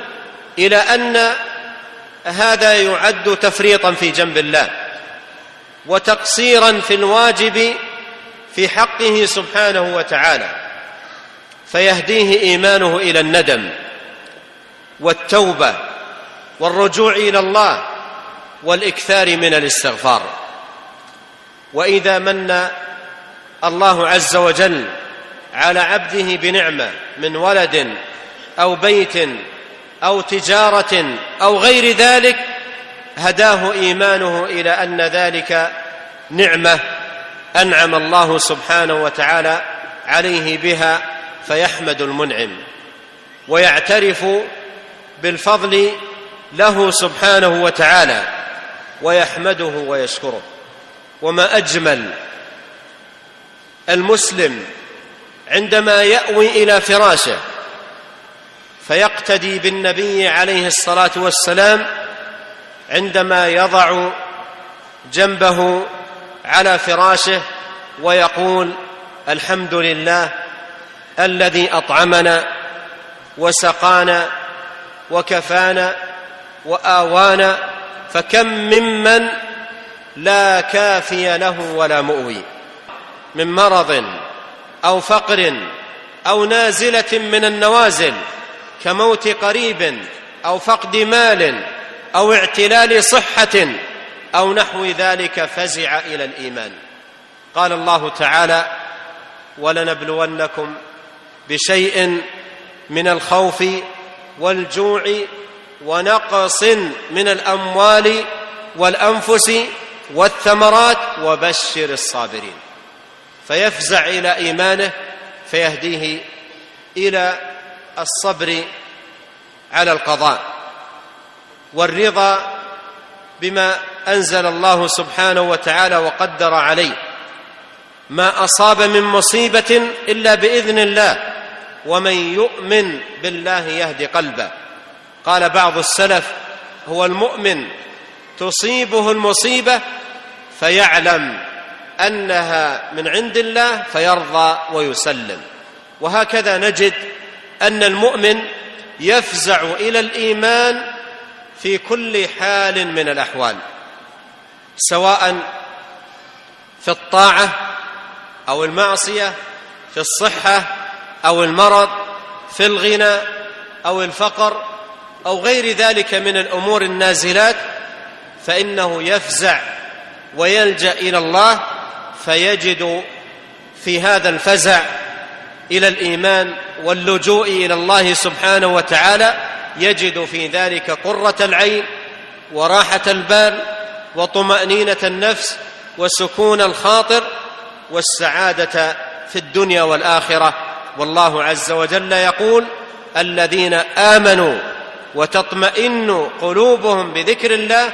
إلى أن هذا يعد تفريطا في جنب الله وتقصيرا في الواجب في حقه سبحانه وتعالى فيهديه إيمانه إلى الندم والتوبة والرجوع إلى الله والإكثار من الاستغفار. وإذا من الله عز وجل على عبده بنعمة من ولد أو بيت أو تجارة أو غير ذلك هداه إيمانه إلى أن ذلك نعمة أنعم الله سبحانه وتعالى عليه بها فيحمد المنعم. ويعترف بالفضل له سبحانه وتعالى ويحمده ويشكره. وما أجمل المسلم عندما يأوي إلى فراشه فيقتدي بالنبي عليه الصلاة والسلام عندما يضع جنبه على فراشه ويقول الحمد لله الذي أطعمنا وسقانا وكفانا وآوانا فكم ممن لا كافي له ولا مؤوي. من مرض أو فقر أو نازلة من النوازل كموت قريب أو فقد مال أو اعتلال صحة أو نحو ذلك فزع إلى الإيمان. قال الله تعالى ولنبلونكم بشيء من الخوف والجوع ونقص من الأموال والأنفس والثمرات وبشر الصابرين. فيفزع إلى إيمانه فيهديه إلى الصبر على القضاء. والرضا بما أنزل الله سبحانه وتعالى وقدر عليه. ما أصاب من مصيبة إلا بإذن الله ومن يؤمن بالله يهد قلبه. قال بعض السلف هو المؤمن تصيبه المصيبة فيعلم أنها من عند الله فيرضى ويسلم. وهكذا نجد أن المؤمن يفزع إلى الإيمان في كل حال من الأحوال سواء في الطاعة أو المعصية في الصحة أو المرض في الغنى أو الفقر أو غير ذلك من الأمور النازلات فإنه يفزع ويلجأ إلى الله فيجد في هذا الفزع إلى الإيمان واللجوء إلى الله سبحانه وتعالى يجد في ذلك قرة العين وراحة البال وطمأنينة النفس وسكون الخاطر والسعادة في الدنيا والآخرة. والله عز وجل يقول الذين آمنوا وتطمئن قلوبهم بذكر الله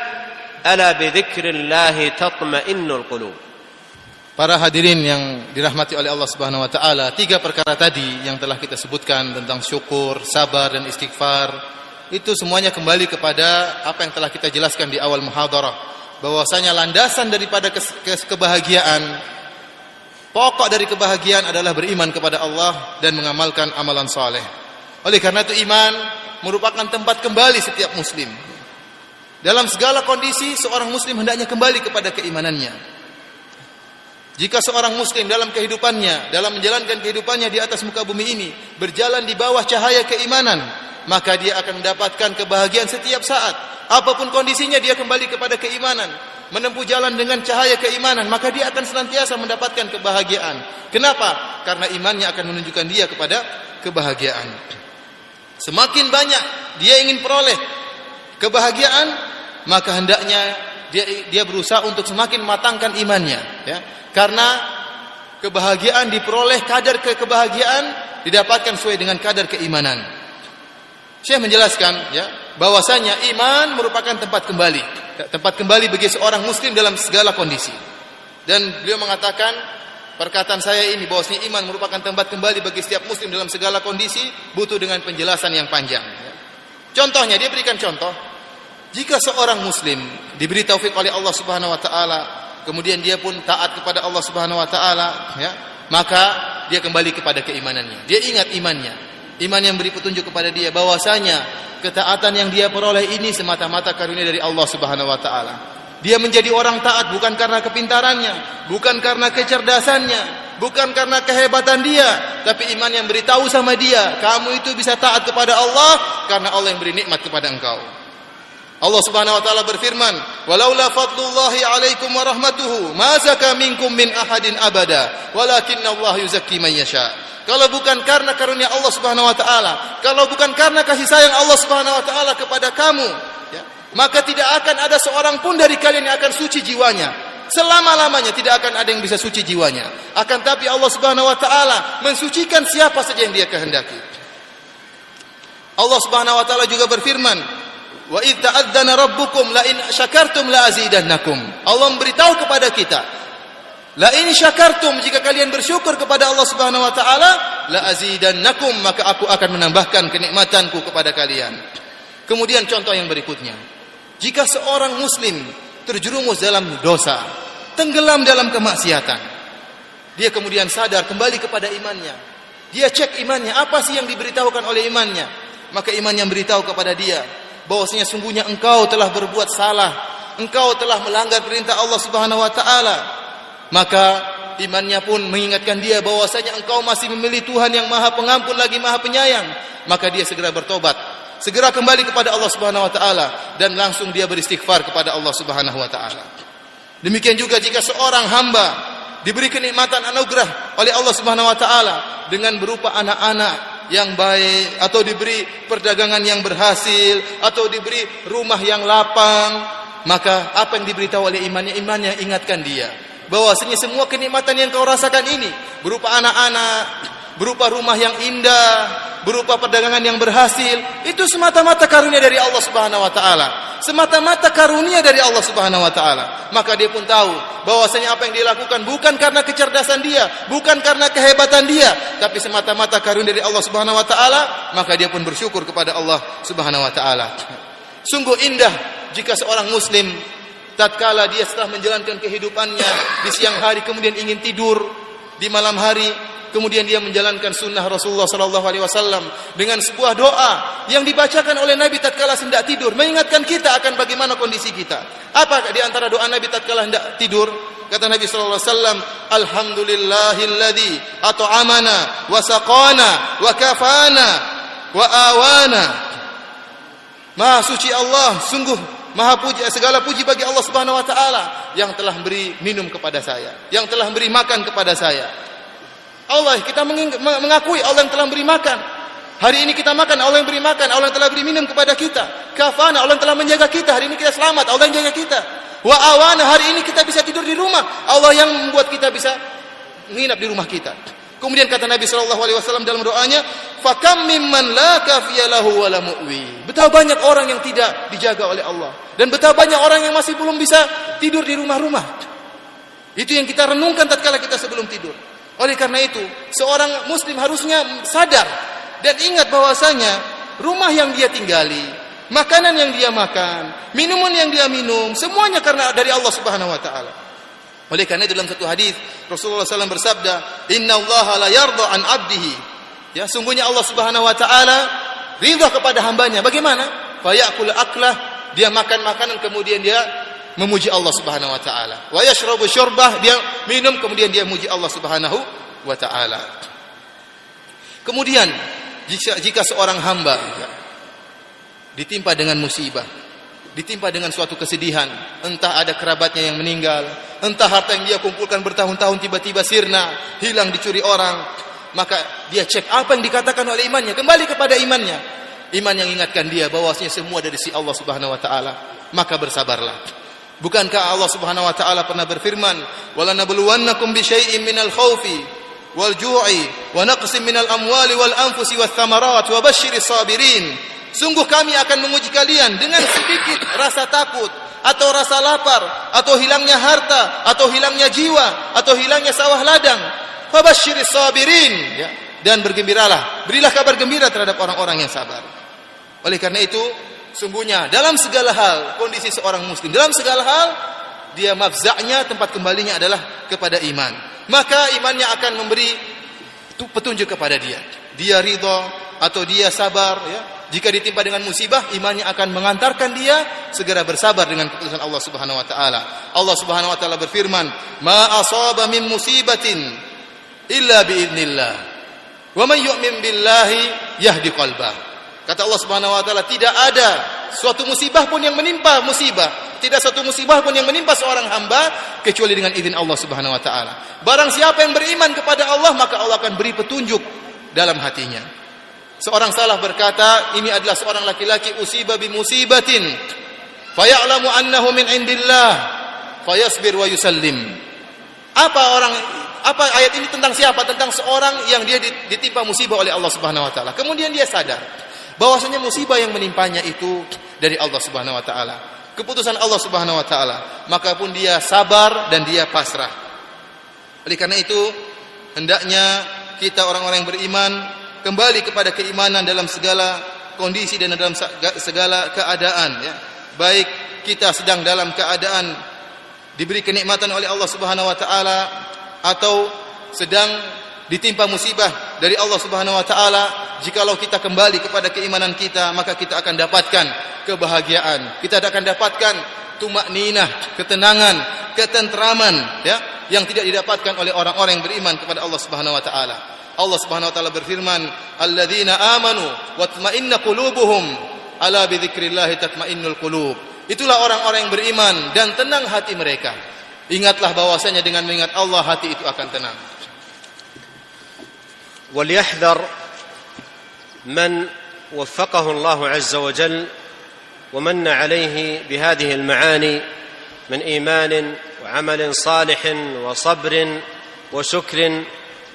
ألا بذكر الله تطمئن القلوب؟ Para hadirin yang dirahmati oleh Allah Subhanahu wa taala, tiga perkara tadi yang telah kita sebutkan tentang syukur, sabar dan istighfar, itu semuanya kembali kepada apa yang telah kita jelaskan di awal muhadarah, bahwasanya landasan daripada kebahagiaan pokok dari kebahagiaan adalah beriman kepada Allah dan mengamalkan amalan saleh. Oleh karena itu iman merupakan tempat kembali setiap muslim. Dalam segala kondisi seorang muslim hendaknya kembali kepada keimanannya. Jika seorang muslim dalam kehidupannya, dalam menjalankan kehidupannya di atas muka bumi ini, berjalan di bawah cahaya keimanan, maka dia akan mendapatkan kebahagiaan setiap saat. Apa pun kondisinya dia kembali kepada keimanan, menempuh jalan dengan cahaya keimanan, maka dia akan senantiasa mendapatkan kebahagiaan. Kenapa? Karena imannya akan menunjukkan dia kepada kebahagiaan. Semakin banyak dia ingin peroleh kebahagiaan, maka hendaknya dia dia berusaha untuk semakin matangkan imannya, ya. Karena kebahagiaan diperoleh kadar ke kebahagiaan didapatkan sesuai dengan kadar keimanan. Saya menjelaskan ya bahwasanya iman merupakan tempat kembali, tempat kembali bagi seorang muslim dalam segala kondisi. Dan beliau mengatakan perkataan saya ini bahwasanya iman merupakan tempat kembali bagi setiap muslim dalam segala kondisi butuh dengan penjelasan yang panjang. Contohnya dia berikan contoh jika seorang muslim diberi taufik oleh Allah Subhanahu wa taala, kemudian dia pun taat kepada Allah Subhanahu wa taala, ya, maka dia kembali kepada keimanannya. Dia ingat imannya. Iman yang beri petunjuk kepada dia bahwasanya ketaatan yang dia peroleh ini semata-mata karunia dari Allah Subhanahu wa taala. Dia menjadi orang taat bukan karena kepintarannya, bukan karena kecerdasannya, bukan karena kehebatan dia, tapi iman yang beritahu sama dia, kamu itu bisa taat kepada Allah karena Allah yang beri nikmat kepada engkau. Allah Subhanahu wa taala berfirman, "Walaula fadlullahi 'alaikum wa rahmatuhu, ma zaka minkum min ahadin abada, walakinna Allah yuzakki man yasha." Kalau bukan karena karunia Allah Subhanahu wa taala, kalau bukan karena kasih sayang Allah Subhanahu wa taala kepada kamu, ya, maka tidak akan ada seorang pun dari kalian yang akan suci jiwanya. Selama-lamanya tidak akan ada yang bisa suci jiwanya. Akan tapi Allah Subhanahu wa taala mensucikan siapa saja yang Dia kehendaki. Allah Subhanahu wa taala juga berfirman, Wa ta'adzana rabbukum la in syakartum la azidannakum. Allah memberitahu kepada kita, la in syakartum jika kalian bersyukur kepada Allah Subhanahu wa taala, la azidannakum maka aku akan menambahkan kenikmatanku kepada kalian. Kemudian contoh yang berikutnya. Jika seorang muslim terjerumus dalam dosa, tenggelam dalam kemaksiatan, dia kemudian sadar kembali kepada imannya. Dia cek imannya, apa sih yang diberitahukan oleh imannya? Maka iman yang beritahu kepada dia, bahwasanya sungguhnya engkau telah berbuat salah, engkau telah melanggar perintah Allah Subhanahu wa taala. Maka imannya pun mengingatkan dia bahwasanya engkau masih memilih Tuhan yang Maha Pengampun lagi Maha Penyayang. Maka dia segera bertobat, segera kembali kepada Allah Subhanahu wa taala dan langsung dia beristighfar kepada Allah Subhanahu wa taala. Demikian juga jika seorang hamba diberi kenikmatan anugerah oleh Allah Subhanahu wa taala dengan berupa anak-anak yang baik atau diberi perdagangan yang berhasil atau diberi rumah yang lapang maka apa yang diberitahu oleh imannya? Imannya ingatkan dia. Bahwasanya semua kenikmatan yang kau rasakan ini berupa anak-anak berupa rumah yang indah berupa perdagangan yang berhasil itu semata-mata karunia dari Allah Subhanahu wa taala. Semata-mata karunia dari Allah Subhanahu wa taala. Maka dia pun tahu bahwasanya apa yang dia lakukan bukan karena kecerdasan dia bukan karena kehebatan dia tapi semata-mata karunia dari Allah Subhanahu wa taala maka dia pun bersyukur kepada Allah Subhanahu wa taala. Sungguh indah jika seorang muslim tatkala dia setelah menjalankan kehidupannya di siang hari kemudian ingin tidur di malam hari kemudian dia menjalankan sunnah Rasulullah sallallahu alaihi wasallam dengan sebuah doa yang dibacakan oleh Nabi tatkala hendak tidur mengingatkan kita akan bagaimana kondisi kita. Apa di antara doa Nabi tatkala hendak tidur? Kata Nabi sallallahu alaihi wasallam, "Alhamdulillahilladzi at'amana wa saqana wa kafana wa awana." Maha suci Allah, sungguh Maha puji segala puji bagi Allah Subhanahu wa taala yang telah beri minum kepada saya, yang telah beri makan kepada saya, Allah kita mengakui Allah yang telah beri makan. Hari ini kita makan, Allah yang beri makan, Allah yang telah beri minum kepada kita. Kafana, Allah yang telah menjaga kita. Hari ini kita selamat, Allah yang jaga kita. Wa awana, hari ini kita bisa tidur di rumah. Allah yang membuat kita bisa menginap di rumah kita. Kemudian kata Nabi Shallallahu Alaihi Wasallam dalam doanya, "Fakam mimman la kafiyalahu wa la mu'wi." Betapa banyak orang yang tidak dijaga oleh Allah dan betapa banyak orang yang masih belum bisa tidur di rumah-rumah. Itu yang kita renungkan tatkala kita sebelum tidur. Oleh karena itu, seorang muslim harusnya sadar dan ingat bahwasanya rumah yang dia tinggali, makanan yang dia makan, minuman yang dia minum, semuanya karena dari Allah Subhanahu wa taala. Oleh karena itu dalam satu hadis Rasulullah SAW bersabda, Inna Allah la yarda an abdihi. Ya, sungguhnya Allah Subhanahu Wa Taala ridha kepada hambanya. Bagaimana? Fayakul aklah, dia makan makanan kemudian dia memuji Allah Subhanahu wa taala. Wa yashrabu syurbah, dia minum kemudian dia memuji Allah Subhanahu wa taala. Kemudian jika, jika seorang hamba ditimpa dengan musibah, ditimpa dengan suatu kesedihan, entah ada kerabatnya yang meninggal, entah harta yang dia kumpulkan bertahun-tahun tiba-tiba sirna, hilang dicuri orang, maka dia cek apa yang dikatakan oleh imannya, kembali kepada imannya. Iman yang ingatkan dia bahwasanya semua dari si Allah Subhanahu wa taala, maka bersabarlah. Bukankah Allah Subhanahu wa taala pernah berfirman, "Wala nabluwannakum bi syai'in minal khaufi wal ju'i wa naqsin minal amwali wal anfusi wath thamarat wa sabirin." Sungguh kami akan menguji kalian dengan sedikit rasa takut, atau rasa lapar atau hilangnya harta atau hilangnya jiwa atau hilangnya sawah ladang. Fabasyiris sabirin. Ya. Dan bergembiralah. Berilah kabar gembira terhadap orang-orang yang sabar. Oleh karena itu sungguhnya dalam segala hal kondisi seorang muslim dalam segala hal dia mafza'nya tempat kembalinya adalah kepada iman maka imannya akan memberi petunjuk kepada dia dia ridho atau dia sabar ya jika ditimpa dengan musibah, imannya akan mengantarkan dia segera bersabar dengan keputusan Allah Subhanahu wa taala. Allah Subhanahu wa taala berfirman, "Ma asaba min musibatin illa biidznillah. Wa man yu'min billahi yahdi qalbah." Kata Allah Subhanahu wa taala, tidak ada suatu musibah pun yang menimpa musibah, tidak satu musibah pun yang menimpa seorang hamba kecuali dengan izin Allah Subhanahu wa taala. Barang siapa yang beriman kepada Allah, maka Allah akan beri petunjuk dalam hatinya. Seorang salah berkata, ini adalah seorang laki-laki usiba bi musibatin. Faya'lamu annahu min indillah. Fayasbir wa yusallim. Apa orang apa ayat ini tentang siapa? Tentang seorang yang dia ditimpa musibah oleh Allah Subhanahu wa taala. Kemudian dia sadar bahwasanya musibah yang menimpanya itu dari Allah Subhanahu wa taala. Keputusan Allah Subhanahu wa taala. Maka pun dia sabar dan dia pasrah. Oleh karena itu, hendaknya kita orang-orang yang beriman kembali kepada keimanan dalam segala kondisi dan dalam segala keadaan ya. Baik kita sedang dalam keadaan diberi kenikmatan oleh Allah Subhanahu wa taala atau sedang ditimpa musibah dari Allah Subhanahu wa taala, jikalau kita kembali kepada keimanan kita, maka kita akan dapatkan kebahagiaan. Kita akan dapatkan tumak ninah, ketenangan, ketentraman ya yang tidak didapatkan oleh orang-orang yang beriman kepada Allah Subhanahu wa taala. Allah Subhanahu wa taala berfirman, "Alladzina amanu wa tatma'inna qulubuhum ala bi dzikrillah tatma'innul qulub." Itulah orang-orang yang beriman dan tenang hati mereka. Ingatlah bahwasanya dengan mengingat Allah hati itu akan tenang. وليحذر من وفقه الله عز وجل ومن عليه بهذه المعاني من إيمان وعمل صالح وصبر وشكر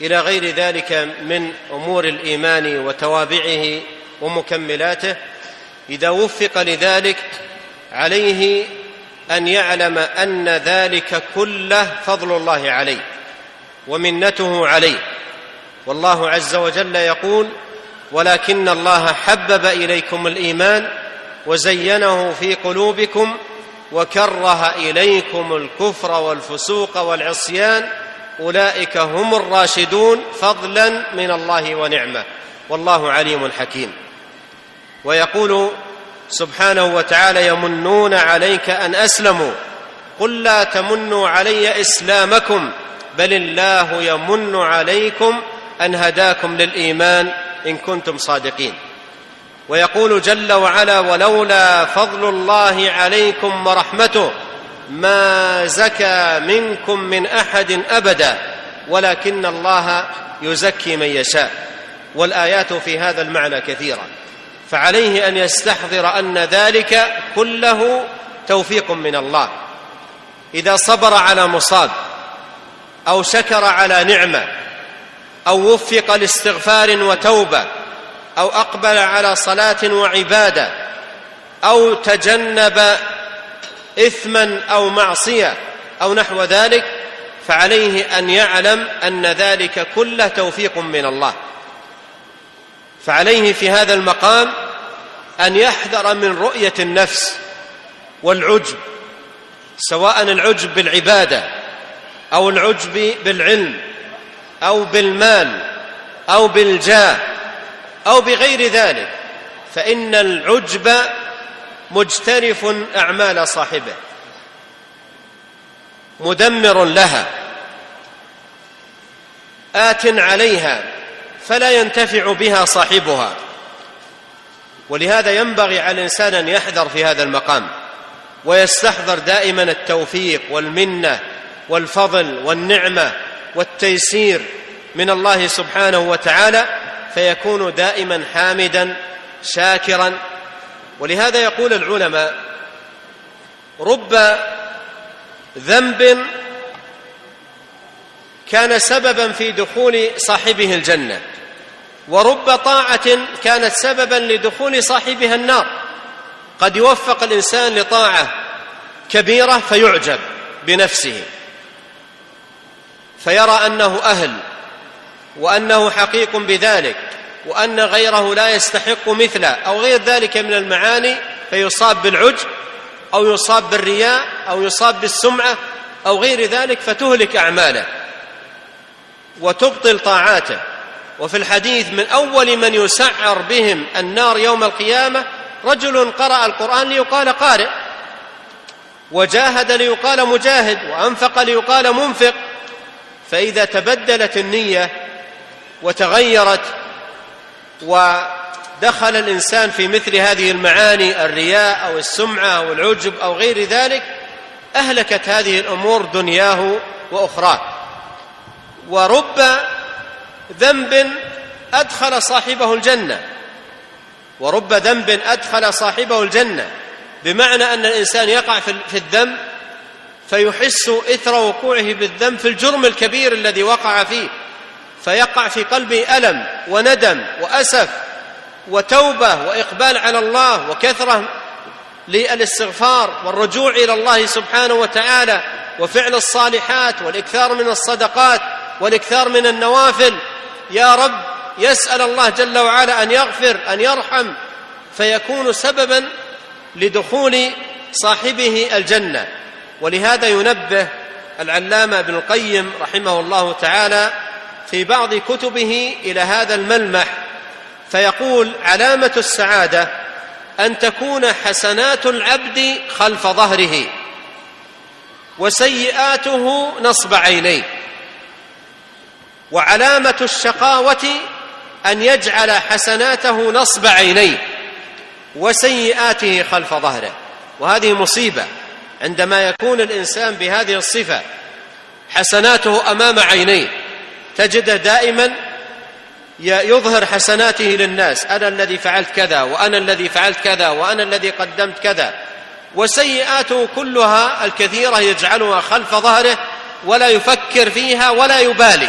إلى غير ذلك من أمور الإيمان وتوابعه ومكملاته. إذا وفق لذلك عليه أن يعلم أن ذلك كله فضل الله عليه ومنته عليه. والله عز وجل يقول ولكن الله حبب إليكم الإيمان وزينه في قلوبكم وكره إليكم الكفر والفسوق والعصيان أولئك هم الراشدون فضلا من الله ونعمه والله عليم حكيم. ويقول سبحانه وتعالى يمنون عليك أن اسلموا قل لا تمنوا علي إسلامكم بل الله يمن عليكم أن هداكم للإيمان إن كنتم صادقين. ويقول جل وعلا ولولا فضل الله عليكم ورحمته ما زكى منكم من أحد أبدا ولكن الله يزكي من يشاء. والآيات في هذا المعنى كثيرة. فعليه أن يستحضر أن ذلك كله توفيق من الله. إذا صبر على مصاب أو شكر على نعمة أو وفق لاستغفار وتوبة أو أقبل على صلاة وعبادة أو تجنب اثما أو معصية أو نحو ذلك فعليه أن يعلم أن ذلك كله توفيق من الله. فعليه في هذا المقام أن يحذر من رؤية النفس والعجب سواء العجب بالعبادة أو العجب بالعلم. أو بالمال أو بالجاه أو بغير ذلك فإن العجب مجترف أعمال صاحبه مدمر لها آت عليها فلا ينتفع بها صاحبها. ولهذا ينبغي على الإنسان أن يحذر في هذا المقام ويستحضر دائما التوفيق والمنة والفضل والنعمة والتيسير من الله سبحانه وتعالى فيكون دائما حامدا شاكرا. ولهذا يقول العلماء رب ذنب كان سببا في دخول صاحبه الجنة ورب طاعة كانت سببا لدخول صاحبها النار. قد يوفق الإنسان لطاعة كبيرة فيعجب بنفسه. فيرى أنه أهل وأنه حقيق بذلك وأن غيره لا يستحق مثله أو غير ذلك من المعاني فيصاب بالعجب أو يصاب بالرياء أو يصاب بالسمعة أو غير ذلك فتهلك أعماله. وتبطل طاعاته. وفي الحديث من أول من يسعر بهم النار يوم القيامة رجل قرأ القرآن ليقال قارئ وجاهد ليقال مجاهد وأنفق ليقال منفق فإذا تبدلت النية وتغيرت ودخل الإنسان في مثل هذه المعاني الرياء أو السمعة أو العجب أو غير ذلك أهلكت هذه الأمور دنياه وأخراه ورب ذنب أدخل صاحبه الجنة. ورب ذنب أدخل صاحبه الجنة. بمعنى أن الإنسان يقع في الذنب فيحس إثر وقوعه بالذنب في الجرم الكبير الذي وقع فيه. فيقع في قلبه ألم وندم وأسف وتوبة وإقبال على الله وكثرة للاستغفار والرجوع إلى الله سبحانه وتعالى وفعل الصالحات والإكثار من الصدقات والإكثار من النوافل. يا رب يسأل الله جل وعلا أن يغفر أن يرحم. فيكون سببا لدخول صاحبه الجنة. ولهذا ينبه العلامة ابن القيم رحمه الله تعالى في بعض كتبه إلى هذا الملمح فيقول علامة السعادة أن تكون حسنات العبد خلف ظهره وسيئاته نصب عينيه وعلامة الشقاوة أن يجعل حسناته نصب عينيه وسيئاته خلف ظهره. وهذه مصيبة. عندما يكون الإنسان بهذه الصفة حسناته أمام عينيه تجده دائما يظهر حسناته للناس. أنا الذي فعلت كذا وأنا الذي فعلت كذا وأنا الذي قدمت كذا. وسيئاته كلها الكثيرة يجعلها خلف ظهره ولا يفكر فيها ولا يبالي.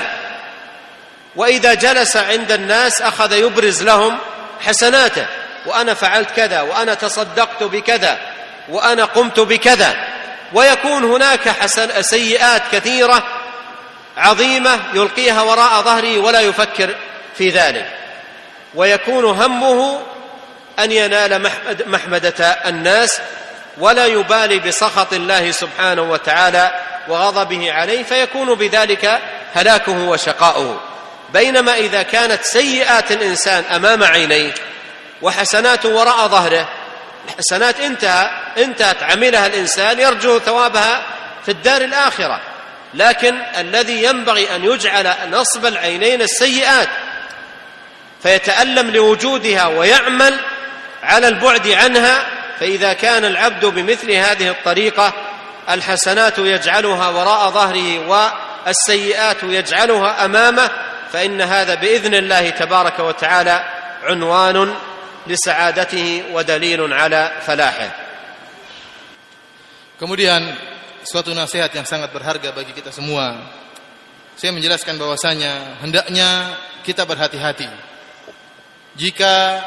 وإذا جلس عند الناس أخذ يبرز لهم حسناته وأنا فعلت كذا وأنا تصدقت بكذا. وأنا قمت بكذا. ويكون هناك حسن سيئات كثيرة عظيمة يلقيها وراء ظهره ولا يفكر في ذلك. ويكون همه أن ينال محمد محمدة الناس ولا يبالي بسخط الله سبحانه وتعالى وغضبه عليه فيكون بذلك هلاكه وشقاؤه. بينما إذا كانت سيئات الإنسان أمام عينيه وحسناته وراء ظهره حسنات انتهى انتهت عملها الإنسان يرجو ثوابها في الدار الآخرة. لكن الذي ينبغي أن يجعل نصب العينين السيئات فيتألم لوجودها ويعمل على البعد عنها فإذا كان العبد بمثل هذه الطريقة الحسنات يجعلها وراء ظهره والسيئات يجعلها أمامه فإن هذا بإذن الله تبارك وتعالى عنوان لسعادته ودليل على فلاحه Kemudian suatu nasihat yang sangat berharga bagi kita semua. Saya menjelaskan bahwasanya hendaknya kita berhati-hati. Jika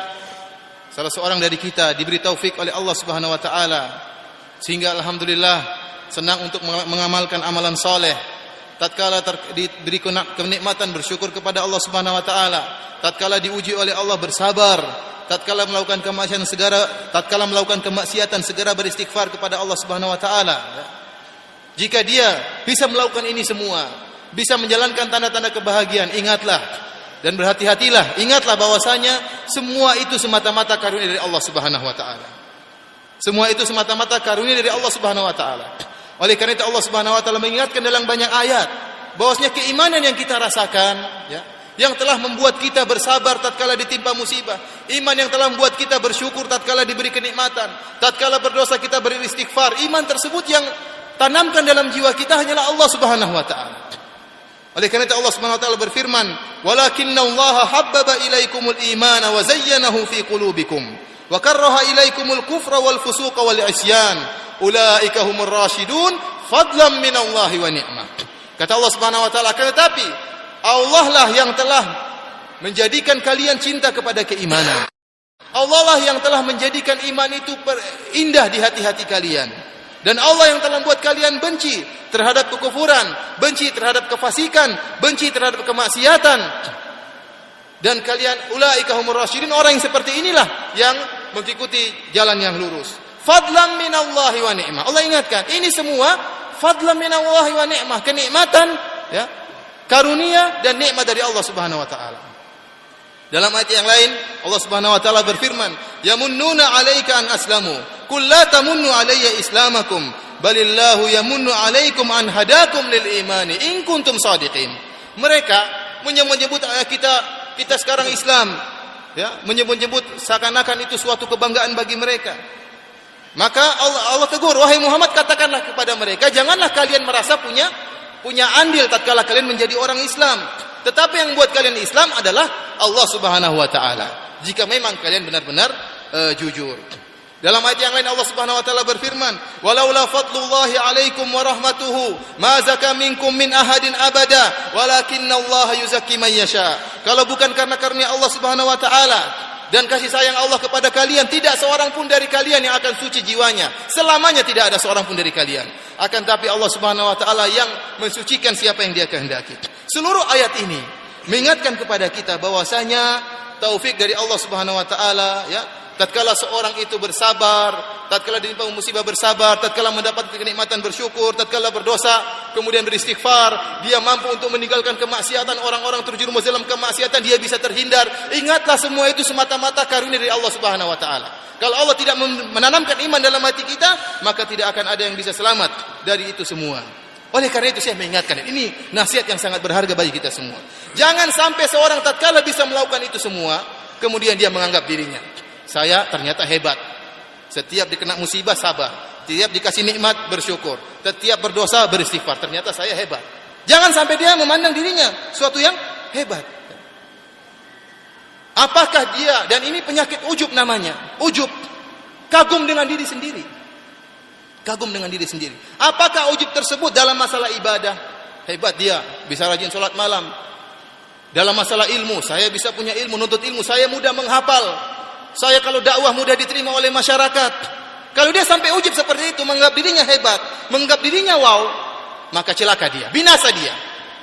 salah seorang dari kita diberi taufik oleh Allah Subhanahu wa taala sehingga alhamdulillah senang untuk mengamalkan amalan soleh tatkala diberi kenikmatan bersyukur kepada Allah Subhanahu wa taala, tatkala diuji oleh Allah bersabar, tatkala melakukan kemaksiatan segera tatkala melakukan kemaksiatan segera beristighfar kepada Allah Subhanahu wa taala. Jika dia bisa melakukan ini semua, bisa menjalankan tanda-tanda kebahagiaan, ingatlah dan berhati-hatilah, ingatlah bahwasanya semua itu semata-mata karunia dari Allah Subhanahu wa taala. Semua itu semata-mata karunia dari Allah Subhanahu wa taala. Oleh karena itu Allah Subhanahu wa taala mengingatkan dalam banyak ayat bahwasanya keimanan yang kita rasakan ya yang telah membuat kita bersabar tatkala ditimpa musibah, iman yang telah membuat kita bersyukur tatkala diberi kenikmatan, tatkala berdosa kita beristighfar, iman tersebut yang tanamkan dalam jiwa kita hanyalah Allah Subhanahu wa taala. Oleh karena itu Allah Subhanahu wa taala berfirman, "Walakinna Allah habbaba ilaikumul imana wa zayyanahu fi qulubikum wa karraha ilaikumul kufra wal fusuqa wal isyan." ulaika humur rasyidun fadlan min Allah wa ni'mah. Kata Allah Subhanahu wa taala, tetapi Allah lah yang telah menjadikan kalian cinta kepada keimanan. Allah lah yang telah menjadikan iman itu indah di hati-hati kalian. Dan Allah yang telah membuat kalian benci terhadap kekufuran, benci terhadap kefasikan, benci terhadap kemaksiatan. Dan kalian ulaika humur rasyidin orang yang seperti inilah yang mengikuti jalan yang lurus. Fadlan minallahi wa ni'mah. Allah ingatkan, ini semua fadlan minallahi wa ni'mah, kenikmatan ya, karunia dan nikmat dari Allah Subhanahu wa taala. Dalam ayat yang lain Allah Subhanahu wa taala berfirman, "Yamunnuna 'alaika an aslamu, qul la tamunnu 'alayya islamakum, balillahu yamunnu 'alaikum an hadakum lil imani in kuntum shadiqin." Mereka menyebut kita kita sekarang Islam, ya, menyebut-nyebut seakan-akan itu suatu kebanggaan bagi mereka. Maka Allah, Allah tegur, wahai Muhammad katakanlah kepada mereka, janganlah kalian merasa punya punya andil tatkala kalian menjadi orang Islam. Tetapi yang buat kalian Islam adalah Allah Subhanahu wa taala. Jika memang kalian benar-benar uh, jujur. Dalam ayat yang lain Allah Subhanahu wa taala berfirman, "Walaula fadlullahi 'alaikum wa rahmatuhu, ma zaka minkum min ahadin abada, walakinallaha yuzakki man yasha." Kalau bukan karena karunia Allah Subhanahu wa taala dan kasih sayang Allah kepada kalian, tidak seorang pun dari kalian yang akan suci jiwanya. Selamanya tidak ada seorang pun dari kalian. Akan tapi Allah Subhanahu wa taala yang mensucikan siapa yang Dia kehendaki. Seluruh ayat ini mengingatkan kepada kita bahwasanya taufik dari Allah Subhanahu wa taala ya tatkala seorang itu bersabar tatkala ditimpa musibah bersabar tatkala mendapat kenikmatan bersyukur tatkala berdosa kemudian beristighfar dia mampu untuk meninggalkan kemaksiatan orang-orang terjerumus dalam kemaksiatan dia bisa terhindar. Ingatlah semua itu semata-mata karunia dari Allah Subhanahu wa taala. Kalau Allah tidak menanamkan iman dalam hati kita maka tidak akan ada yang bisa selamat dari itu semua. Oleh karena itu saya mengingatkan ini nasihat yang sangat berharga bagi kita semua. Jangan sampai seorang tatkala bisa melakukan itu semua, kemudian dia menganggap dirinya saya ternyata hebat. Setiap dikena musibah sabar, setiap dikasih nikmat bersyukur, setiap berdosa beristighfar. Ternyata saya hebat. Jangan sampai dia memandang dirinya suatu yang hebat. Apakah dia dan ini penyakit ujub namanya? Ujub. Kagum dengan diri sendiri. Kagum dengan diri sendiri. Apakah ujub tersebut dalam masalah ibadah? Hebat dia, bisa rajin sholat malam. Dalam masalah ilmu, saya bisa punya ilmu, nuntut ilmu. Saya mudah menghafal. Saya kalau dakwah mudah diterima oleh masyarakat. Kalau dia sampai ujub seperti itu, menganggap dirinya hebat, menganggap dirinya wow, maka celaka dia, binasa dia.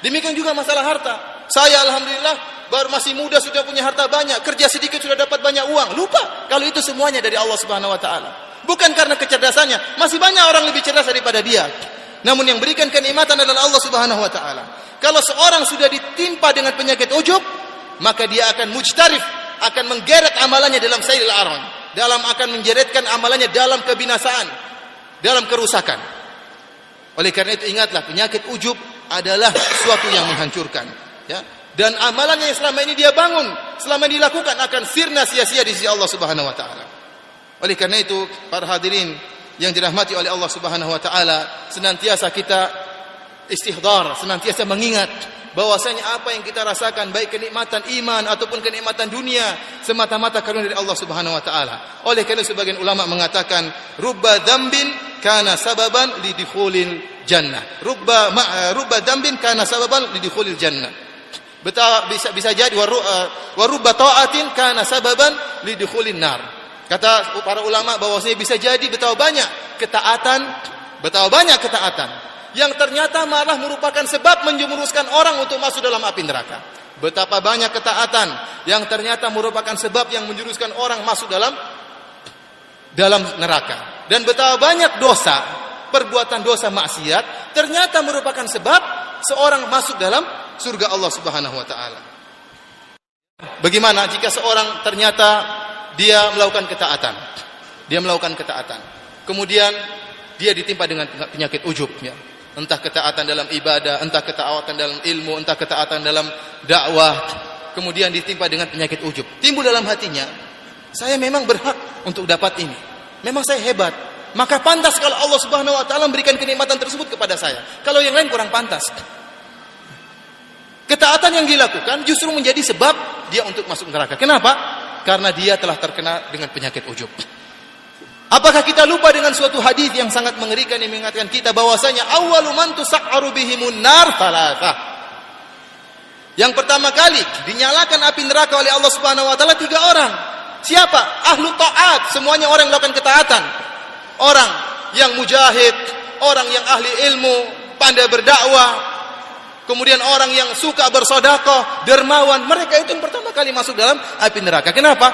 Demikian juga masalah harta. Saya alhamdulillah baru masih muda sudah punya harta banyak, kerja sedikit sudah dapat banyak uang. Lupa kalau itu semuanya dari Allah Subhanahu wa taala. Bukan karena kecerdasannya, masih banyak orang lebih cerdas daripada dia. Namun yang berikan kenikmatan adalah Allah Subhanahu wa taala. Kalau seorang sudah ditimpa dengan penyakit ujub, maka dia akan mujtarif, akan menggeret amalannya dalam sailil aron, dalam akan menjeretkan amalannya dalam kebinasaan, dalam kerusakan. Oleh karena itu ingatlah penyakit ujub adalah sesuatu yang menghancurkan, ya. Dan amalannya yang selama ini dia bangun, selama ini dilakukan akan sirna sia-sia di sisi Allah Subhanahu wa taala. Oleh karena itu, para hadirin yang dirahmati oleh Allah Subhanahu wa taala, senantiasa kita istihdar, senantiasa mengingat bahwasanya apa yang kita rasakan baik kenikmatan iman ataupun kenikmatan dunia semata-mata karunia dari Allah Subhanahu wa taala. Oleh karena sebagian ulama mengatakan rubba dzambin kana sababan lidikhulil jannah. Rubba ma, rubba dzambin kana sababan lidikhulil jannah. Betul bisa bisa jadi warubba taatin kana sababan lidikhulin nar. Kata para ulama bahwasanya bisa jadi betapa banyak ketaatan, betapa banyak ketaatan yang ternyata malah merupakan sebab menjemuruskan orang untuk masuk dalam api neraka. Betapa banyak ketaatan yang ternyata merupakan sebab yang menjuruskan orang masuk dalam dalam neraka. Dan betapa banyak dosa, perbuatan dosa maksiat ternyata merupakan sebab seorang masuk dalam surga Allah Subhanahu wa taala. Bagaimana jika seorang ternyata dia melakukan ketaatan. Dia melakukan ketaatan. Kemudian dia ditimpa dengan penyakit ujub ya. Entah ketaatan dalam ibadah, entah ketaatan dalam ilmu, entah ketaatan dalam dakwah. Kemudian ditimpa dengan penyakit ujub. Timbul dalam hatinya, saya memang berhak untuk dapat ini. Memang saya hebat. Maka pantas kalau Allah Subhanahu wa taala memberikan kenikmatan tersebut kepada saya. Kalau yang lain kurang pantas. Ketaatan yang dilakukan justru menjadi sebab dia untuk masuk neraka. Kenapa? karena dia telah terkena dengan penyakit ujub. Apakah kita lupa dengan suatu hadis yang sangat mengerikan yang mengingatkan kita bahwasanya awwalu man bihimun nar. Yang pertama kali dinyalakan api neraka oleh Allah Subhanahu wa taala tiga orang. Siapa? Ahlu taat, semuanya orang yang melakukan ketaatan. Orang yang mujahid, orang yang ahli ilmu, pandai berdakwah, kemudian orang yang suka bersodakoh, dermawan, mereka itu yang pertama kali masuk dalam api neraka. Kenapa?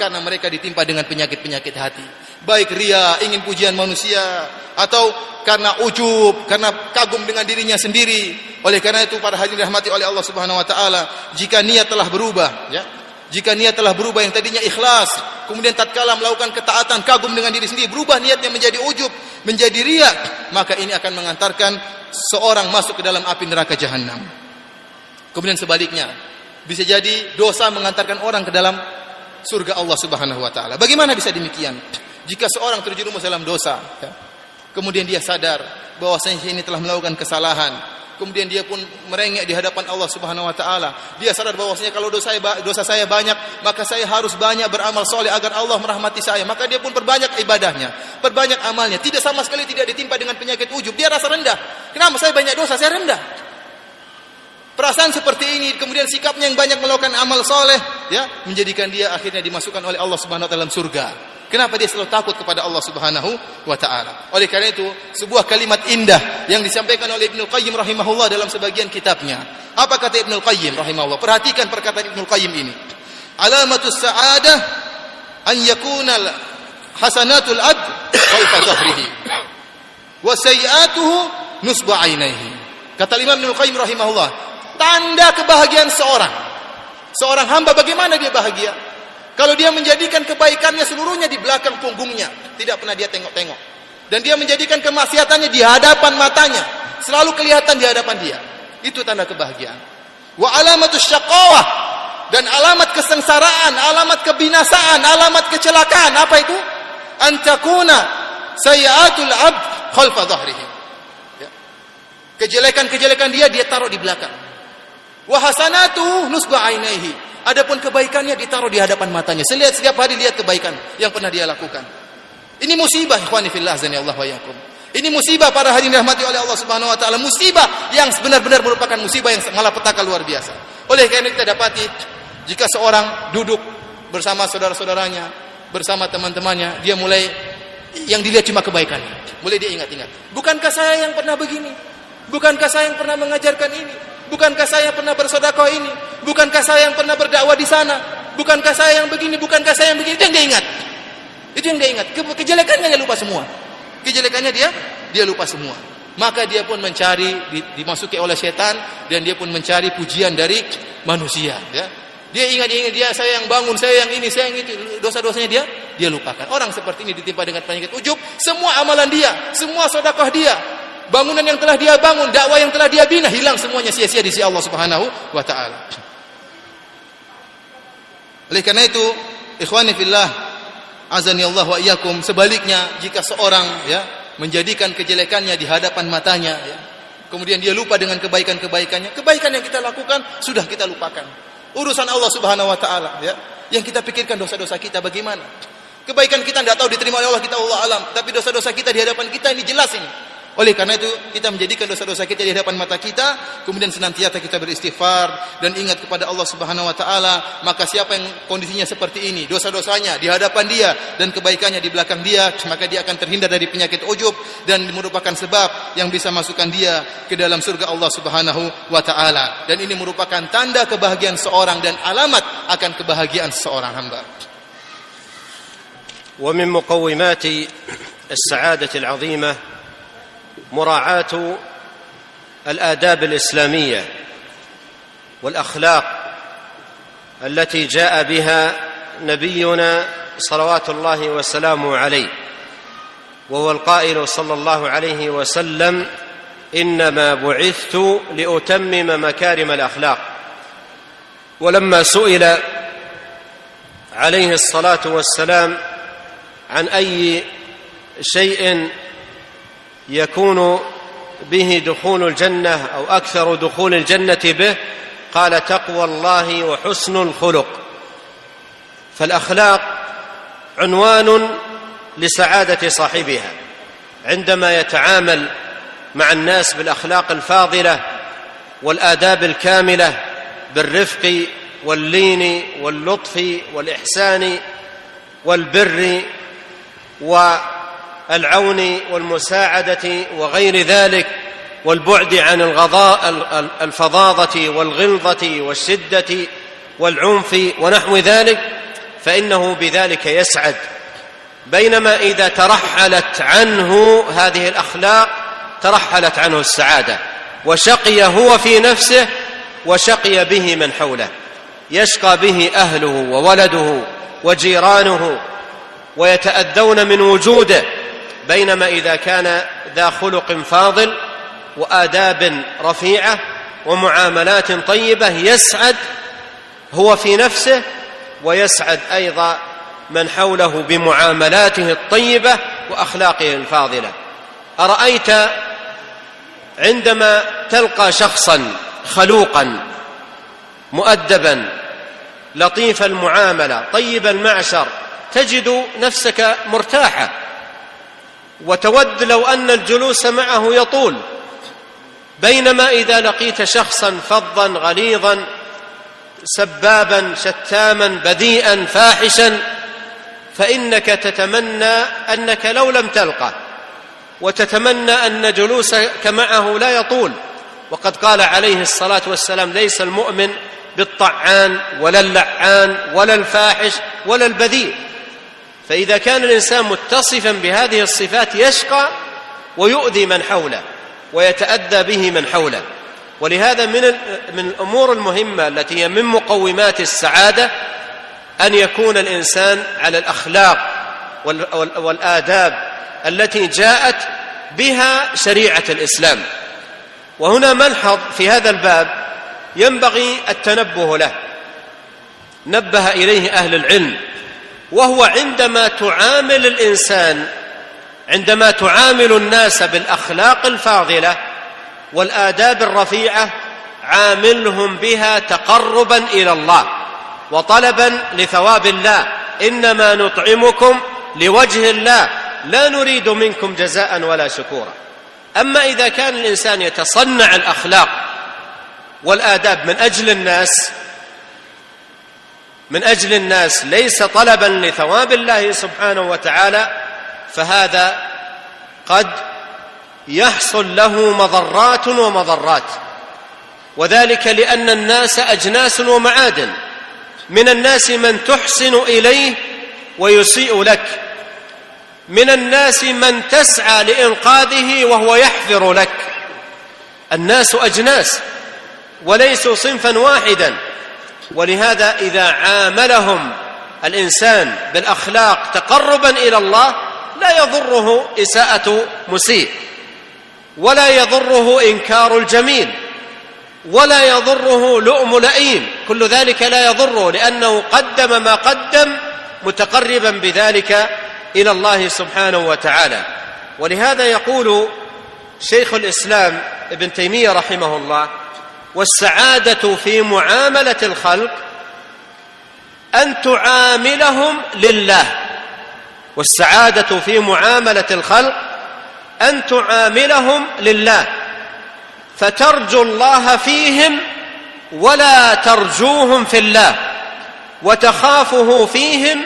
Karena mereka ditimpa dengan penyakit-penyakit hati. Baik ria, ingin pujian manusia, atau karena ujub, karena kagum dengan dirinya sendiri. Oleh karena itu para hadirin rahmati oleh Allah Subhanahu wa taala, jika niat telah berubah, ya, jika niat telah berubah yang tadinya ikhlas, kemudian tatkala melakukan ketaatan kagum dengan diri sendiri, berubah niatnya menjadi ujub, menjadi riya, maka ini akan mengantarkan seorang masuk ke dalam api neraka jahanam. Kemudian sebaliknya, bisa jadi dosa mengantarkan orang ke dalam surga Allah Subhanahu wa taala. Bagaimana bisa demikian? Jika seorang terjerumus dalam dosa, ya, kemudian dia sadar bahwasanya ini telah melakukan kesalahan, kemudian dia pun merengek di hadapan Allah Subhanahu wa taala. Dia sadar bahwasanya kalau dosa saya dosa saya banyak, maka saya harus banyak beramal soleh agar Allah merahmati saya. Maka dia pun perbanyak ibadahnya, perbanyak amalnya. Tidak sama sekali tidak ditimpa dengan penyakit ujub. Dia rasa rendah. Kenapa saya banyak dosa? Saya rendah. Perasaan seperti ini, kemudian sikapnya yang banyak melakukan amal soleh, ya, menjadikan dia akhirnya dimasukkan oleh Allah Subhanahu wa taala dalam surga. Kenapa dia selalu takut kepada Allah Subhanahu wa taala? Oleh karena itu, sebuah kalimat indah yang disampaikan oleh Ibnu Qayyim rahimahullah dalam sebagian kitabnya. Apa kata Ibnu Qayyim rahimahullah? Perhatikan perkataan Ibnu Qayyim ini. Alamatus sa'adah an yakuna hasanatul ad khalfa dhahrihi wa sayiatuhu nusba ainaihi. Kata Imam Ibnu Qayyim rahimahullah, tanda kebahagiaan seorang. Seorang hamba bagaimana dia bahagia? Kalau dia menjadikan kebaikannya seluruhnya di belakang punggungnya, tidak pernah dia tengok-tengok. Dan dia menjadikan kemaksiatannya di hadapan matanya, selalu kelihatan di hadapan dia. Itu tanda kebahagiaan. Wa alamatus syaqawah dan alamat kesengsaraan, alamat kebinasaan, alamat kecelakaan apa itu? Antakuna sayatul abd khalfa dhahrihi. Ya. Kejelekan-kejelekan dia dia taruh di belakang. Wa hasanatu nusba ainaihi Adapun kebaikannya ditaruh di hadapan matanya. Selihat setiap hari lihat kebaikan yang pernah dia lakukan. Ini musibah ikhwani fillah azani Allah wa yakum. Ini musibah para hadirin rahmati oleh Allah Subhanahu wa taala, musibah yang benar-benar merupakan musibah yang malapetaka luar biasa. Oleh karena kita dapati jika seorang duduk bersama saudara-saudaranya, bersama teman-temannya, dia mulai yang dilihat cuma kebaikannya. Mulai dia ingat-ingat. Bukankah saya yang pernah begini? Bukankah saya yang pernah mengajarkan ini? Bukankah saya yang pernah bersodakoh ini? Bukankah saya yang pernah berdakwah di sana? Bukankah saya yang begini? Bukankah saya yang begini? Itu yang dia ingat. Itu yang dia ingat. Ke kejelekannya dia lupa semua. Kejelekannya dia dia lupa semua. Maka dia pun mencari dimasuki oleh setan dan dia pun mencari pujian dari manusia. Ya. Dia ingat-ingat dia saya yang bangun, saya yang ini, saya yang itu. Dosa-dosanya dia dia lupakan. Orang seperti ini ditimpa dengan penyakit ujub, semua amalan dia, semua sedekah dia, bangunan yang telah dia bangun, dakwah yang telah dia bina hilang semuanya sia-sia di sisi Allah Subhanahu wa taala. Oleh karena itu, ikhwani fillah, azani Allah wa iyyakum, sebaliknya jika seorang ya menjadikan kejelekannya di hadapan matanya ya, kemudian dia lupa dengan kebaikan-kebaikannya, kebaikan yang kita lakukan sudah kita lupakan. Urusan Allah Subhanahu wa taala ya. Yang kita pikirkan dosa-dosa kita bagaimana? Kebaikan kita tidak tahu diterima oleh Allah kita Allah alam, tapi dosa-dosa kita di hadapan kita ini jelas ini. Oleh karena itu kita menjadikan dosa-dosa kita di hadapan mata kita, kemudian senantiasa kita beristighfar dan ingat kepada Allah Subhanahu wa taala, maka siapa yang kondisinya seperti ini, dosa-dosanya di hadapan dia dan kebaikannya di belakang dia, maka dia akan terhindar dari penyakit ujub dan merupakan sebab yang bisa masukkan dia ke dalam surga Allah Subhanahu wa taala. Dan ini merupakan tanda kebahagiaan seorang dan alamat akan kebahagiaan seorang hamba. ومن مقومات السعادة العظيمة مراعاة الآداب الإسلامية والأخلاق التي جاء بها نبينا صلوات الله وسلامه عليه وهو القائل صلى الله عليه وسلم إنما بعثت لأتمم مكارم الأخلاق. ولما سئل عليه الصلاة والسلام عن أي شيء يكون به دخول الجنة أو أكثر دخول الجنة به قال تقوى الله وحسن الخلق. فالأخلاق عنوان لسعادة صاحبها. عندما يتعامل مع الناس بالأخلاق الفاضلة والآداب الكاملة بالرفق واللين واللطف والإحسان والبر و العون والمساعدة وغير ذلك والبعد عن الغضاء الفظاظة والغلظة والشدة والعنف ونحو ذلك فإنه بذلك يسعد. بينما إذا ترحلت عنه هذه الأخلاق ترحلت عنه السعادة. وشقي هو في نفسه وشقي به من حوله. يشقى به أهله وولده وجيرانه ويتأذون من وجوده. بينما إذا كان ذا خلق فاضل وآداب رفيعة ومعاملات طيبة يسعد هو في نفسه ويسعد أيضا من حوله بمعاملاته الطيبة وأخلاقه الفاضلة. أرأيت عندما تلقى شخصا خلوقا مؤدبا لطيف المعاملة طيب المعشر تجد نفسك مرتاحة. وتود لو أن الجلوس معه يطول بينما إذا لقيت شخصا فظا غليظا سبابا شتاما بذيئا فاحشا فإنك تتمنى أنك لو لم تلقه وتتمنى أن جلوسك معه لا يطول. وقد قال عليه الصلاة والسلام ليس المؤمن بالطعان ولا اللعان ولا الفاحش ولا البذيء. فإذا كان الإنسان متصفا بهذه الصفات يشقى ويؤذي من حوله ويتأذى به من حوله. ولهذا من من الأمور المهمة التي هي من مقومات السعادة أن يكون الإنسان على الأخلاق والآداب التي جاءت بها شريعة الإسلام. وهنا ملحظ في هذا الباب ينبغي التنبه له. نبه إليه أهل العلم. وهو عندما تعامل الإنسان عندما تعامل الناس بالأخلاق الفاضلة والآداب الرفيعة عاملهم بها تقربا إلى الله وطلبا لثواب الله. إنما نطعمكم لوجه الله لا نريد منكم جزاء ولا شكورا. أما إذا كان الإنسان يتصنع الأخلاق والآداب من أجل الناس من أجل الناس ليس طلبا لثواب الله سبحانه وتعالى فهذا قد يحصل له مضرات ومضرات. وذلك لأن الناس أجناس ومعادن. من الناس من تحسن إليه ويسيء لك. من الناس من تسعى لإنقاذه وهو يحفر لك. الناس أجناس وليسوا صنفا واحدا. ولهذا إذا عاملهم الإنسان بالأخلاق تقربا إلى الله لا يضره إساءة مسيء ولا يضره إنكار الجميل ولا يضره لؤم لئيم. كل ذلك لا يضره لأنه قدم ما قدم متقربا بذلك إلى الله سبحانه وتعالى. ولهذا يقول شيخ الإسلام ابن تيمية رحمه الله والسعادة في معاملة الخلق أن تعاملهم لله والسعادة في معاملة الخلق أن تعاملهم لله فترجو الله فيهم ولا ترجوهم في الله وتخافه فيهم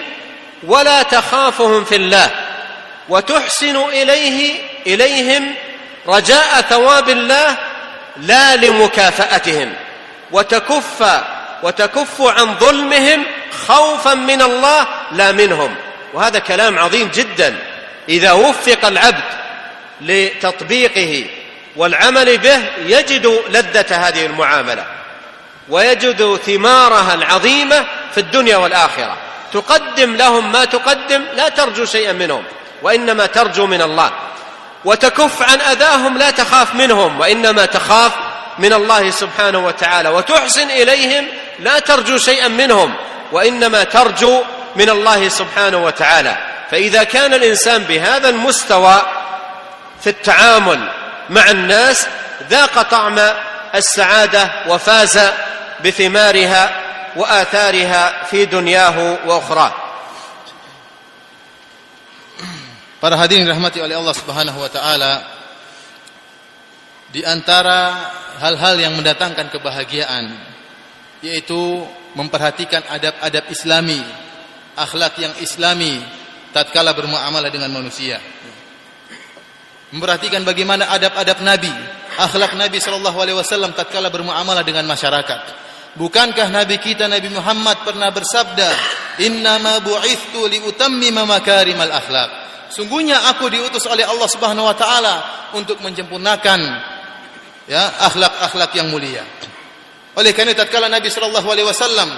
ولا تخافهم في الله وتحسن إليه إليهم رجاء ثواب الله لا لمكافأتهم وتكف وتكف عن ظلمهم خوفا من الله لا منهم. وهذا كلام عظيم جدا. إذا وفق العبد لتطبيقه والعمل به يجد لذة هذه المعاملة ويجد ثمارها العظيمة في الدنيا والآخرة. تقدم لهم ما تقدم لا ترجو شيئا منهم وإنما ترجو من الله. وتكف عن أذاهم لا تخاف منهم وإنما تخاف من الله سبحانه وتعالى. وتحسن إليهم لا ترجو شيئا منهم وإنما ترجو من الله سبحانه وتعالى. فإذا كان الإنسان بهذا المستوى في التعامل مع الناس ذاق طعم السعادة وفاز بثمارها وآثارها في دنياه وأخراه. Para hadirin rahmati oleh Allah Subhanahu wa taala, di antara hal-hal yang mendatangkan kebahagiaan yaitu memperhatikan adab-adab Islami, akhlak yang Islami tatkala bermuamalah dengan manusia. memperhatikan bagaimana adab-adab Nabi, akhlak Nabi sallallahu alaihi wasallam tatkala bermuamalah dengan masyarakat. Bukankah Nabi kita Nabi Muhammad pernah bersabda, "Innama bu'ithtu liutammima makarimal akhlak." Sungguhnya aku diutus oleh Allah Subhanahu wa taala untuk menyempurnakan ya akhlak-akhlak yang mulia. Oleh karena tatkala Nabi sallallahu alaihi wasallam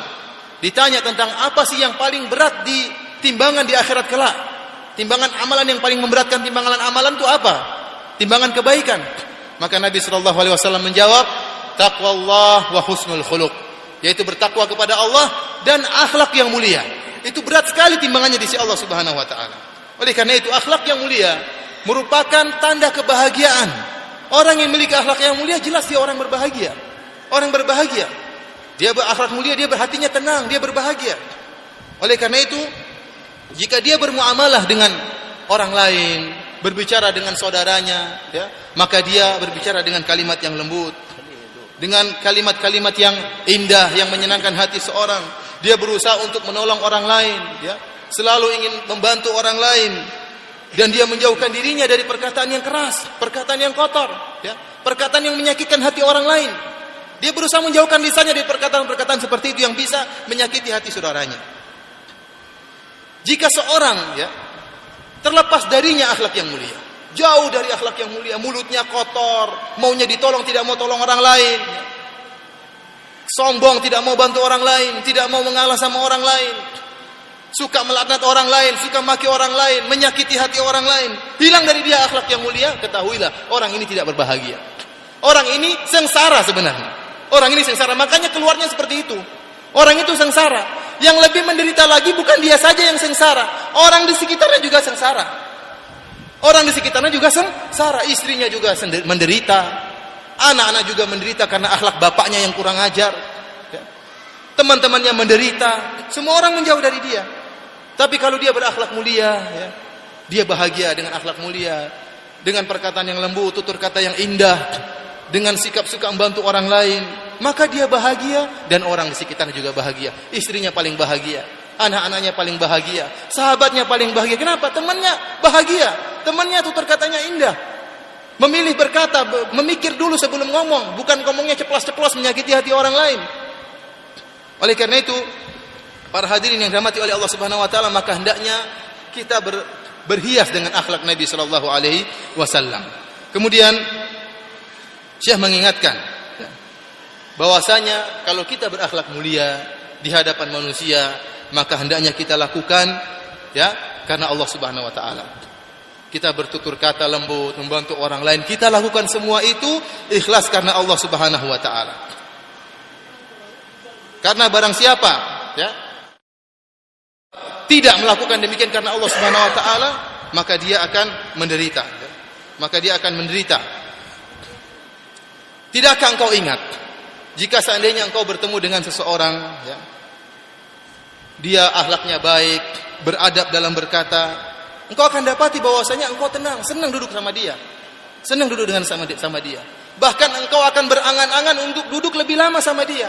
ditanya tentang apa sih yang paling berat di timbangan di akhirat kelak? Timbangan amalan yang paling memberatkan timbangan amalan itu apa? Timbangan kebaikan. Maka Nabi sallallahu alaihi wasallam menjawab, taqwallah wa husnul khuluq, yaitu bertakwa kepada Allah dan akhlak yang mulia. Itu berat sekali timbangannya di sisi Allah Subhanahu wa taala. Oleh karena itu akhlak yang mulia merupakan tanda kebahagiaan. Orang yang memiliki akhlak yang mulia jelas dia orang berbahagia. Orang berbahagia. Dia berakhlak mulia, dia berhatinya tenang, dia berbahagia. Oleh karena itu, jika dia bermuamalah dengan orang lain, berbicara dengan saudaranya, ya, maka dia berbicara dengan kalimat yang lembut, dengan kalimat-kalimat yang indah yang menyenangkan hati seorang. Dia berusaha untuk menolong orang lain, ya, selalu ingin membantu orang lain dan dia menjauhkan dirinya dari perkataan yang keras, perkataan yang kotor, ya, perkataan yang menyakitkan hati orang lain. Dia berusaha menjauhkan lisannya dari perkataan-perkataan seperti itu yang bisa menyakiti hati saudaranya. Jika seorang ya terlepas darinya akhlak yang mulia, jauh dari akhlak yang mulia, mulutnya kotor, maunya ditolong tidak mau tolong orang lain, sombong tidak mau bantu orang lain, tidak mau mengalah sama orang lain, suka melaknat orang lain, suka maki orang lain, menyakiti hati orang lain, hilang dari dia akhlak yang mulia, ketahuilah orang ini tidak berbahagia. Orang ini sengsara sebenarnya. Orang ini sengsara, makanya keluarnya seperti itu. Orang itu sengsara. Yang lebih menderita lagi bukan dia saja yang sengsara, orang di sekitarnya juga sengsara. Orang di sekitarnya juga sengsara, istrinya juga menderita. Anak-anak juga menderita karena akhlak bapaknya yang kurang ajar. Ya. Teman-temannya menderita, semua orang menjauh dari dia. Tapi kalau dia berakhlak mulia, ya, dia bahagia dengan akhlak mulia, dengan perkataan yang lembut, tutur kata yang indah, dengan sikap suka membantu orang lain, maka dia bahagia dan orang di sekitarnya juga bahagia. Istrinya paling bahagia, anak-anaknya paling bahagia, sahabatnya paling bahagia. Kenapa? Temannya bahagia, temannya tutur katanya indah. Memilih berkata, memikir dulu sebelum ngomong, bukan ngomongnya ceplos-ceplos menyakiti hati orang lain. Oleh karena itu, para hadirin yang dirahmati oleh Allah Subhanahu wa taala, maka hendaknya kita ber, berhias dengan akhlak Nabi sallallahu alaihi wasallam. Kemudian Syekh mengingatkan bahwasanya kalau kita berakhlak mulia di hadapan manusia, maka hendaknya kita lakukan ya karena Allah Subhanahu wa taala. Kita bertutur kata lembut, membantu orang lain, kita lakukan semua itu ikhlas karena Allah Subhanahu wa taala. Karena barang siapa ya tidak melakukan demikian karena Allah Subhanahu wa taala, maka dia akan menderita. Maka dia akan menderita. Tidakkah engkau ingat jika seandainya engkau bertemu dengan seseorang ya, dia akhlaknya baik, beradab dalam berkata, engkau akan dapati bahwasanya engkau tenang, senang duduk sama dia. Senang duduk dengan sama sama dia. Bahkan engkau akan berangan-angan untuk duduk lebih lama sama dia.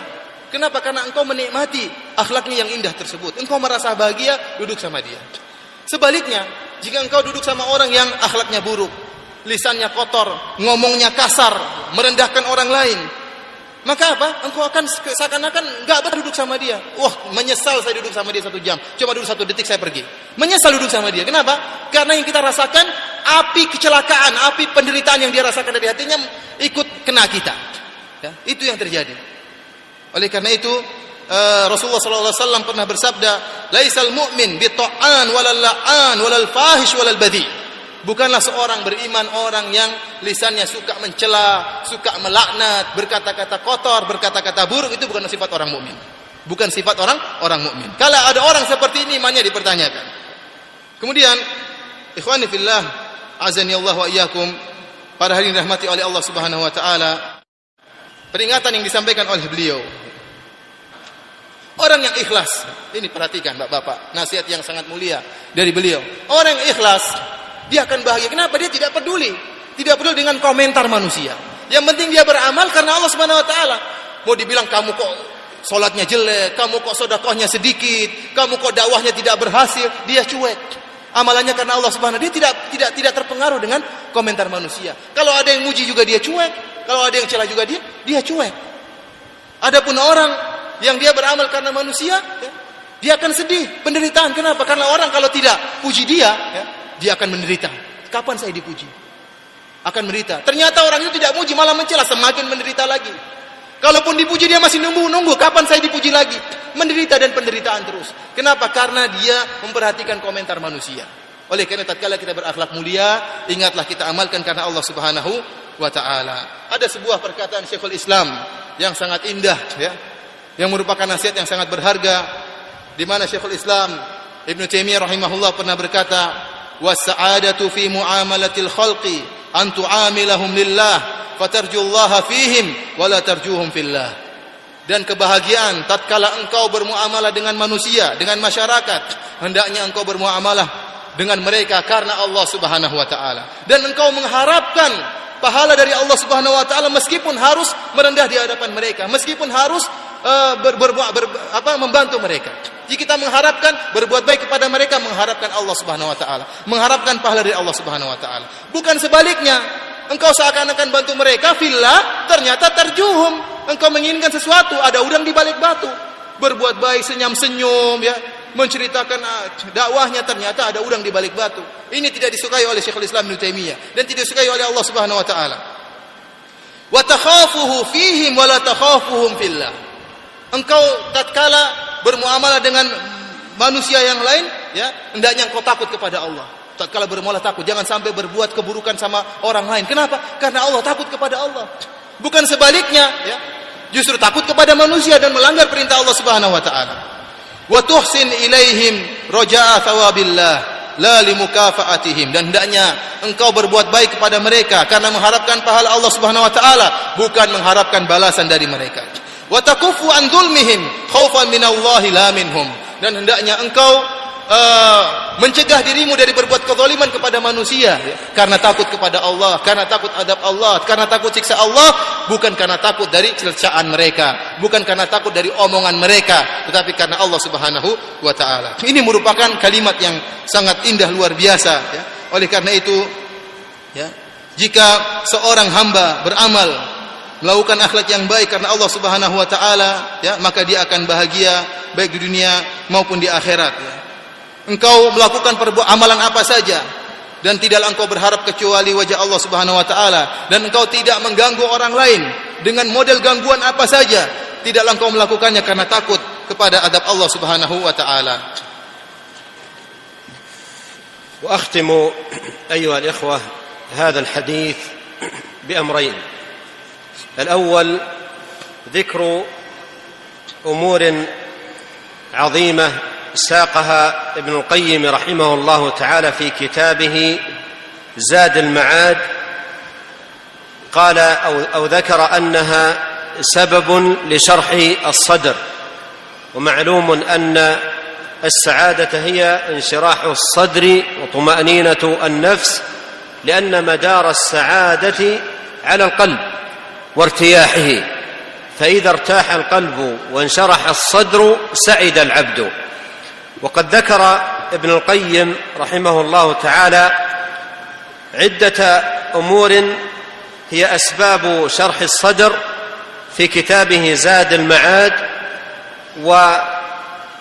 Kenapa? Karena engkau menikmati akhlaknya yang indah tersebut. Engkau merasa bahagia duduk sama dia. Sebaliknya, jika engkau duduk sama orang yang akhlaknya buruk, lisannya kotor, ngomongnya kasar, merendahkan orang lain. Maka apa? Engkau akan seakan-akan nggak betah duduk sama dia. Wah, menyesal saya duduk sama dia satu jam. Coba duduk satu detik saya pergi. Menyesal duduk sama dia. Kenapa? Karena yang kita rasakan api kecelakaan, api penderitaan yang dia rasakan dari hatinya ikut kena kita. Ya, itu yang terjadi. Oleh karena itu uh, Rasulullah SAW pernah bersabda, "Laisal mu'min bi ta'an walal la'an walal fahish walal badhi." Bukanlah seorang beriman orang yang lisannya suka mencela, suka melaknat, berkata-kata kotor, berkata-kata buruk itu bukan sifat orang mukmin. Bukan sifat orang orang mukmin. Kalau ada orang seperti ini imannya dipertanyakan. Kemudian ikhwani fillah azani Allah wa iyyakum pada hari ini rahmati oleh Allah Subhanahu wa taala peringatan yang disampaikan oleh beliau Orang yang ikhlas, ini perhatikan Bapak-bapak, nasihat yang sangat mulia dari beliau. Orang yang ikhlas dia akan bahagia. Kenapa? Dia tidak peduli. Tidak peduli dengan komentar manusia. Yang penting dia beramal karena Allah Subhanahu wa taala. Mau dibilang kamu kok salatnya jelek, kamu kok sedekahnya sedikit, kamu kok dakwahnya tidak berhasil, dia cuek. Amalannya karena Allah Subhanahu dia tidak tidak tidak terpengaruh dengan komentar manusia. Kalau ada yang muji juga dia cuek, kalau ada yang celah juga dia dia cuek. Adapun orang yang dia beramal karena manusia, ya, dia akan sedih, penderitaan. Kenapa? Karena orang kalau tidak puji dia, ya, dia akan menderita. Kapan saya dipuji? Akan menderita. Ternyata orang itu tidak muji, malah mencela, semakin menderita lagi. Kalaupun dipuji dia masih nunggu-nunggu, kapan saya dipuji lagi? Menderita dan penderitaan terus. Kenapa? Karena dia memperhatikan komentar manusia. Oleh karena tatkala kita berakhlak mulia, ingatlah kita amalkan karena Allah Subhanahu wa taala. Ada sebuah perkataan Syekhul Islam yang sangat indah ya, yang merupakan nasihat yang sangat berharga di mana Syekhul Islam Ibnu Taimiyah rahimahullah pernah berkata, "Was-sa'adatu fi muamalatil khalqi an tu'amilahum lillah fatarjullaha fihim wala tarjuhum fillah. Dan kebahagiaan tatkala engkau bermuamalah dengan manusia dengan masyarakat hendaknya engkau bermuamalah dengan mereka karena Allah Subhanahu wa taala. Dan engkau mengharapkan pahala dari Allah Subhanahu wa taala meskipun harus merendah di hadapan mereka meskipun harus uh, ber, ber, ber, apa membantu mereka jika kita mengharapkan berbuat baik kepada mereka mengharapkan Allah Subhanahu wa taala mengharapkan pahala dari Allah Subhanahu wa taala bukan sebaliknya Engkau seakan-akan bantu mereka, fillah, ternyata terjuhum. Engkau menginginkan sesuatu, ada udang di balik batu. Berbuat baik, senyum-senyum, ya, menceritakan ah, dakwahnya ternyata ada udang di balik batu. Ini tidak disukai oleh Syekhul Islam Ibnu Taimiyah dan tidak disukai oleh Allah Subhanahu wa taala. Wa takhafuhu fihim wa la takhafuhum fillah. Engkau tatkala bermuamalah dengan manusia yang lain, ya, hendaknya engkau takut kepada Allah. Tatkala bermualah takut jangan sampai berbuat keburukan sama orang lain. Kenapa? Karena Allah takut kepada Allah. Bukan sebaliknya ya. Justru takut kepada manusia dan melanggar perintah Allah Subhanahu wa taala. Wa tuhsin ilaihim raja'a thawabillah la limukafaatihim. Dan hendaknya engkau berbuat baik kepada mereka karena mengharapkan pahala Allah Subhanahu wa taala bukan mengharapkan balasan dari mereka wa takufu an dzulmihim khaufan minallahi la minhum dan hendaknya engkau uh, mencegah dirimu dari berbuat kezaliman kepada manusia ya. karena takut kepada Allah, karena takut adab Allah, karena takut siksa Allah, bukan karena takut dari cercaan mereka, bukan karena takut dari omongan mereka, tetapi karena Allah Subhanahu wa taala. Ini merupakan kalimat yang sangat indah luar biasa ya. Oleh karena itu ya, jika seorang hamba beramal melakukan akhlak yang baik karena Allah Subhanahu wa taala ya maka dia akan bahagia baik di dunia maupun di akhirat ya engkau melakukan perbuatan amalan apa saja dan tidaklah engkau berharap kecuali wajah Allah Subhanahu wa taala dan engkau tidak mengganggu orang lain dengan model gangguan apa saja tidaklah engkau melakukannya karena takut kepada adab Allah Subhanahu wa taala واختم ايها الاخوه هذا الحديث بامرين الأول ذكر أمور عظيمة ساقها ابن القيم رحمه الله تعالى في كتابه زاد المعاد. قال أو, أو ذكر أنها سبب لشرح الصدر ومعلوم أن السعادة هي انشراح الصدر وطمأنينة النفس لأن مدار السعادة على القلب. وارتياحه فإذا ارتاح القلب وانشرح الصدر سعد العبد. وقد ذكر ابن القيم رحمه الله تعالى عدة أمور هي أسباب شرح الصدر في كتابه زاد المعاد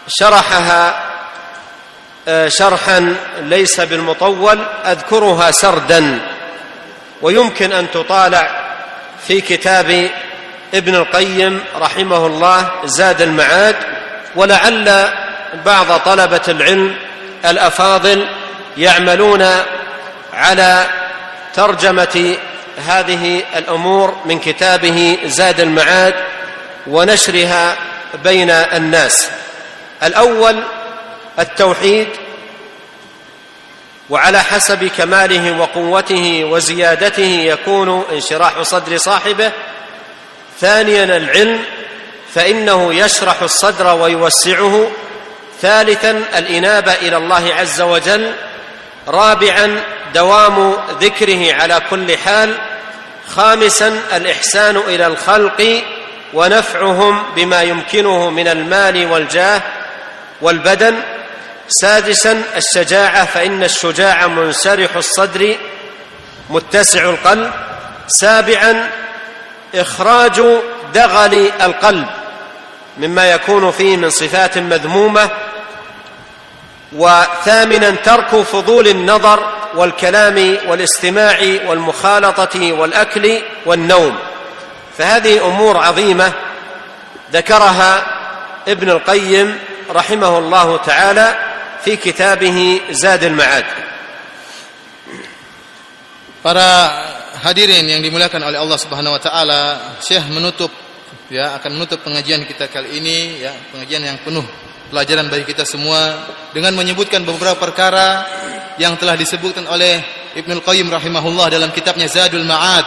وشرحها آه، شرحا ليس بالمطول أذكرها سردا. ويمكن أن تطالع في كتاب ابن القيم رحمه الله زاد المعاد ولعل بعض طلبة العلم الأفاضل يعملون على ترجمة هذه الأمور من كتابه زاد المعاد ونشرها بين الناس. الأول التوحيد وعلى حسب كماله وقوته وزيادته يكون انشراح صدر صاحبه. ثانيا العلم فإنه يشرح الصدر ويوسعه. ثالثا الإنابة إلى الله عز وجل. رابعا دوام ذكره على كل حال. خامسا الإحسان إلى الخلق ونفعهم بما يمكنه من المال والجاه والبدن. سادسا الشجاعة فإن الشجاع منسرح الصدر متسع القلب. سابعا إخراج دغل القلب مما يكون فيه من صفات مذمومة. وثامنا ترك فضول النظر والكلام والاستماع والمخالطة والأكل والنوم. فهذه أمور عظيمة ذكرها ابن القيم رحمه الله تعالى. في كتابه زاد المعاد Para hadirin yang dimuliakan oleh Allah Subhanahu wa taala, Syekh menutup ya akan menutup pengajian kita kali ini ya, pengajian yang penuh pelajaran bagi kita semua dengan menyebutkan beberapa perkara yang telah disebutkan oleh Ibnu Qayyim rahimahullah dalam kitabnya Zadul Ma'ad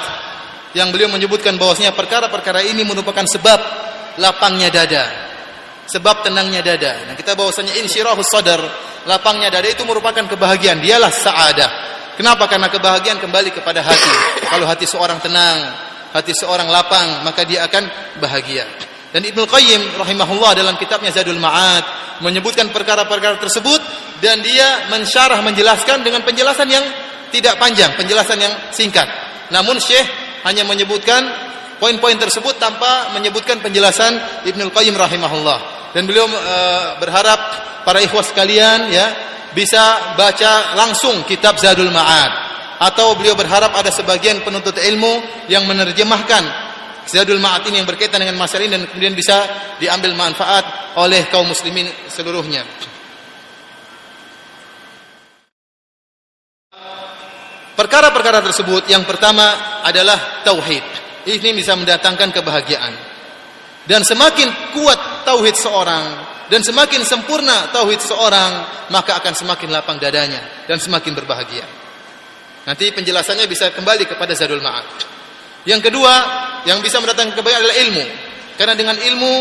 yang beliau menyebutkan bahwasanya perkara-perkara ini merupakan sebab lapangnya dada, sebab tenangnya dada. Nah, kita bahwasanya insyirahus sadar, lapangnya dada itu merupakan kebahagiaan, dialah saadah. Kenapa? Karena kebahagiaan kembali kepada hati. Kalau hati seorang tenang, hati seorang lapang, maka dia akan bahagia. Dan Ibnu Qayyim rahimahullah dalam kitabnya Zadul Ma'ad menyebutkan perkara-perkara tersebut dan dia mensyarah menjelaskan dengan penjelasan yang tidak panjang, penjelasan yang singkat. Namun Syekh hanya menyebutkan poin-poin tersebut tanpa menyebutkan penjelasan Ibnu Qayyim rahimahullah. Dan beliau e, berharap para ikhwas sekalian ya bisa baca langsung kitab Zadul Ma'ad atau beliau berharap ada sebagian penuntut ilmu yang menerjemahkan Zadul Ma'ad ini yang berkaitan dengan masalah ini dan kemudian bisa diambil manfaat oleh kaum muslimin seluruhnya. Perkara-perkara tersebut yang pertama adalah tauhid. Ini bisa mendatangkan kebahagiaan. Dan semakin kuat tauhid seorang dan semakin sempurna tauhid seorang, maka akan semakin lapang dadanya dan semakin berbahagia. Nanti penjelasannya bisa kembali kepada Zadul Ma'ad. Yang kedua, yang bisa mendatangkan kebahagiaan adalah ilmu. Karena dengan ilmu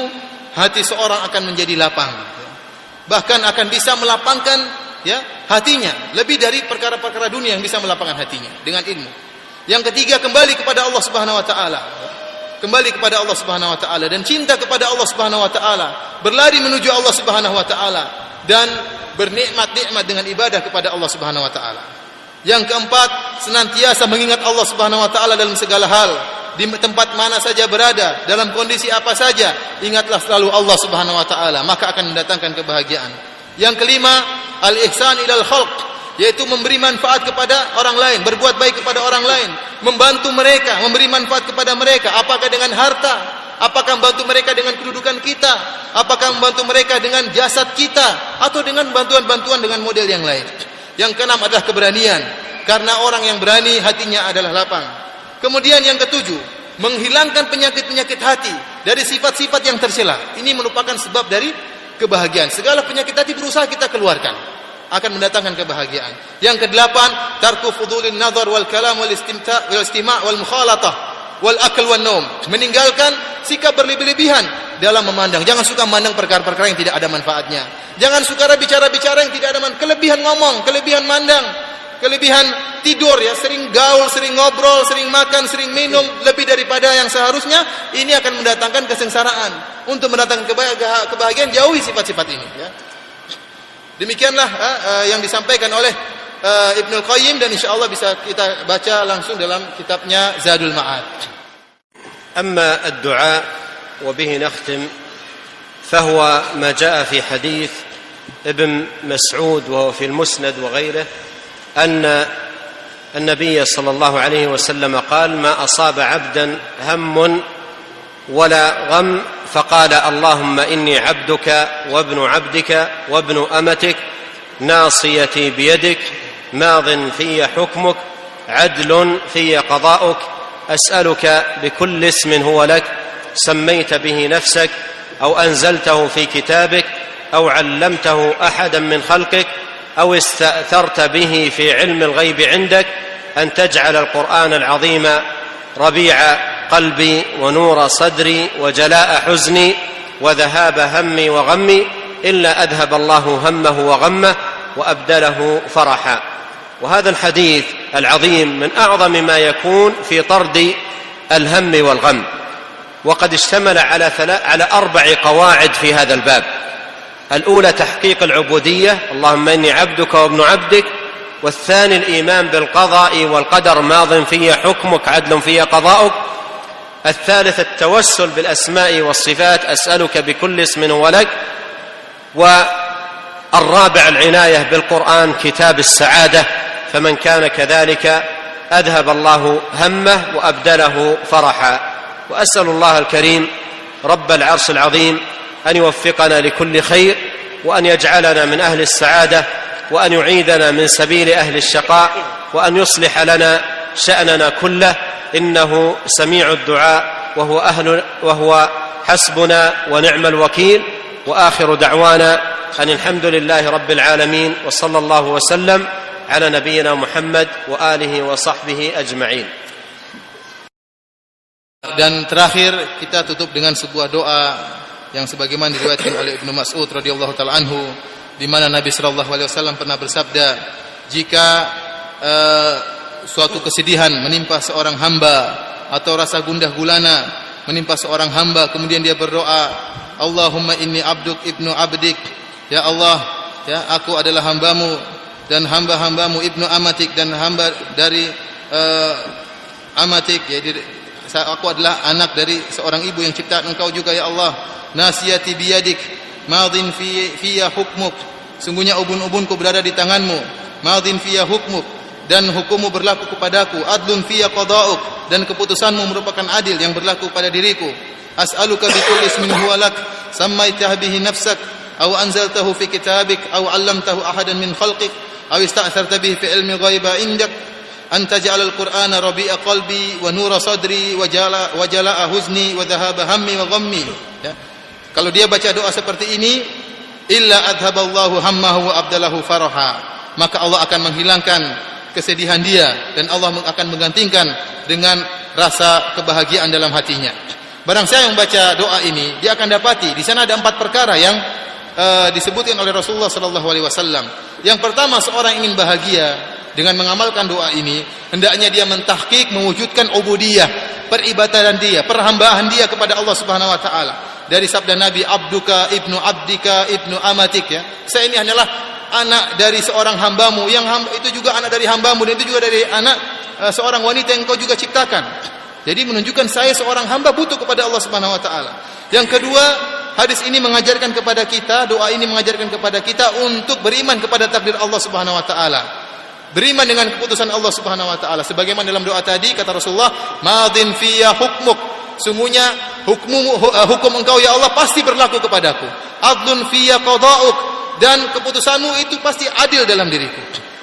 hati seorang akan menjadi lapang. Bahkan akan bisa melapangkan ya hatinya lebih dari perkara-perkara dunia yang bisa melapangkan hatinya dengan ilmu. Yang ketiga kembali kepada Allah Subhanahu wa taala. Kembali kepada Allah Subhanahu wa taala dan cinta kepada Allah Subhanahu wa taala, berlari menuju Allah Subhanahu wa taala dan bernikmat-nikmat dengan ibadah kepada Allah Subhanahu wa taala. Yang keempat, senantiasa mengingat Allah Subhanahu wa taala dalam segala hal, di tempat mana saja berada, dalam kondisi apa saja, ingatlah selalu Allah Subhanahu wa taala, maka akan mendatangkan kebahagiaan. Yang kelima, al-ihsan ilal khalq, yaitu memberi manfaat kepada orang lain, berbuat baik kepada orang lain, membantu mereka, memberi manfaat kepada mereka, apakah dengan harta, apakah membantu mereka dengan kedudukan kita, apakah membantu mereka dengan jasad kita, atau dengan bantuan-bantuan dengan model yang lain. Yang keenam adalah keberanian, karena orang yang berani hatinya adalah lapang. Kemudian yang ketujuh, menghilangkan penyakit-penyakit hati dari sifat-sifat yang tercela. Ini merupakan sebab dari kebahagiaan. Segala penyakit hati berusaha kita keluarkan akan mendatangkan kebahagiaan. Yang kedelapan, tarku fudulin nazar wal kalam wal istimta wal istima' wal mukhalatah wal akal wal naum. Meninggalkan sikap berlebih-lebihan dalam memandang. Jangan suka memandang perkara-perkara yang tidak ada manfaatnya. Jangan suka bicara-bicara yang tidak ada manfaat. Kelebihan ngomong, kelebihan mandang, kelebihan tidur ya, sering gaul, sering ngobrol, sering makan, sering minum lebih daripada yang seharusnya, ini akan mendatangkan kesengsaraan. Untuk mendatangkan kebahagiaan jauhi sifat-sifat ini ya. Demikianlah uh, uh, yang disampaikan oleh uh, Ibnu Qayyim dan insyaallah bisa kita baca langsung dalam kitabnya Zadul Ma'ad. أما الدعاء وبه نختم فهو ما جاء في حديث ابن مسعود وهو في المسند وغيره أن النبي صلى الله عليه وسلم قال ما أصاب عبدا هم ولا غم فقال اللهم إني عبدك وابن عبدك وابن أمتك ناصيتي بيدك ماض في حكمك عدل في قضاؤك أسألك بكل اسم هو لك سميت به نفسك أو أنزلته في كتابك أو علمته أحدا من خلقك أو استأثرت به في علم الغيب عندك أن تجعل القرآن العظيم ربيع قلبي ونور صدري وجلاء حزني وذهاب همي وغمي إلا أذهب الله همه وغمه وأبدله فرحا. وهذا الحديث العظيم من أعظم ما يكون في طرد الهم والغم. وقد اشتمل على على أربع قواعد في هذا الباب. الأولى تحقيق العبودية اللهم إني عبدك وابن عبدك. والثاني الإيمان بالقضاء والقدر ماض في حكمك عدل في قضاؤك. الثالث التوسل بالأسماء والصفات أسألك بكل اسم هو لك والرابع العناية بالقرآن كتاب السعادة. فمن كان كذلك أذهب الله همه وأبدله فرحا. وأسأل الله الكريم رب العرش العظيم أن يوفقنا لكل خير وأن يجعلنا من أهل السعادة وأن يعيذنا من سبيل أهل الشقاء وأن يصلح لنا شأننا كله انه سميع الدعاء وهو أهل وهو حسبنا ونعم الوكيل واخر دعوانا ان الحمد لله رب العالمين وصلى الله وسلم على نبينا محمد واله وصحبه اجمعين Dan terakhir kita tutup dengan sebuah doa yang sebagaimana diriwayatkan oleh Ibnu Mas'ud radhiyallahu taala anhu di mana Nabi sallallahu alaihi wasallam pernah bersabda jika uh, suatu kesedihan menimpa seorang hamba atau rasa gundah gulana menimpa seorang hamba kemudian dia berdoa Allahumma inni abduk ibnu abdik. Ya Allah ya aku adalah hambamu dan hamba-hambamu ibnu amatik dan hamba dari uh, amatik ya aku adalah anak dari seorang ibu yang ciptaan engkau juga ya Allah. Nasiyati biyadik madin fi fiya hukmuk. Sungguhnya ubun-ubunku berada di tanganmu. Madin fiya hukmuk dan hukummu berlaku kepadaku. Adlun fiya qada'uk. Dan keputusanmu merupakan adil yang berlaku pada diriku. As'aluka bi kulli ismin huwa lak. Sammaitah bihi nafsak. Aw anzaltahu fi kitabik. Aw 'allamtahu ahadan min khalqik. Aw ista'tharta bihi fi ilmi ghaiba indak. An taj'alal qur'ana rabi'a qalbi wa nura sadri wa jala wa jala'a huzni wa dhahaba hammi wa ghammi. Ya. kalau dia baca doa seperti ini illa adhaballahu hammahu wa abdalahu faraha. Maka Allah akan menghilangkan kesedihan dia dan Allah akan menggantikan dengan rasa kebahagiaan dalam hatinya. Barang saya yang baca doa ini dia akan dapati di sana ada empat perkara yang uh, disebutkan oleh Rasulullah sallallahu alaihi wasallam. Yang pertama seorang ingin bahagia dengan mengamalkan doa ini hendaknya dia mentahqiq mewujudkan ubudiyah peribadahan dia perhambaan dia kepada Allah Subhanahu wa taala. Dari sabda Nabi abduka ibnu abdika ibnu amatik ya. Saya ini hanyalah anak dari seorang hambamu. Yang hamba, itu juga anak dari hambamu dan itu juga dari anak uh, seorang wanita yang kau juga ciptakan. Jadi menunjukkan saya seorang hamba butuh kepada Allah Subhanahu wa taala. Yang kedua hadis ini mengajarkan kepada kita doa ini mengajarkan kepada kita untuk beriman kepada takdir Allah Subhanahu wa taala. Beriman dengan keputusan Allah Subhanahu wa taala. Sebagaimana dalam doa tadi kata Rasulullah madin fiyya hukmuk. Sungguhnya hukmu eh, hukum engkau ya Allah pasti berlaku kepadaku. Adlun fiyya qada'uk dan keputusanmu itu pasti adil dalam diriku.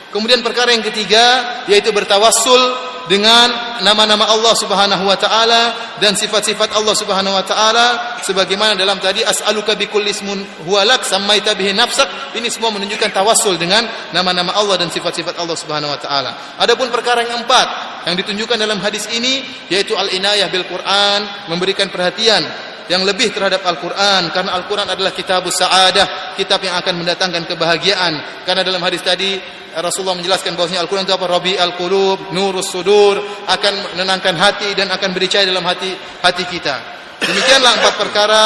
Kemudian perkara yang ketiga yaitu bertawassul dengan nama-nama Allah Subhanahu wa taala dan sifat-sifat Allah Subhanahu wa taala sebagaimana dalam tadi as'aluka bikulli ismun huwa lak sammaita bihi nafsak. Ini semua menunjukkan tawassul dengan nama-nama Allah dan sifat-sifat Allah Subhanahu wa taala. Adapun perkara yang empat yang ditunjukkan dalam hadis ini yaitu al-inayah bil Quran memberikan perhatian yang lebih terhadap Al-Quran karena Al-Quran adalah kitab sa'adah kitab yang akan mendatangkan kebahagiaan karena dalam hadis tadi Rasulullah menjelaskan bahwasanya Al-Quran itu apa? Rabi al-qulub, nurus sudur, akan menenangkan hati dan akan bericai dalam hati hati kita. Demikianlah empat perkara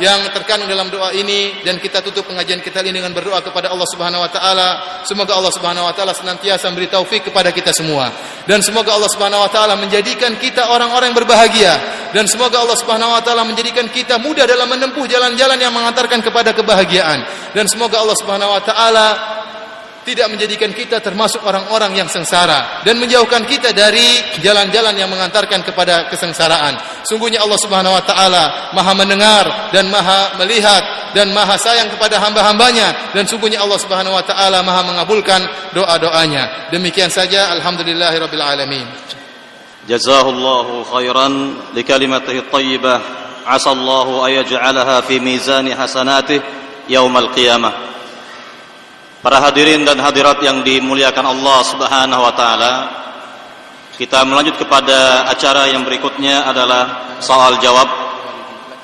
yang terkandung dalam doa ini dan kita tutup pengajian kita ini dengan berdoa kepada Allah Subhanahu wa taala. Semoga Allah Subhanahu wa taala senantiasa memberi taufik kepada kita semua. Dan semoga Allah Subhanahu wa taala menjadikan kita orang-orang yang berbahagia. Dan semoga Allah Subhanahu wa taala menjadikan kita mudah dalam menempuh jalan-jalan yang mengantarkan kepada kebahagiaan. Dan semoga Allah Subhanahu wa taala tidak menjadikan kita termasuk orang-orang yang sengsara dan menjauhkan kita dari jalan-jalan yang mengantarkan kepada kesengsaraan. Sungguhnya Allah Subhanahu wa taala Maha mendengar dan Maha melihat dan Maha sayang kepada hamba-hambanya dan sungguhnya Allah Subhanahu wa taala Maha mengabulkan doa-doanya. Demikian saja alhamdulillahirabbil alamin. Jazahullahu khairan li kalimatihi thayyibah. Asallahu ayaj'alaha fi mizani hasanatih yaumal qiyamah. Para hadirin dan hadirat yang dimuliakan Allah Subhanahu wa taala. Kita melanjut kepada acara yang berikutnya adalah soal jawab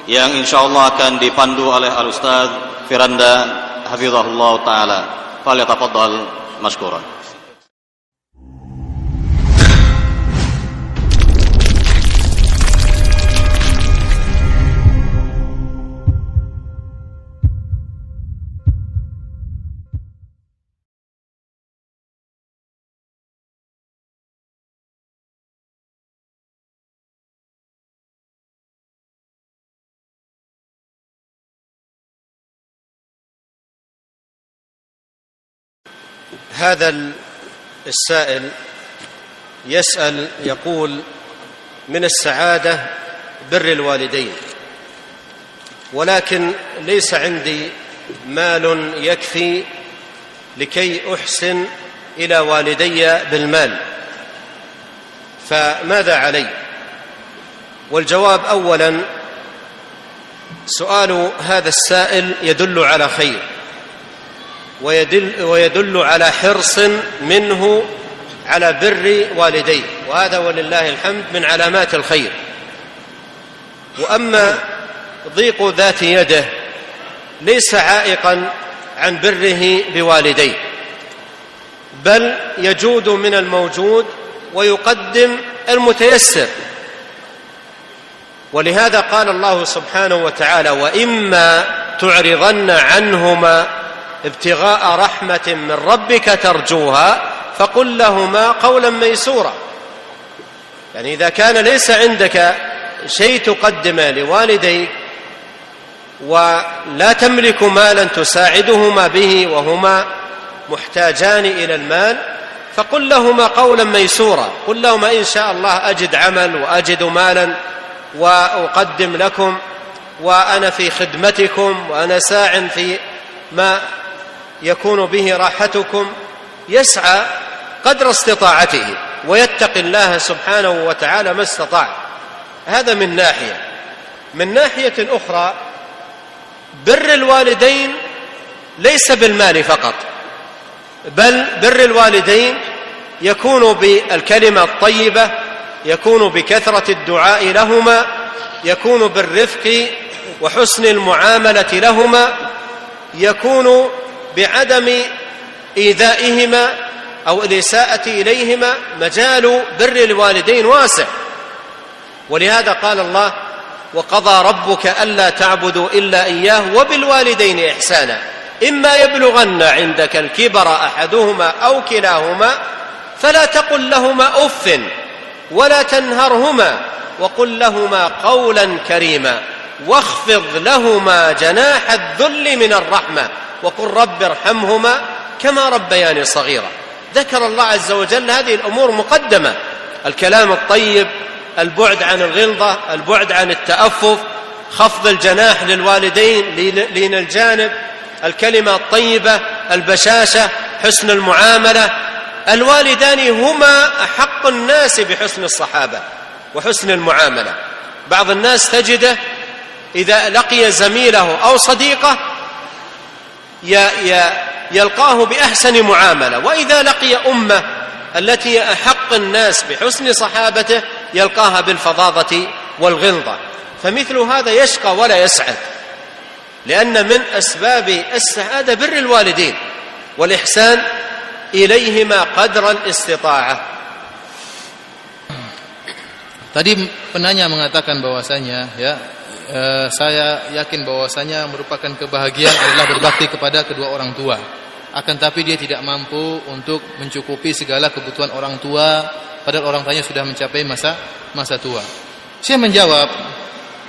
yang insyaallah akan dipandu oleh Al Ustaz Firanda hafizahullah taala. Falyatafaddal mashkuran. هذا السائل يسأل يقول من السعادة بر الوالدين ولكن ليس عندي مال يكفي لكي أحسن إلى والدي بالمال فماذا علي؟ والجواب اولا سؤال هذا السائل يدل على خير. ويدل, ويدل على حرص منه على بر والديه. وهذا ولله الحمد من علامات الخير. وأما ضيق ذات يده ليس عائقا عن بره بوالديه. بل يجود من الموجود ويقدم المتيسر. ولهذا قال الله سبحانه وتعالى وإما تعرضن عنهما ابتغاء رحمة من ربك ترجوها فقل لهما قولا ميسورا. يعني إذا كان ليس عندك شيء تقدمه لوالديك ولا تملك مالا تساعدهما به وهما محتاجان إلى المال فقل لهما قولا ميسورا. قل لهما إن شاء الله أجد عمل وأجد مالا وأقدم لكم وأنا في خدمتكم وأنا ساع في ما يكون به راحتكم يسعى قدر استطاعته ويتقي الله سبحانه وتعالى ما استطاع. هذا من ناحية. من ناحية أخرى بر الوالدين ليس بالمال فقط بل بر الوالدين يكون بالكلمة الطيبة يكون بكثرة الدعاء لهما يكون بالرفق وحسن المعاملة لهما يكون بعدم إيذائهما أو الإساءة إليهما مجال بر الوالدين واسع. ولهذا قال الله وقضى ربك ألا تعبدوا إلا إياه وبالوالدين إحسانا. إما يبلغن عندك الكبر أحدهما أو كلاهما فلا تقل لهما أف ولا تنهرهما وقل لهما قولا كريما واخفض لهما جناح الذل من الرحمة وقل رب ارحمهما كما ربياني صغيرا. ذكر الله عز وجل هذه الأمور مقدمة. الكلام الطيب البعد عن الغلظة البعد عن التأفف خفض الجناح للوالدين لين الجانب الكلمة الطيبة البشاشة حسن المعاملة. الوالدان هما أحق الناس بحسن الصحابة وحسن المعاملة. بعض الناس تجده إذا لقي زميله أو صديقه يلقاه بأحسن معاملة. وإذا لقي أمة التي أحق الناس بحسن صحابته يلقاها بالفظاظة والغلظه فمثل هذا يشقى ولا يسعد لأن من أسباب السعادة بر الوالدين والإحسان إليهما قدر الاستطاعة. Tadi penanya mengatakan bahwasanya ya eh, saya yakin bahwasanya merupakan kebahagiaan adalah berbakti kepada kedua orang tua. Akan tapi dia tidak mampu untuk mencukupi segala kebutuhan orang tua padahal orang tuanya sudah mencapai masa masa tua. Saya menjawab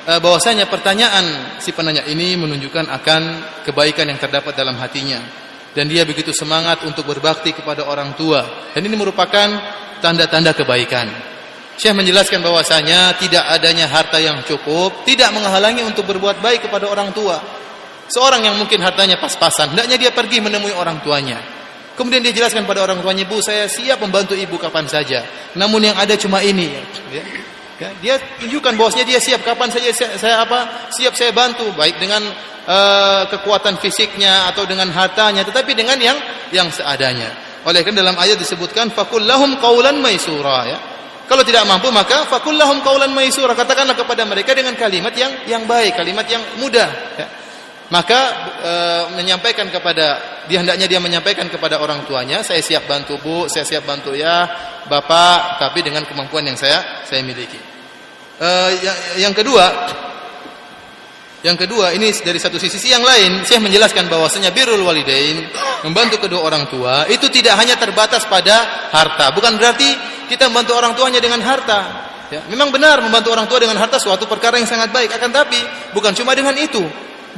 eh, bahwasanya pertanyaan si penanya ini menunjukkan akan kebaikan yang terdapat dalam hatinya dan dia begitu semangat untuk berbakti kepada orang tua dan ini merupakan tanda-tanda kebaikan. Syekh menjelaskan bahwasanya tidak adanya harta yang cukup tidak menghalangi untuk berbuat baik kepada orang tua. Seorang yang mungkin hartanya pas-pasan, hendaknya dia pergi menemui orang tuanya. Kemudian dia jelaskan pada orang tuanya, "Bu, saya siap membantu ibu kapan saja. Namun yang ada cuma ini." Ya. Ya, dia tunjukkan bahwasanya dia siap kapan saja saya, saya apa? Siap saya bantu baik dengan uh, kekuatan fisiknya atau dengan hartanya, tetapi dengan yang yang seadanya. Oleh karena dalam ayat disebutkan fakul lahum qaulan maisura ya. Kalau tidak mampu maka fakullahum qaulan maisura. Katakanlah kepada mereka dengan kalimat yang yang baik, kalimat yang mudah. Ya. Maka e, menyampaikan kepada dia hendaknya dia menyampaikan kepada orang tuanya, saya siap bantu Bu, saya siap bantu ya Bapak, tapi dengan kemampuan yang saya saya miliki. E, yang, yang kedua, yang kedua ini dari satu sisi, sisi yang lain saya menjelaskan bahwasanya birrul walidain membantu kedua orang tua itu tidak hanya terbatas pada harta. Bukan berarti kita membantu orang tuanya dengan harta. Ya, memang benar membantu orang tua dengan harta suatu perkara yang sangat baik. Akan tapi bukan cuma dengan itu,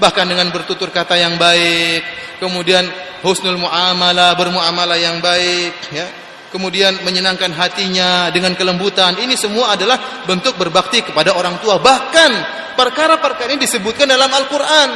bahkan dengan bertutur kata yang baik, kemudian husnul muamalah, bermuamalah yang baik, ya. Kemudian menyenangkan hatinya dengan kelembutan. Ini semua adalah bentuk berbakti kepada orang tua. Bahkan perkara-perkara ini disebutkan dalam Al-Qur'an.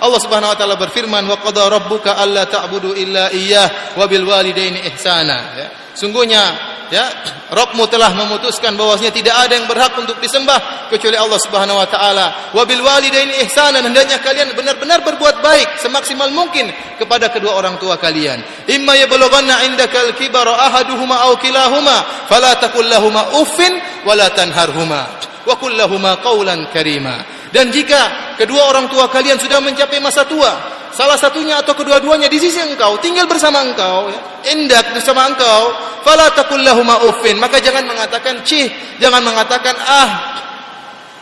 Allah Subhanahu wa taala berfirman, "Wa qada rabbuka alla ta'budu illa iyyah wa bil walidaini ihsana." Ya. Sungguhnya ya Rabbmu telah memutuskan bahwasanya tidak ada yang berhak untuk disembah kecuali Allah Subhanahu wa taala. Wa bil walidaini ihsanan hendaknya kalian benar-benar berbuat baik semaksimal mungkin kepada kedua orang tua kalian. Imma yablughanna indakal kibara ahaduhuma aw kilahuma fala taqul lahumu uffin wala tanharhuma wa qul qawlan karima. Dan jika kedua orang tua kalian sudah mencapai masa tua, salah satunya atau kedua-duanya di sisi engkau, tinggal bersama engkau, ya, bersama engkau, fala taqul uffin, maka jangan mengatakan cih, jangan mengatakan ah,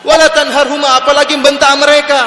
wala tanharhuma apalagi membentak mereka.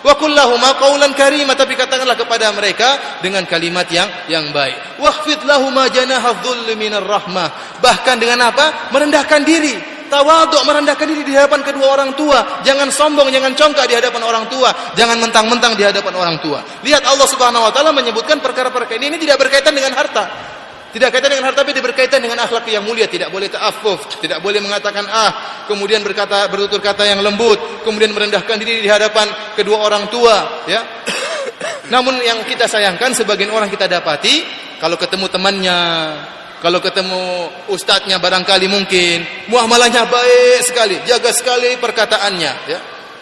Wa qul lahumu qawlan karima, tapi katakanlah kepada mereka dengan kalimat yang yang baik. Wakhfid lahumu janaha dhulli minar rahmah. Bahkan dengan apa? Merendahkan diri tawaduk merendahkan diri di hadapan kedua orang tua. Jangan sombong jangan congkak di hadapan orang tua. Jangan mentang-mentang di hadapan orang tua. Lihat Allah Subhanahu wa taala menyebutkan perkara-perkara ini ini tidak berkaitan dengan harta. Tidak kaitan dengan harta tapi berkaitan dengan akhlak yang mulia. Tidak boleh ta'affuf tidak boleh mengatakan ah kemudian berkata bertutur kata yang lembut kemudian merendahkan diri di hadapan kedua orang tua ya. <coughs> Namun yang kita sayangkan sebagian orang kita dapati kalau ketemu temannya kalau ketemu ustadznya barangkali mungkin muamalahnya baik sekali, jaga sekali perkataannya, ya.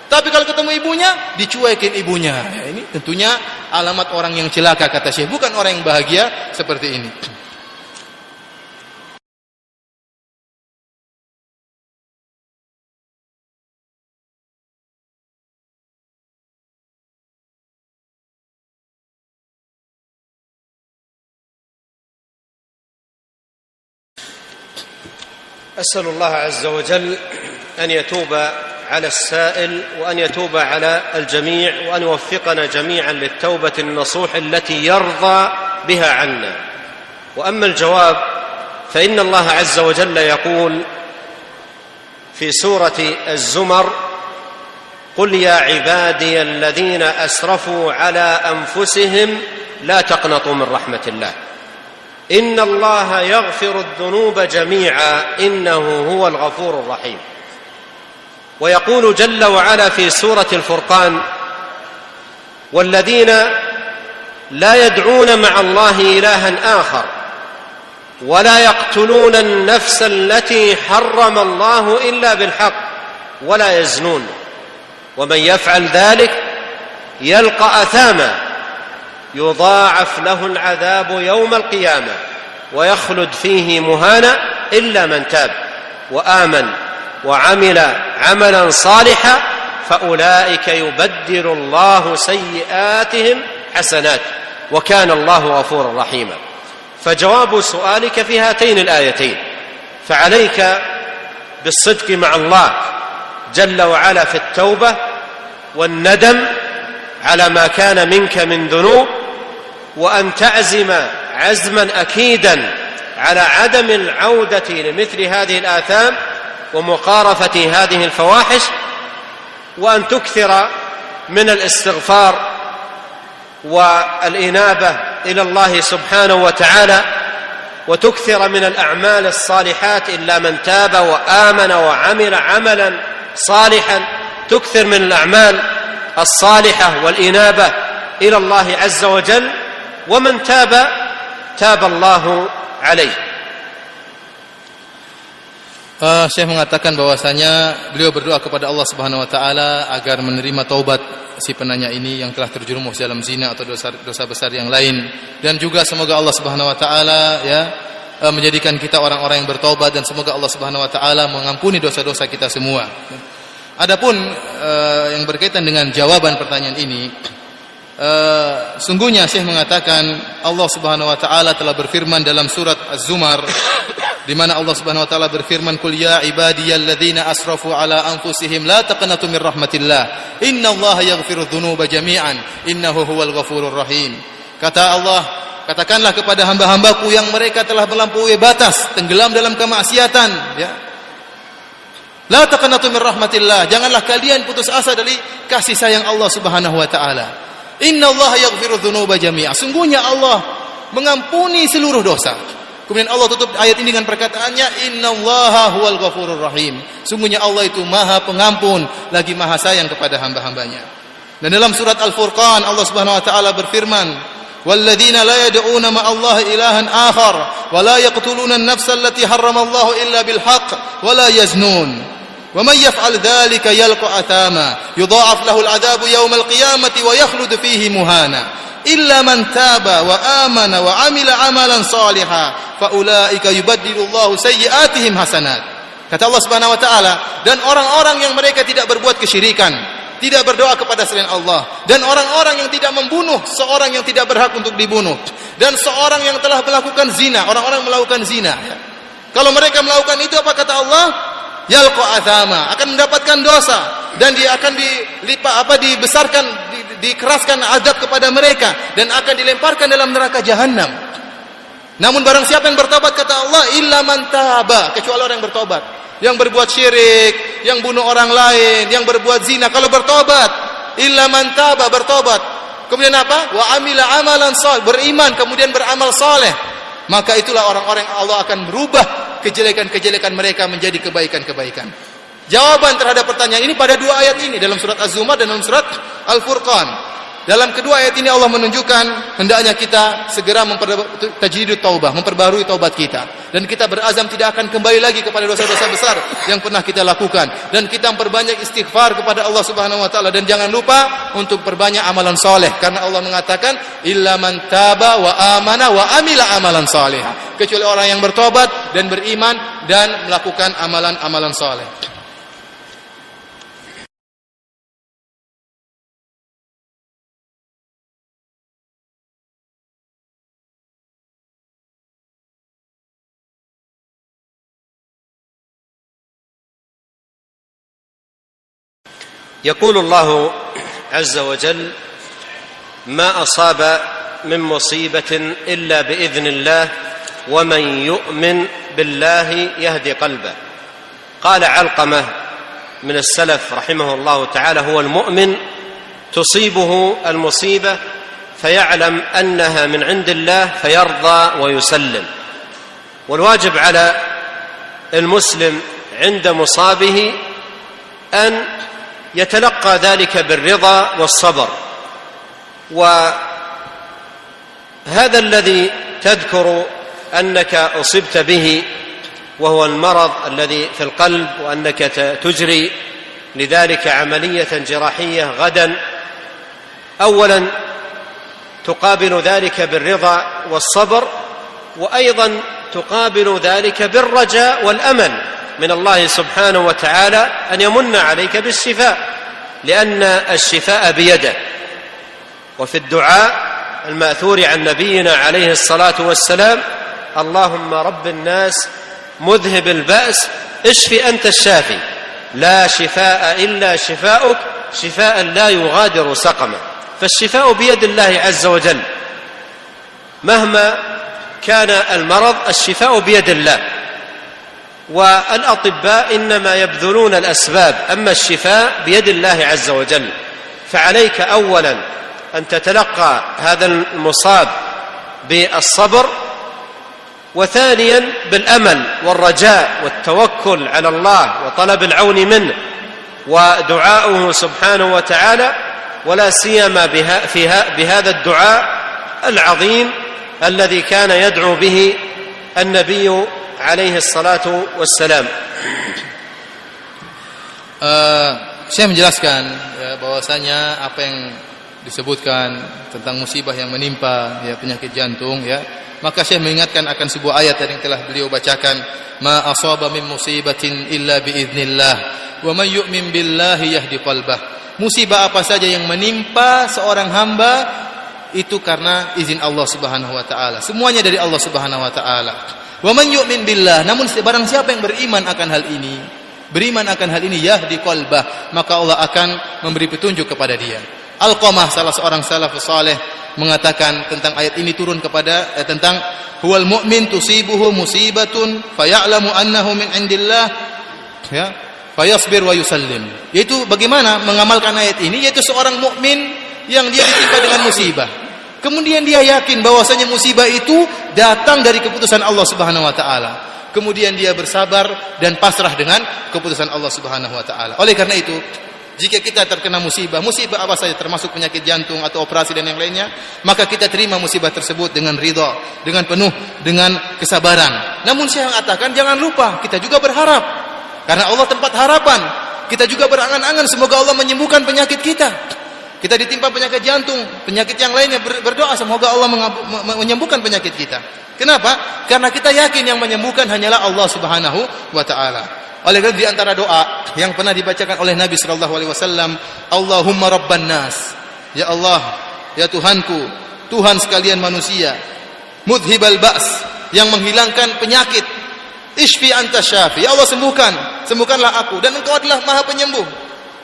Tapi kalau ketemu ibunya, dicuekin ibunya. Ya, ini tentunya alamat orang yang celaka kata Syekh, bukan orang yang bahagia seperti ini. أسأل الله عز وجل أن يتوب على السائل وأن يتوب على الجميع وأن يوفقنا جميعا للتوبة النصوح التي يرضى بها عنا. وأما الجواب فإن الله عز وجل يقول في سورة الزمر قل يا عبادي الذين أسرفوا على أنفسهم لا تقنطوا من رحمة الله. إن الله يغفر الذنوب جميعا إنه هو الغفور الرحيم. ويقول جل وعلا في سورة الفرقان والذين لا يدعون مع الله إلها آخر ولا يقتلون النفس التي حرم الله إلا بالحق ولا يزنون. ومن يفعل ذلك يلقى أثاما. يضاعف له العذاب يوم القيامة ويخلد فيه مهانا إلا من تاب وآمن وعمل عملا صالحا فأولئك يبدل الله سيئاتهم حسنات وكان الله غفورا رحيما. فجواب سؤالك في هاتين الآيتين فعليك بالصدق مع الله جل وعلا في التوبة والندم على ما كان منك من ذنوب وأن تعزم عزما أكيدا على عدم العودة لمثل هذه الآثام ومقارفة هذه الفواحش وأن تكثر من الاستغفار والإنابة إلى الله سبحانه وتعالى وتكثر من الأعمال الصالحات إلا من تاب وآمن وعمل عملا صالحا تكثر من الأعمال الصالحه والانابه الى الله عز وجل ومن تاب تاب الله عليه Uh, Syekh mengatakan bahwasanya beliau berdoa kepada Allah Subhanahu wa taala agar menerima taubat si penanya ini yang telah terjerumus dalam zina atau dosa dosa besar yang lain dan juga semoga Allah Subhanahu wa taala ya uh, menjadikan kita orang-orang yang bertobat dan semoga Allah Subhanahu wa taala mengampuni dosa-dosa kita semua. Adapun uh, yang berkaitan dengan jawaban pertanyaan ini Uh, sungguhnya Syekh mengatakan Allah Subhanahu wa taala telah berfirman dalam surat Az-Zumar di mana Allah Subhanahu wa taala berfirman kul ya ibadiyalladzina asrafu ala anfusihim la taqnatu min rahmatillah. Innallaha yaghfiru dzunuba jami'an. Innahu huwal ghafurur rahim. Kata Allah katakanlah kepada hamba-hambaku yang mereka telah melampaui batas tenggelam dalam kemaksiatan. Ya la taqnatu min rahmatillah janganlah kalian putus asa dari kasih sayang Allah Subhanahu wa taala Innallaha yaghfiru dzunuba jami'a. Sungguhnya Allah mengampuni seluruh dosa. Kemudian Allah tutup ayat ini dengan perkataannya Innallaha huwal ghafurur rahim. Sungguhnya Allah itu Maha Pengampun lagi Maha Sayang kepada hamba-hambanya. Dan dalam surat Al-Furqan Allah Subhanahu wa taala berfirman, والذين لا يدعون مع الله إلها آخر ولا يقتلون النفس التي حرم الله إلا بالحق ولا يزنون wa may yaf'al dhalika yalqa athama yudha'af lahu al'adabu yawm al-qiyamati wa yakhlud fihi muhana. Illa man taba wa amana wa amila amalan saliha kata Allah Subhanahu wa taala dan orang-orang yang mereka tidak berbuat kesyirikan tidak berdoa kepada selain Allah dan orang-orang yang tidak membunuh seorang yang tidak berhak untuk dibunuh dan seorang yang telah melakukan zina orang-orang melakukan zina. Kalau mereka melakukan itu apa kata Allah? Yalqa azama, akan mendapatkan dosa dan dia akan dilipat apa dibesarkan di, dikeraskan adab kepada mereka dan akan dilemparkan dalam neraka jahanam. Namun barang siapa yang bertobat kata Allah illa man taba, kecuali orang yang bertobat. Yang berbuat syirik, yang bunuh orang lain, yang berbuat zina kalau bertobat illa man taba bertobat. Kemudian apa? Wa amila amalan salih, beriman kemudian beramal saleh. Maka itulah orang-orang Allah akan merubah kejelekan-kejelekan mereka menjadi kebaikan-kebaikan. Jawaban terhadap pertanyaan ini pada dua ayat ini dalam surat Az-Zumar dan dalam surat Al-Furqan. Dalam kedua ayat ini Allah menunjukkan hendaknya kita segera memperbaiki taubah, memperbarui taubat kita. Dan kita berazam tidak akan kembali lagi kepada dosa-dosa besar yang pernah kita lakukan. Dan kita memperbanyak istighfar kepada Allah Subhanahu wa taala. Dan jangan lupa untuk perbanyak amalan soleh karena Allah mengatakan illa man taba wa amana wa amila amalan soleh kecuali orang yang bertobat dan beriman dan melakukan amalan-amalan soleh. يقول الله عز وجل ما أصاب من مصيبة إلا بإذن الله ومن يؤمن بالله يهدي قلبه. قال علقمة من السلف رحمه الله تعالى هو المؤمن تصيبه المصيبة فيعلم أنها من عند الله فيرضى ويسلم. والواجب على المسلم عند مصابه أن يتلقى ذلك بالرضا والصبر. وهذا الذي تذكر أنك أصبت به وهو المرض الذي في القلب وأنك تجري لذلك عملية جراحية غدا. اولا تقابل ذلك بالرضا والصبر وأيضا تقابل ذلك بالرجاء والأمل. من الله سبحانه وتعالى أن يمن عليك بالشفاء لأن الشفاء بيده. وفي الدعاء المأثور عن نبينا عليه الصلاة والسلام اللهم رب الناس مذهب البأس اشف أنت الشافي. لا شفاء إلا شفاؤك شفاء لا يغادر سقما فالشفاء بيد الله عز وجل. مهما كان المرض الشفاء بيد الله. والأطباء إنما يبذلون الأسباب أما الشفاء بيد الله عز وجل. فعليك اولا أن تتلقى هذا المصاب بالصبر وثانيا بالأمل والرجاء والتوكل على الله وطلب العون منه ودعاؤه سبحانه وتعالى ولا سيما بها في بهذا الدعاء العظيم الذي كان يدعو به النبي عليه الصلاة والسلام uh, saya menjelaskan ya, bahwasanya apa yang disebutkan tentang musibah yang menimpa ya penyakit jantung ya maka saya mengingatkan akan sebuah ayat yang telah beliau bacakan ma asaba min musibatin illa biiznillah wa may yu'min billahi yahdi qalbah musibah apa saja yang menimpa seorang hamba itu karena izin Allah Subhanahu wa taala semuanya dari Allah Subhanahu wa taala Wa man yu'min billah, namun barang siapa yang beriman akan hal ini, beriman akan hal ini yahdi qalbah, maka Allah akan memberi petunjuk kepada dia. Al-Qamah salah seorang salafus saleh mengatakan tentang ayat ini turun kepada eh, tentang huwal mu'min tusibuhu musibatun faya'lamu annahu min indillah ya fayasbir wa yusallim yaitu bagaimana mengamalkan ayat ini yaitu seorang mukmin yang dia ditimpa dengan musibah. Kemudian dia yakin bahwasanya musibah itu datang dari keputusan Allah Subhanahu wa taala. Kemudian dia bersabar dan pasrah dengan keputusan Allah Subhanahu wa taala. Oleh karena itu, jika kita terkena musibah, musibah apa saja termasuk penyakit jantung atau operasi dan yang lainnya, maka kita terima musibah tersebut dengan ridha, dengan penuh dengan kesabaran. Namun saya mengatakan jangan lupa kita juga berharap. Karena Allah tempat harapan. Kita juga berangan-angan semoga Allah menyembuhkan penyakit kita. Kita ditimpa penyakit jantung, penyakit yang lainnya berdoa semoga Allah menyembuhkan penyakit kita. Kenapa? Karena kita yakin yang menyembuhkan hanyalah Allah Subhanahu wa taala. Oleh karena di antara doa yang pernah dibacakan oleh Nabi sallallahu alaihi wasallam, Allahumma rabban nas. Ya Allah, ya Tuhanku, Tuhan sekalian manusia, mudhibal ba's, yang menghilangkan penyakit. Ishfi anta syafi. Ya Allah sembuhkan, sembuhkanlah aku dan Engkau adalah Maha Penyembuh.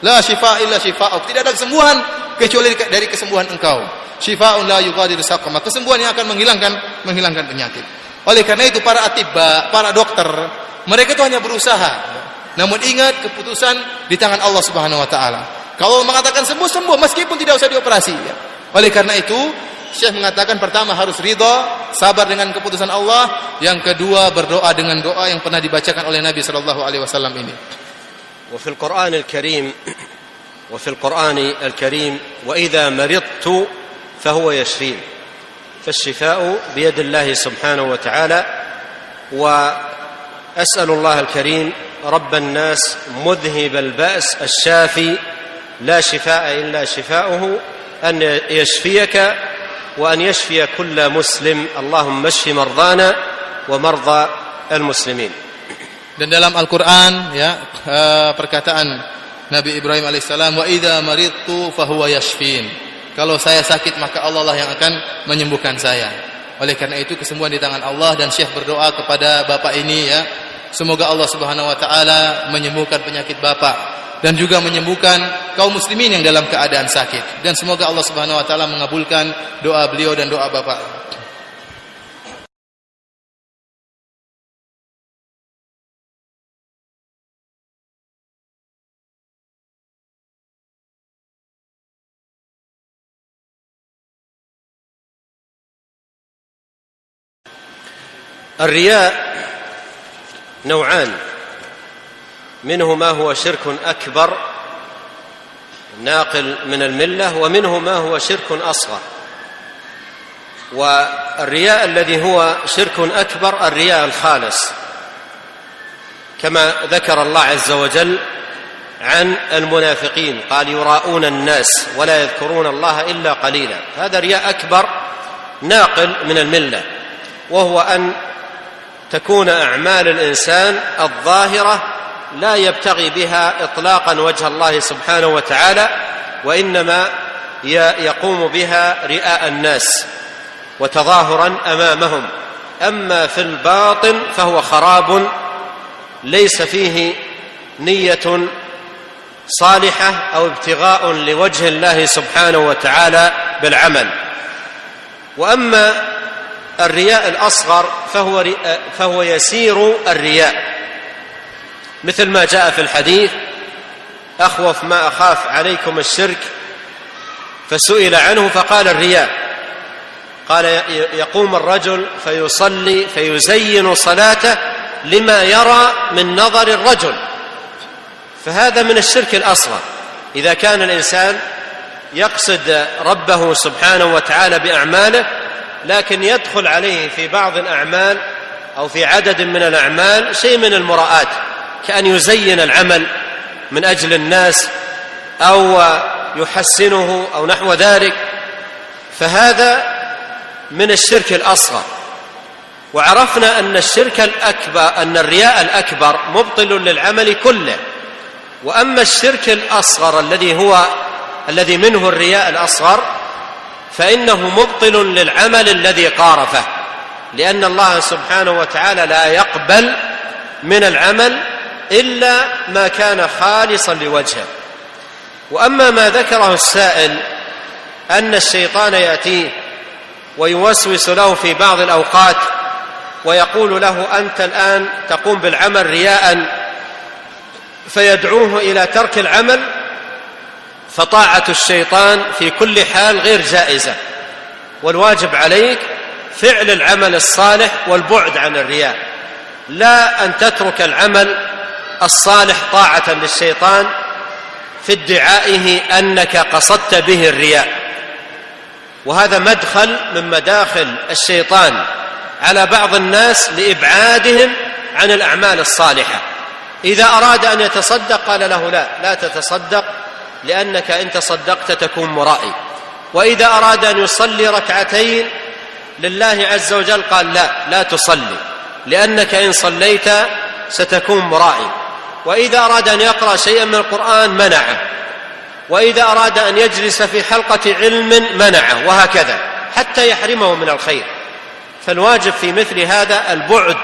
La shifa illa shifa'uk. Tidak ada kesembuhan kecuali dari kesembuhan engkau. Shifa'un la yughadiru saqama. Kesembuhan yang akan menghilangkan menghilangkan penyakit. Oleh karena itu para atibba, para dokter, mereka itu hanya berusaha. Namun ingat keputusan di tangan Allah Subhanahu wa taala. Kalau mengatakan sembuh sembuh meskipun tidak usah dioperasi ya. Oleh karena itu Syekh mengatakan pertama harus ridha, sabar dengan keputusan Allah, yang kedua berdoa dengan doa yang pernah dibacakan oleh Nabi sallallahu alaihi wasallam ini. وفي القرآن الكريم وفي القرآن الكريم وإذا مرضت فهو يشفين. فالشفاء بيد الله سبحانه وتعالى. وأسأل الله الكريم رب الناس مذهب البأس الشافي لا شفاء إلا شفاؤه أن يشفيك وأن يشفي كل مسلم. اللهم اشف مرضانا ومرضى المسلمين. Dan dalam Al-Qur'an ya uh, perkataan Nabi Ibrahim alaihissalam wa idza maridtu fahuwa yashfin. Kalau saya sakit maka Allah lah yang akan menyembuhkan saya. Oleh karena itu kesembuhan di tangan Allah dan Syekh berdoa kepada Bapak ini ya. Semoga Allah Subhanahu wa taala menyembuhkan penyakit Bapak dan juga menyembuhkan kaum muslimin yang dalam keadaan sakit dan semoga Allah Subhanahu wa taala mengabulkan doa beliau dan doa Bapak. الرياء نوعان. منه ما هو شرك أكبر ناقل من الملة ومنه ما هو شرك أصغر. والرياء الذي هو شرك أكبر الرياء الخالص. كما ذكر الله عز وجل عن المنافقين قال يراءون الناس ولا يذكرون الله إلا قليلا. هذا رياء أكبر ناقل من الملة. وهو أن تكون أعمال الإنسان الظاهرة لا يبتغي بها اطلاقا وجه الله سبحانه وتعالى وإنما يقوم بها رئاء الناس وتظاهرا أمامهم. أما في الباطن فهو خراب ليس فيه نية صالحة أو ابتغاء لوجه الله سبحانه وتعالى بالعمل. وأما الرياء الأصغر فهو فهو يسير الرياء. مثل ما جاء في الحديث أخوف ما أخاف عليكم الشرك فسئل عنه فقال الرياء. قال يقوم الرجل فيصلي فيزين صلاته لما يرى من نظر الرجل. فهذا من الشرك الأصغر. إذا كان الإنسان يقصد ربه سبحانه وتعالى بأعماله لكن يدخل عليه في بعض الأعمال أو في عدد من الأعمال شيء من المراءات كأن يزين العمل من أجل الناس أو يحسنه أو نحو ذلك. فهذا من الشرك الأصغر. وعرفنا أن الشرك الأكبر أن الرياء الأكبر مبطل للعمل كله. وأما الشرك الأصغر الذي هو الذي منه الرياء الأصغر فإنه مبطل للعمل الذي قارفه لأن الله سبحانه وتعالى لا يقبل من العمل إلا ما كان خالصا لوجهه. وأما ما ذكره السائل أن الشيطان يأتيه ويوسوس له في بعض الأوقات ويقول له أنت الآن تقوم بالعمل رياء فيدعوه إلى ترك العمل فطاعة الشيطان في كل حال غير جائزة. والواجب عليك فعل العمل الصالح والبعد عن الرياء. لا أن تترك العمل الصالح طاعة للشيطان في ادعائه أنك قصدت به الرياء. وهذا مدخل من مداخل الشيطان على بعض الناس لإبعادهم عن الأعمال الصالحة. إذا أراد أن يتصدق قال له لا لا تتصدق. لأنك إن تصدقت تكون مرائي. وإذا أراد أن يصلي ركعتين لله عز وجل قال لا لا تصلي. لأنك إن صليت ستكون مرائي. وإذا أراد أن يقرأ شيئا من القرآن منعه. وإذا أراد أن يجلس في حلقة علم منعه وهكذا حتى يحرمه من الخير. فالواجب في مثل هذا البعد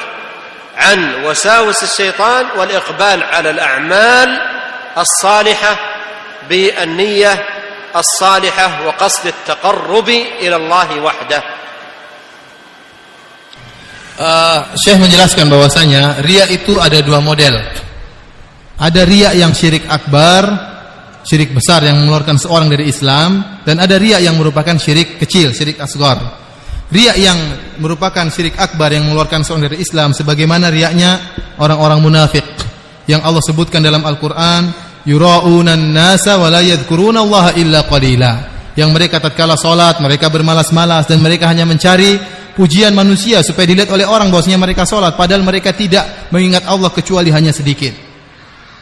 عن وساوس الشيطان والإقبال على الأعمال الصالحة بالنية الصالحة وقصد التقرب إلى الله وحده Uh, Syekh menjelaskan bahwasanya ria itu ada dua model. Ada ria yang syirik akbar, syirik besar yang mengeluarkan seorang dari Islam, dan ada ria yang merupakan syirik kecil, syirik asgar. Ria yang merupakan syirik akbar yang mengeluarkan seorang dari Islam, sebagaimana riaknya orang-orang munafik yang Allah sebutkan dalam Al-Quran, yura'unan nasa wa la Allah illa qalila. Yang mereka tatkala salat, mereka bermalas-malas dan mereka hanya mencari pujian manusia supaya dilihat oleh orang bahwasanya mereka sholat padahal mereka tidak mengingat Allah kecuali hanya sedikit.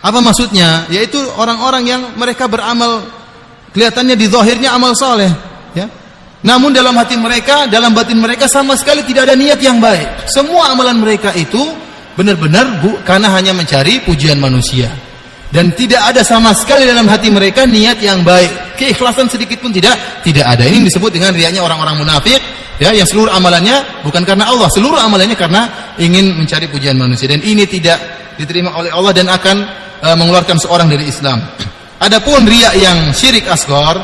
Apa maksudnya? Yaitu orang-orang yang mereka beramal kelihatannya di zahirnya amal soleh, ya. Namun dalam hati mereka, dalam batin mereka sama sekali tidak ada niat yang baik. Semua amalan mereka itu benar-benar karena hanya mencari pujian manusia. Dan tidak ada sama sekali dalam hati mereka niat yang baik. Keikhlasan sedikit pun tidak tidak ada. Ini disebut dengan riaknya orang-orang munafik ya yang seluruh amalannya bukan karena Allah seluruh amalannya karena ingin mencari pujian manusia dan ini tidak diterima oleh Allah dan akan uh, mengeluarkan seorang dari Islam <clears throat> adapun riak yang syirik asgor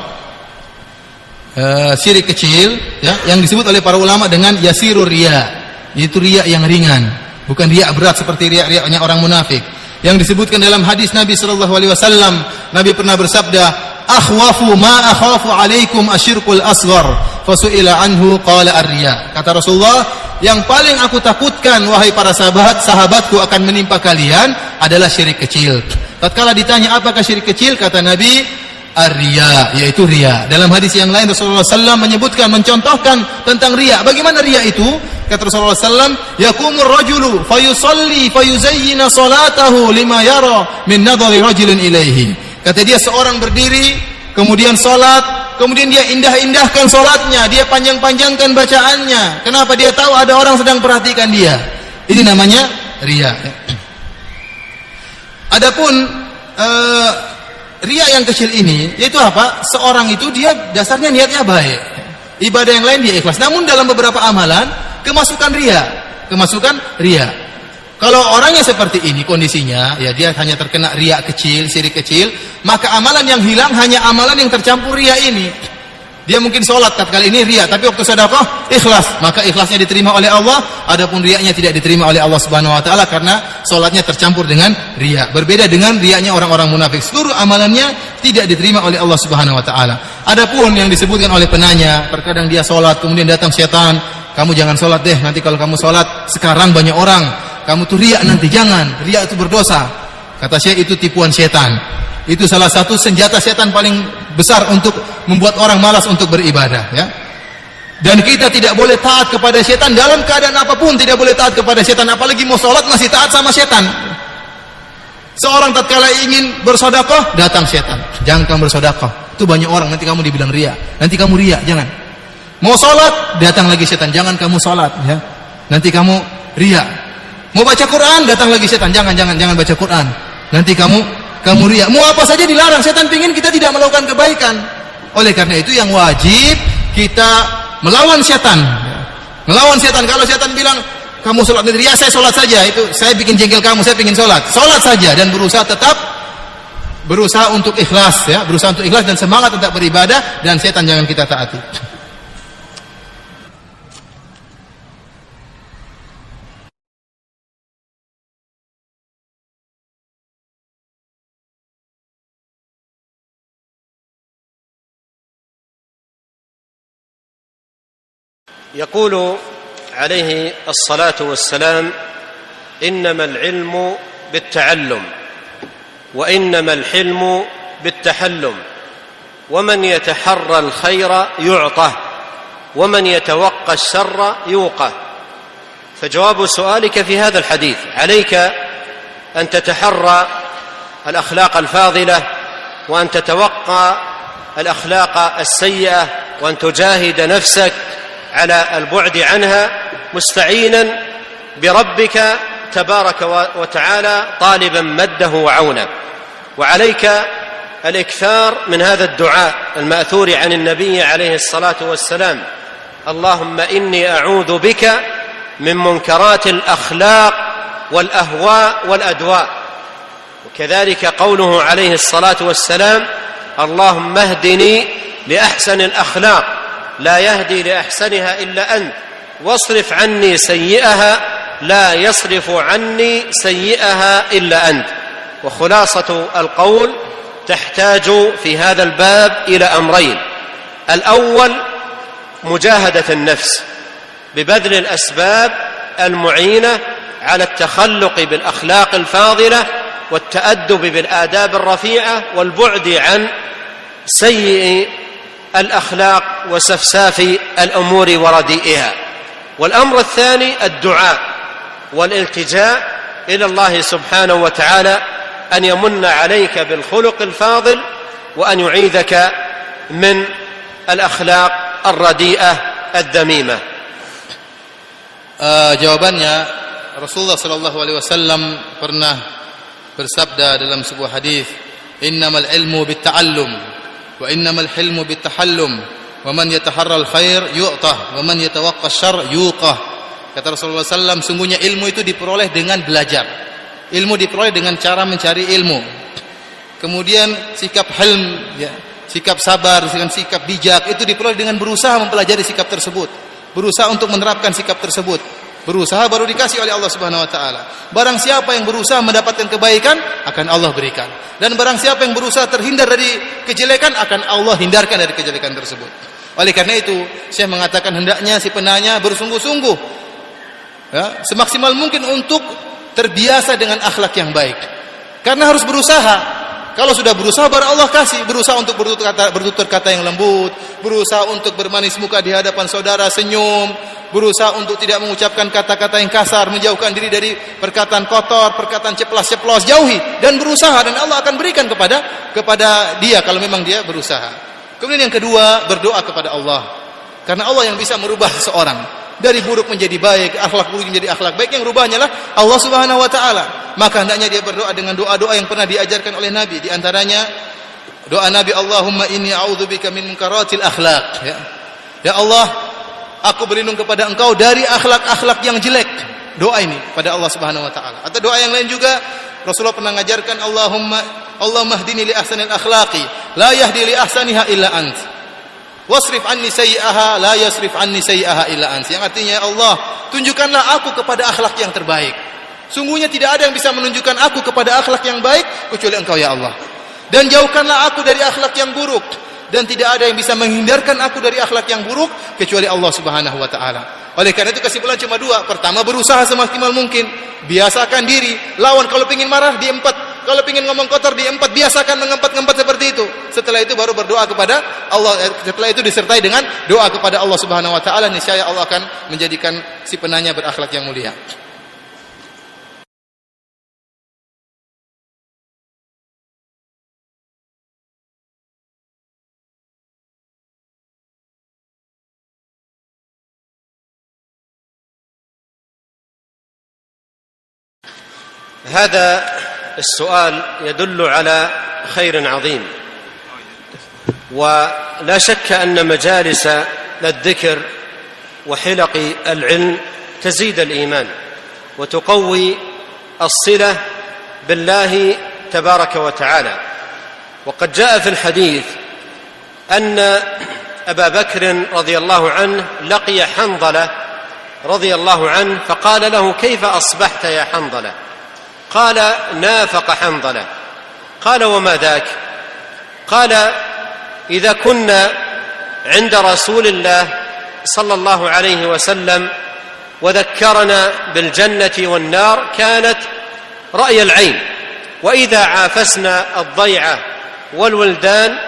uh, syirik kecil ya yang disebut oleh para ulama dengan yasirur ria yaitu riak yang ringan bukan riak berat seperti riak-riaknya orang munafik yang disebutkan dalam hadis Nabi sallallahu alaihi wasallam Nabi pernah bersabda akhwafu ma akhafu alaikum asyirkul asghar fasuila anhu qala ar-riya. Kata Rasulullah yang paling aku takutkan wahai para sahabat sahabatku akan menimpa kalian adalah syirik kecil. Tatkala ditanya apakah syirik kecil? Kata Nabi ar-riya yaitu riya. Dalam hadis yang lain Rasulullah SAW menyebutkan mencontohkan tentang riya. Bagaimana riya itu kata Rasulullah SAW yakumur rajulu fayusalli fayuzayyina salatahu lima yara min nadhari rajulin ilaihi Kata dia seorang berdiri, kemudian sholat, kemudian dia indah-indahkan sholatnya, dia panjang-panjangkan bacaannya. Kenapa? Dia tahu ada orang sedang perhatikan dia. Ini namanya ria. Adapun uh, ria yang kecil ini, yaitu apa? Seorang itu dia dasarnya niatnya baik. Ibadah yang lain dia ikhlas. Namun dalam beberapa amalan, kemasukan ria. Kemasukan ria. Kalau orangnya seperti ini kondisinya, ya dia hanya terkena riak kecil, sirik kecil, maka amalan yang hilang hanya amalan yang tercampur riak ini. Dia mungkin sholat kali ini riak, tapi waktu sedekah ikhlas, maka ikhlasnya diterima oleh Allah. Adapun riaknya tidak diterima oleh Allah Subhanahu Wa Taala karena sholatnya tercampur dengan riak. Berbeda dengan riaknya orang-orang munafik. Seluruh amalannya tidak diterima oleh Allah Subhanahu Wa Taala. Adapun yang disebutkan oleh penanya, terkadang dia sholat, kemudian datang setan, kamu jangan sholat deh, nanti kalau kamu sholat sekarang banyak orang. Kamu tuh riak nanti jangan. Riak itu berdosa. Kata saya itu tipuan setan. Itu salah satu senjata setan paling besar untuk membuat orang malas untuk beribadah ya. Dan kita tidak boleh taat kepada setan dalam keadaan apa pun tidak boleh taat kepada setan apalagi mau sholat masih taat sama setan. Seorang tatkala ingin bersodakoh datang setan. Jangan kamu bersodakoh itu banyak orang nanti kamu dibilang ria nanti kamu ria jangan mau sholat datang lagi setan jangan kamu sholat ya nanti kamu ria Mau baca Quran, datang lagi setan. Jangan, jangan, jangan baca Quran. Nanti kamu kamu riak. Mau apa saja dilarang. Setan pingin kita tidak melakukan kebaikan. Oleh karena itu yang wajib kita melawan setan. Melawan setan. Kalau setan bilang kamu sholat negeri, ya saya sholat saja. Itu saya bikin jengkel kamu, saya ingin sholat. Sholat saja dan berusaha tetap berusaha untuk ikhlas ya, berusaha untuk ikhlas dan semangat tetap beribadah dan setan jangan kita taati. يقول عليه الصلاة والسلام إنما العلم بالتعلم وإنما الحلم بالتحلم ومن يتحرى الخير يعطه ومن يتوقى الشر يوقه فجواب سؤالك في هذا الحديث عليك أن تتحرى الأخلاق الفاضلة وأن تتوقى الأخلاق السيئة وأن تجاهد نفسك على البعد عنها مستعينا بربك تبارك وتعالى طالبا مده وعونه وعليك الإكثار من هذا الدعاء المأثور عن النبي عليه الصلاة والسلام. اللهم إني أعوذ بك من منكرات الأخلاق والأهواء والأدواء. وكذلك قوله عليه الصلاة والسلام اللهم اهدني لأحسن الأخلاق لا يهدي لأحسنها إلا أنت. واصرف عني سيئها لا يصرف عني سيئها إلا أنت. وخلاصة القول تحتاج في هذا الباب إلى أمرين. الأول مجاهدة النفس ببذل الأسباب المعينة على التخلق بالأخلاق الفاضلة والتأدب بالآداب الرفيعة والبعد عن سيء الأخلاق وسفساف الأمور ورديئها. والأمر الثاني الدعاء والالتجاء إلى الله سبحانه وتعالى أن يمن عليك بالخلق الفاضل وأن يعيذك من الأخلاق الرديئة الذميمه uh, jawabannya Rasulullah sallallahu alaihi wasallam pernah bersabda dalam sebuah hadis innamal ilmu bitta'allum. Bittahallum wa man yataharral khair yu'tah. Wa man yatawaqqa syarr yuqah kata Rasulullah sallam sungguhnya ilmu itu diperoleh dengan belajar. Ilmu diperoleh dengan cara mencari ilmu. Kemudian sikap hilm ya sikap sabar dengan sikap bijak itu diperoleh dengan berusaha mempelajari sikap tersebut. Berusaha untuk menerapkan sikap tersebut berusaha baru dikasih oleh Allah Subhanahu wa taala. Barang siapa yang berusaha mendapatkan kebaikan akan Allah berikan. Dan barang siapa yang berusaha terhindar dari kejelekan akan Allah hindarkan dari kejelekan tersebut. Oleh karena itu saya mengatakan hendaknya si penanya bersungguh-sungguh ya, semaksimal mungkin untuk terbiasa dengan akhlak yang baik. Karena harus berusaha kalau sudah berusaha baru Allah kasih, berusaha untuk bertutur kata, bertutur kata yang lembut, berusaha untuk bermanis muka di hadapan saudara, senyum, berusaha untuk tidak mengucapkan kata-kata yang kasar, menjauhkan diri dari perkataan kotor, perkataan ceplas-ceplos, jauhi dan berusaha dan Allah akan berikan kepada kepada dia kalau memang dia berusaha. Kemudian yang kedua, berdoa kepada Allah. Karena Allah yang bisa merubah <laughs> seseorang dari buruk menjadi baik, akhlak buruk menjadi akhlak baik yang rubahnya lah Allah Subhanahu wa taala. Maka hendaknya dia berdoa dengan doa-doa yang pernah diajarkan oleh Nabi. Di antaranya doa Nabi Allahumma inni a'udzubika min munkaratil akhlak ya. Ya Allah, aku berlindung kepada Engkau dari akhlak-akhlak yang jelek. Doa ini pada Allah Subhanahu wa taala. Atau doa yang lain juga Rasulullah pernah mengajarkan Allahumma Allahumma hdini li ahsanil akhlaqi la yahdi li ahsaniha illa ant. Wasrif anni sayyi'aha la yasrif anni sayyi'aha illa ants. Yang artinya ya Allah, tunjukkanlah aku kepada akhlak yang terbaik. Sungguhnya tidak ada yang bisa menunjukkan aku kepada akhlak yang baik kecuali Engkau ya Allah. Dan jauhkanlah aku dari akhlak yang buruk dan tidak ada yang bisa menghindarkan aku dari akhlak yang buruk kecuali Allah Subhanahu wa taala. Oleh karena itu kesimpulan cuma dua. Pertama berusaha semaksimal mungkin, biasakan diri. Lawan kalau ingin marah diempat kalau ingin ngomong kotor diempat, biasakan mengempat-ngempat seperti itu. Setelah itu baru berdoa kepada Allah. Eh, setelah itu disertai dengan doa kepada Allah Subhanahu wa taala, niscaya Allah akan menjadikan si penanya berakhlak yang mulia. هذا السؤال يدل على خير عظيم. ولا شك أن مجالس الذكر وحلق العلم تزيد الإيمان وتقوي الصلة بالله تبارك وتعالى. وقد جاء في الحديث أن أبا بكر رضي الله عنه لقي حنظلة رضي الله عنه فقال له كيف أصبحت يا حنظلة؟ قال نافق حنظلة. قال وما ذاك؟ قال إذا كنا عند رسول الله صلى الله عليه وسلم وذكرنا بالجنة والنار كانت رأي العين. وإذا عافسنا الضيعة والولدان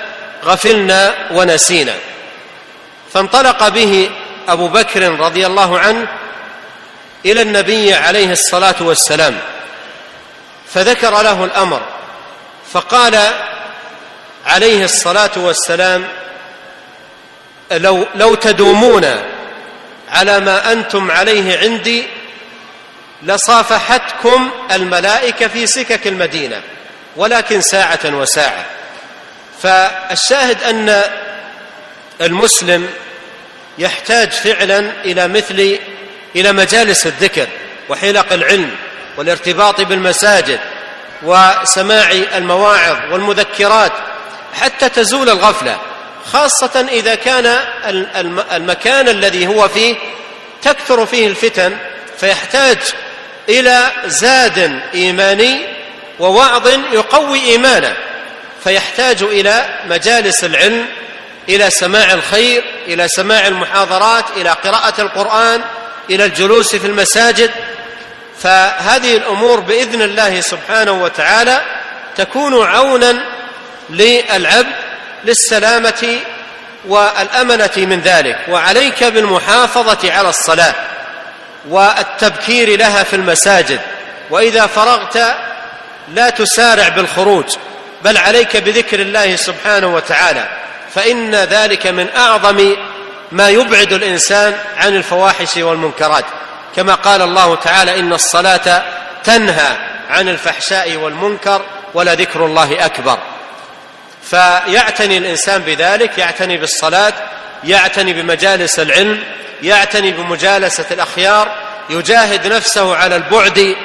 غفلنا ونسينا. فانطلق به أبو بكر رضي الله عنه إلى النبي عليه الصلاة والسلام. فذكر له الأمر فقال عليه الصلاة والسلام لو لو تدومون على ما أنتم عليه عندي لصافحتكم الملائكة في سكك المدينة ولكن ساعة وساعة. فالشاهد أن المسلم يحتاج فعلا إلى مثل إلى مجالس الذكر وحلق العلم والارتباط بالمساجد وسماع المواعظ والمذكرات حتى تزول الغفلة خاصة إذا كان المكان الذي هو فيه تكثر فيه الفتن فيحتاج إلى زاد إيماني ووعظ يقوي إيمانه فيحتاج إلى مجالس العلم إلى سماع الخير إلى سماع المحاضرات إلى قراءة القرآن إلى الجلوس في المساجد فهذه الأمور بإذن الله سبحانه وتعالى تكون عونا للعبد للسلامة والأمنة من ذلك. وعليك بالمحافظة على الصلاة والتبكير لها في المساجد. وإذا فرغت لا تسارع بالخروج بل عليك بذكر الله سبحانه وتعالى. فإن ذلك من أعظم ما يبعد الإنسان عن الفواحش والمنكرات. كما قال الله تعالى إن الصلاة تنهى عن الفحشاء والمنكر ولذكر الله أكبر. فيعتني الإنسان بذلك يعتني بالصلاة يعتني بمجالس العلم يعتني بمجالسة الأخيار يجاهد نفسه على البعد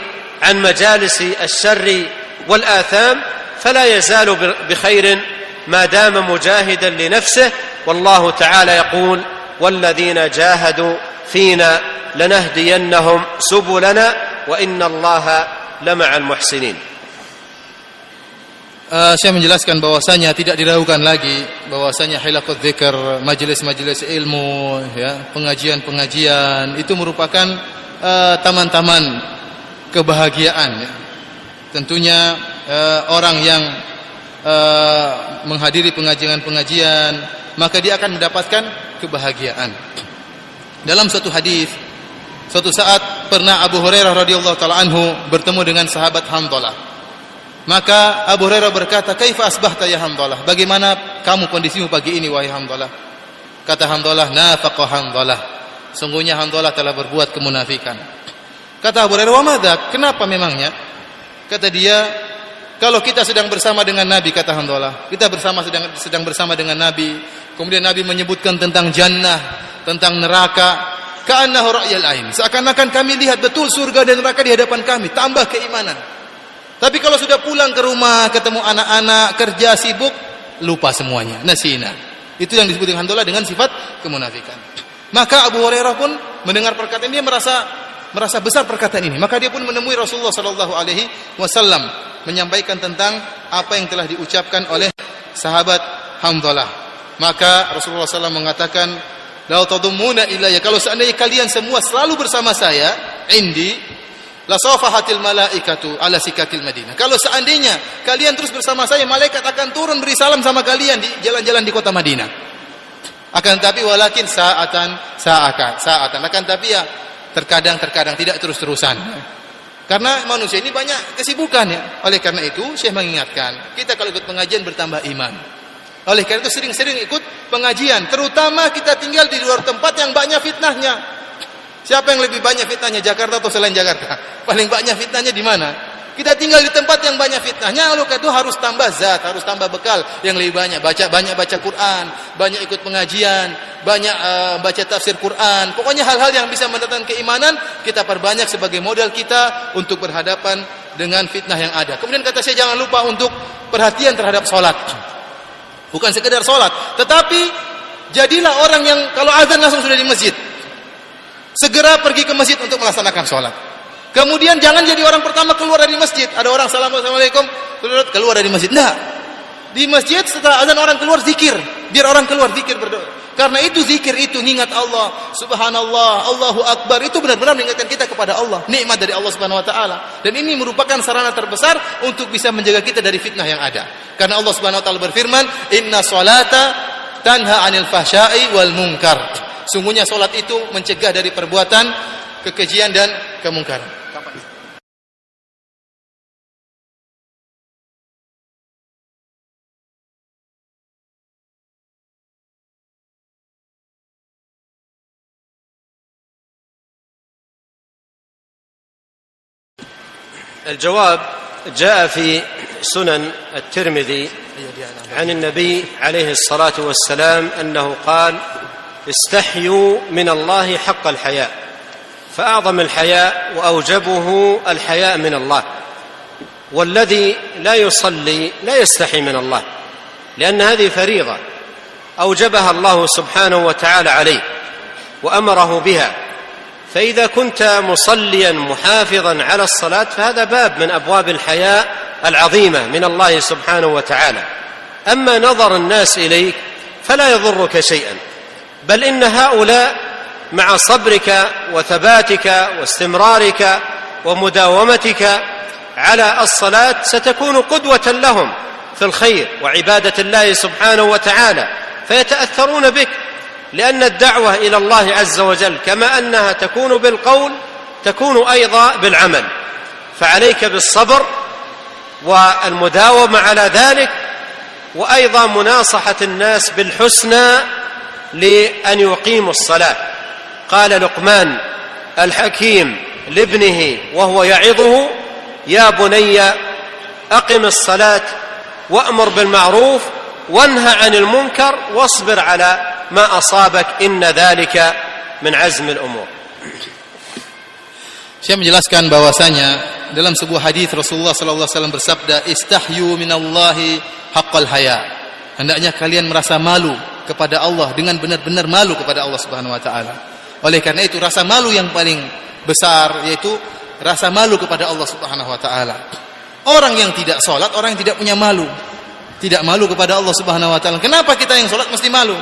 عن مجالس الشر والآثام فلا يزال بخير ما دام مجاهدا لنفسه. والله تعالى يقول والذين جاهدوا فينا لنهدينهم سبلنا وان الله لمع المحسنين Uh, saya menjelaskan bahwasanya tidak diragukan lagi bahwasanya hilaqut dzikr, majelis-majelis ilmu, ya, pengajian-pengajian itu merupakan uh, taman-taman uh, kebahagiaan ya. Tentunya uh, orang yang uh, menghadiri pengajian-pengajian maka dia akan mendapatkan kebahagiaan. Dalam suatu hadis suatu saat pernah Abu Hurairah radhiyallahu taala anhu bertemu dengan sahabat Hamdalah maka Abu Hurairah berkata, "Kaifa asbahta ya Hamdalah? Bagaimana kamu kondisimu pagi ini wahai Hamdalah?" Kata Hamdalah, "Nafaqa Hamdalah." Sungguhnya Hamdalah telah berbuat kemunafikan. Kata Abu Hurairah, "Wa madza? Kenapa memangnya?" Kata dia, "Kalau kita sedang bersama dengan Nabi," kata Hamdalah, "kita bersama sedang sedang bersama dengan Nabi, kemudian Nabi menyebutkan tentang jannah, tentang neraka, ka'annahu ra'yal ain. Seakan-akan kami lihat betul surga dan neraka di hadapan kami, tambah keimanan." Tapi kalau sudah pulang ke rumah, ketemu anak-anak, kerja sibuk, lupa semuanya. Nasina. Itu yang disebut dengan handola dengan sifat kemunafikan. Maka Abu Hurairah pun mendengar perkataan ini merasa merasa besar perkataan ini. Maka dia pun menemui Rasulullah sallallahu alaihi wasallam menyampaikan tentang apa yang telah diucapkan oleh sahabat Hamdalah. Maka Rasulullah SAW mengatakan, "Lau tadumuna ilayya." Kalau seandainya kalian semua selalu bersama saya, indi La safahatil malaikatu ala sikakil Madinah. Kalau seandainya kalian terus bersama saya, malaikat akan turun beri salam sama kalian di jalan-jalan di kota Madinah. Akan tapi walakin saatan saatan saatan. Akan tapi ya terkadang terkadang tidak terus-terusan. Karena manusia ini banyak kesibukan ya. Oleh karena itu, saya mengingatkan, kita kalau ikut pengajian bertambah iman. Oleh karena itu sering-sering ikut pengajian, terutama kita tinggal di luar tempat yang banyak fitnahnya. Siapa yang lebih banyak fitnahnya Jakarta atau selain Jakarta? <laughs> Paling banyak fitnahnya di mana? Kita tinggal di tempat yang banyak fitnahnya, lalu itu harus tambah zat, harus tambah bekal yang lebih banyak. Baca banyak baca Quran, banyak ikut pengajian, banyak uh, baca tafsir Quran. Pokoknya hal-hal yang bisa mendatangkan keimanan kita perbanyak sebagai modal kita untuk berhadapan dengan fitnah yang ada. Kemudian kata saya jangan lupa untuk perhatian terhadap sholat. Bukan sekedar sholat, tetapi jadilah orang yang kalau azan langsung sudah di masjid. Segera pergi ke masjid untuk melaksanakan sholat. Kemudian jangan jadi orang pertama keluar dari masjid. Ada orang assalamualaikum keluar dari masjid. Nah, di masjid setelah azan orang keluar zikir, biar orang keluar zikir berdoa. Karena itu zikir itu ingat Allah, subhanallah, Allahu akbar itu benar-benar mengingatkan kita kepada Allah, nikmat dari Allah Subhanahu wa taala. Dan ini merupakan sarana terbesar untuk bisa menjaga kita dari fitnah yang ada. Karena Allah Subhanahu wa taala berfirman, "Inna salata tanha 'anil fahsya'i wal munkar." Sungguhnya salat itu mencegah dari perbuatan kekejian dan kemungkaran. الجواب جاء في سنن الترمذي عن النبي عليه الصلاة والسلام أنه قال استحيوا من الله حق الحياء فأعظم الحياء وأوجبه الحياء من الله والذي لا يصلي لا يستحي من الله لأن هذه فريضة أوجبها الله سبحانه وتعالى عليه وأمره بها فإذا كنت مصليا محافظا على الصلاة فهذا باب من أبواب الحياء العظيمة من الله سبحانه وتعالى. أما نظر الناس إليك فلا يضرك شيئا. بل إن هؤلاء مع صبرك وثباتك واستمرارك ومداومتك على الصلاة ستكون قدوة لهم في الخير وعبادة الله سبحانه وتعالى. فيتأثرون بك. لأن الدعوة إلى الله عز وجل كما أنها تكون بالقول تكون أيضا بالعمل. فعليك بالصبر والمداومة على ذلك وأيضا مناصحة الناس بالحسنى لأن يقيموا الصلاة. قال لقمان الحكيم لابنه وهو يعظه يا بني أقم الصلاة وأمر بالمعروف وانهى عن المنكر واصبر على ما اصابك ان ذلك من عزم الامور Saya menjelaskan bahwasanya dalam sebuah hadis Rasulullah sallallahu alaihi wasallam bersabda istahyu minallahi haqqal haya. Hendaknya kalian merasa malu kepada Allah dengan benar-benar malu kepada Allah Subhanahu wa taala. Oleh karena itu rasa malu yang paling besar yaitu rasa malu kepada Allah Subhanahu wa taala. Orang yang tidak salat, orang yang tidak punya malu. Tidak malu kepada Allah Subhanahu wa taala. Kenapa kita yang salat mesti malu?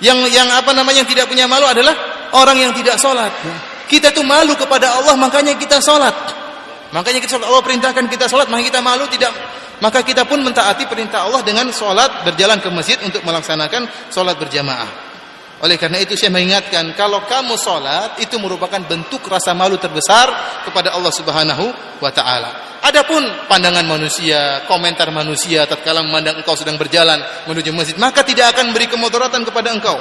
Yang yang apa namanya yang tidak punya malu adalah orang yang tidak salat. Kita tuh malu kepada Allah makanya kita salat. Makanya kita salat Allah perintahkan kita salat maka kita malu tidak maka kita pun mentaati perintah Allah dengan salat berjalan ke masjid untuk melaksanakan salat berjamaah. Oleh karena itu saya mengingatkan kalau kamu salat itu merupakan bentuk rasa malu terbesar kepada Allah Subhanahu wa taala. Adapun pandangan manusia, komentar manusia tatkala memandang engkau sedang berjalan menuju masjid, maka tidak akan beri kemudaratan kepada engkau.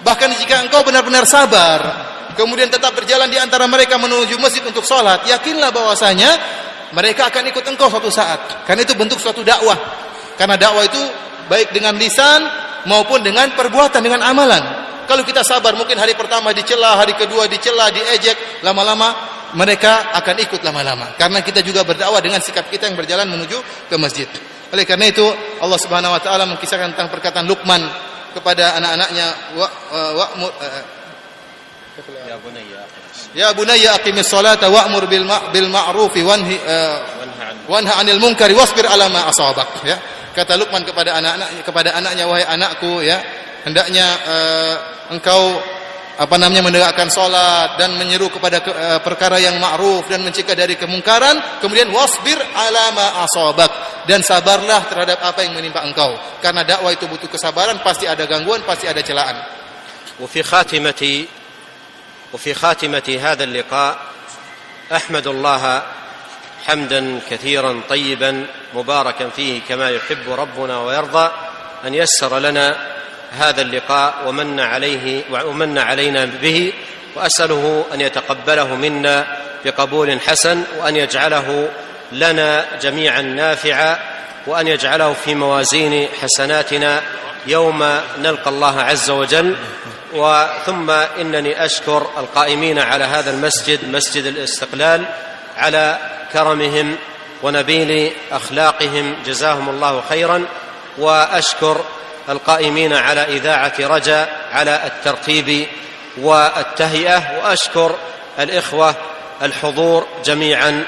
Bahkan jika engkau benar-benar sabar, kemudian tetap berjalan di antara mereka menuju masjid untuk sholat, yakinlah bahwasanya mereka akan ikut engkau suatu saat. Karena itu bentuk suatu dakwah. Karena dakwah itu baik dengan lisan maupun dengan perbuatan, dengan amalan. Kalau kita sabar, mungkin hari pertama dicela, hari kedua dicela, diejek, lama-lama mereka akan ikut lama-lama. Karena kita juga berdakwah dengan sikap kita yang berjalan menuju ke masjid. Oleh karena itu Allah Subhanahu wa taala mengkisahkan tentang perkataan Luqman kepada anak-anaknya wa eh, wa eh, ya ya bunayya aqimis salata wa'mur bil bil ma'rufi wanhi eh, wanha 'anil munkari wasbir 'ala ma asabak ya kata Luqman kepada anak-anak kepada anaknya wahai anakku ya hendaknya uh, engkau apa namanya menegakkan salat dan menyeru kepada ke, uh, perkara yang ma'ruf dan mencegah dari kemungkaran, kemudian wasbir 'ala ma asabak dan sabarlah terhadap apa yang menimpa engkau. Karena dakwah itu butuh kesabaran, pasti ada gangguan, pasti ada celaan. وفي خاتمه وفي خاتمه هذا اللقاء احمد الله حمدا كثيرا طيبا مباركا فيه كما يحب ربنا ويرضى ان يسر لنا هذا اللقاء ومن عليه ومن علينا به وأسأله أن يتقبله منا بقبول حسن وأن يجعله لنا جميعا نافعا وأن يجعله في موازين حسناتنا يوم نلقى الله عز وجل. وثم إنني أشكر القائمين على هذا المسجد مسجد الاستقلال على كرمهم ونبيل أخلاقهم جزاهم الله خيرا. وأشكر القائمين على إذاعة رجاء على الترتيب والتهيئة وأشكر الإخوة الحضور جميعا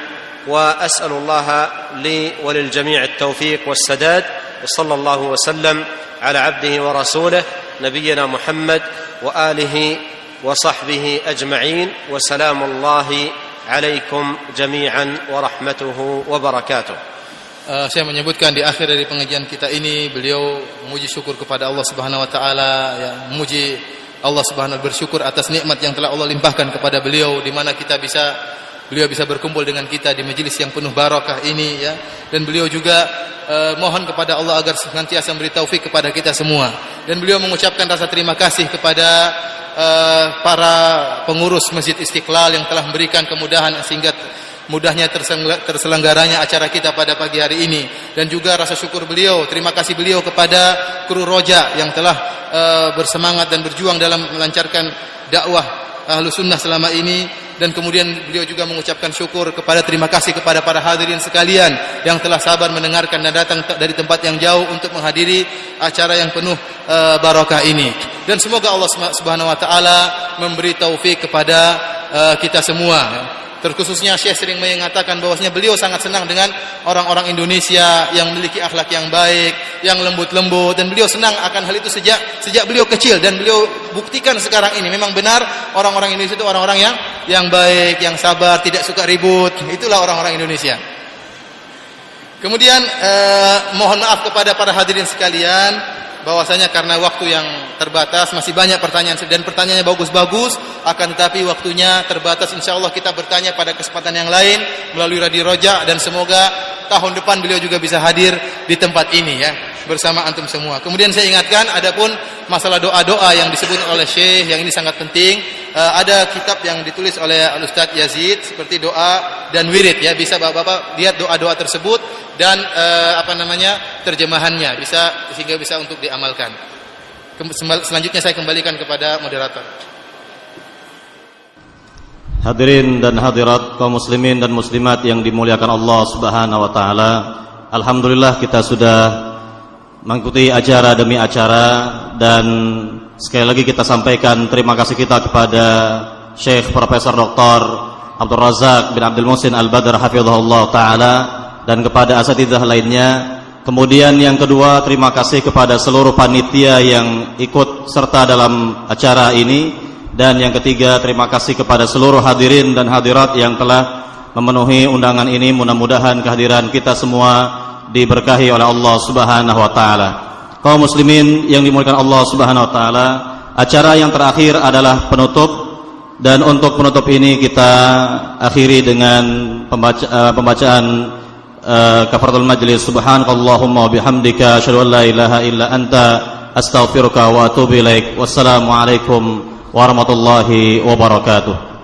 وأسأل الله لي وللجميع التوفيق والسداد وصلى الله وسلم على عبده ورسوله نبينا محمد وآله وصحبه أجمعين وسلام الله عليكم جميعا ورحمته وبركاته. Uh, saya menyebutkan di akhir dari pengajian kita ini beliau memuji syukur kepada Allah Subhanahu wa taala ya memuji Allah Subhanahu bersyukur atas nikmat yang telah Allah limpahkan kepada beliau di mana kita bisa beliau bisa berkumpul dengan kita di majelis yang penuh barakah ini ya. Dan beliau juga uh, mohon kepada Allah agar senantiasa memberi taufik kepada kita semua. Dan beliau mengucapkan rasa terima kasih kepada uh, para pengurus Masjid Istiqlal yang telah memberikan kemudahan sehingga mudahnya terselenggaranya acara kita pada pagi hari ini. Dan juga rasa syukur beliau terima kasih beliau kepada kru Roja yang telah uh, bersemangat dan berjuang dalam melancarkan dakwah ahlu sunnah selama ini. Dan kemudian beliau juga mengucapkan syukur kepada terima kasih kepada para hadirin sekalian yang telah sabar mendengarkan dan datang dari tempat yang jauh untuk menghadiri acara yang penuh uh, barakah ini. Dan semoga Allah Subhanahu wa taala memberi taufik kepada uh, kita semua Terkhususnya Syekh sering mengatakan bahwasanya beliau sangat senang dengan orang-orang Indonesia yang memiliki akhlak yang baik, yang lembut-lembut dan beliau senang akan hal itu sejak sejak beliau kecil dan beliau buktikan sekarang ini memang benar orang-orang Indonesia itu orang-orang yang yang baik, yang sabar, tidak suka ribut. Itulah orang-orang Indonesia. Kemudian eh, mohon maaf kepada para hadirin sekalian bahwasanya karena waktu yang terbatas masih banyak pertanyaan dan pertanyaannya bagus-bagus akan tetapi waktunya terbatas. Insya Allah kita bertanya pada kesempatan yang lain melalui Radio Roja dan semoga tahun depan beliau juga bisa hadir di tempat ini ya bersama antum semua. Kemudian saya ingatkan adapun masalah doa-doa yang disebut oleh Syekh yang ini sangat penting uh, ada kitab yang ditulis oleh Al Yazid seperti doa dan wirid ya bisa Bapak-bapak lihat doa-doa tersebut dan uh, apa namanya terjemahannya bisa sehingga bisa untuk diamalkan. Selanjutnya saya kembalikan kepada moderator. Hadirin dan hadirat kaum muslimin dan muslimat yang dimuliakan Allah Subhanahu wa taala. Alhamdulillah kita sudah mengikuti acara demi acara dan sekali lagi kita sampaikan terima kasih kita kepada Syekh Profesor Dr. Abdul Razak bin Abdul Musin Al-Badr hafizahullah taala dan kepada asatidzah lainnya. Kemudian yang kedua terima kasih kepada seluruh panitia yang ikut serta dalam acara ini dan yang ketiga terima kasih kepada seluruh hadirin dan hadirat yang telah memenuhi undangan ini mudah-mudahan kehadiran kita semua diberkahi oleh Allah Subhanahu wa taala. Kaum muslimin yang dimuliakan Allah Subhanahu wa taala, acara yang terakhir adalah penutup dan untuk penutup ini kita akhiri dengan pembaca, uh, pembacaan uh, kafaratul majlis subhanakallahumma wa bihamdika asyhadu an la ilaha illa anta astaghfiruka wa atubu ilaik. Wassalamualaikum warahmatullahi wabarakatuh.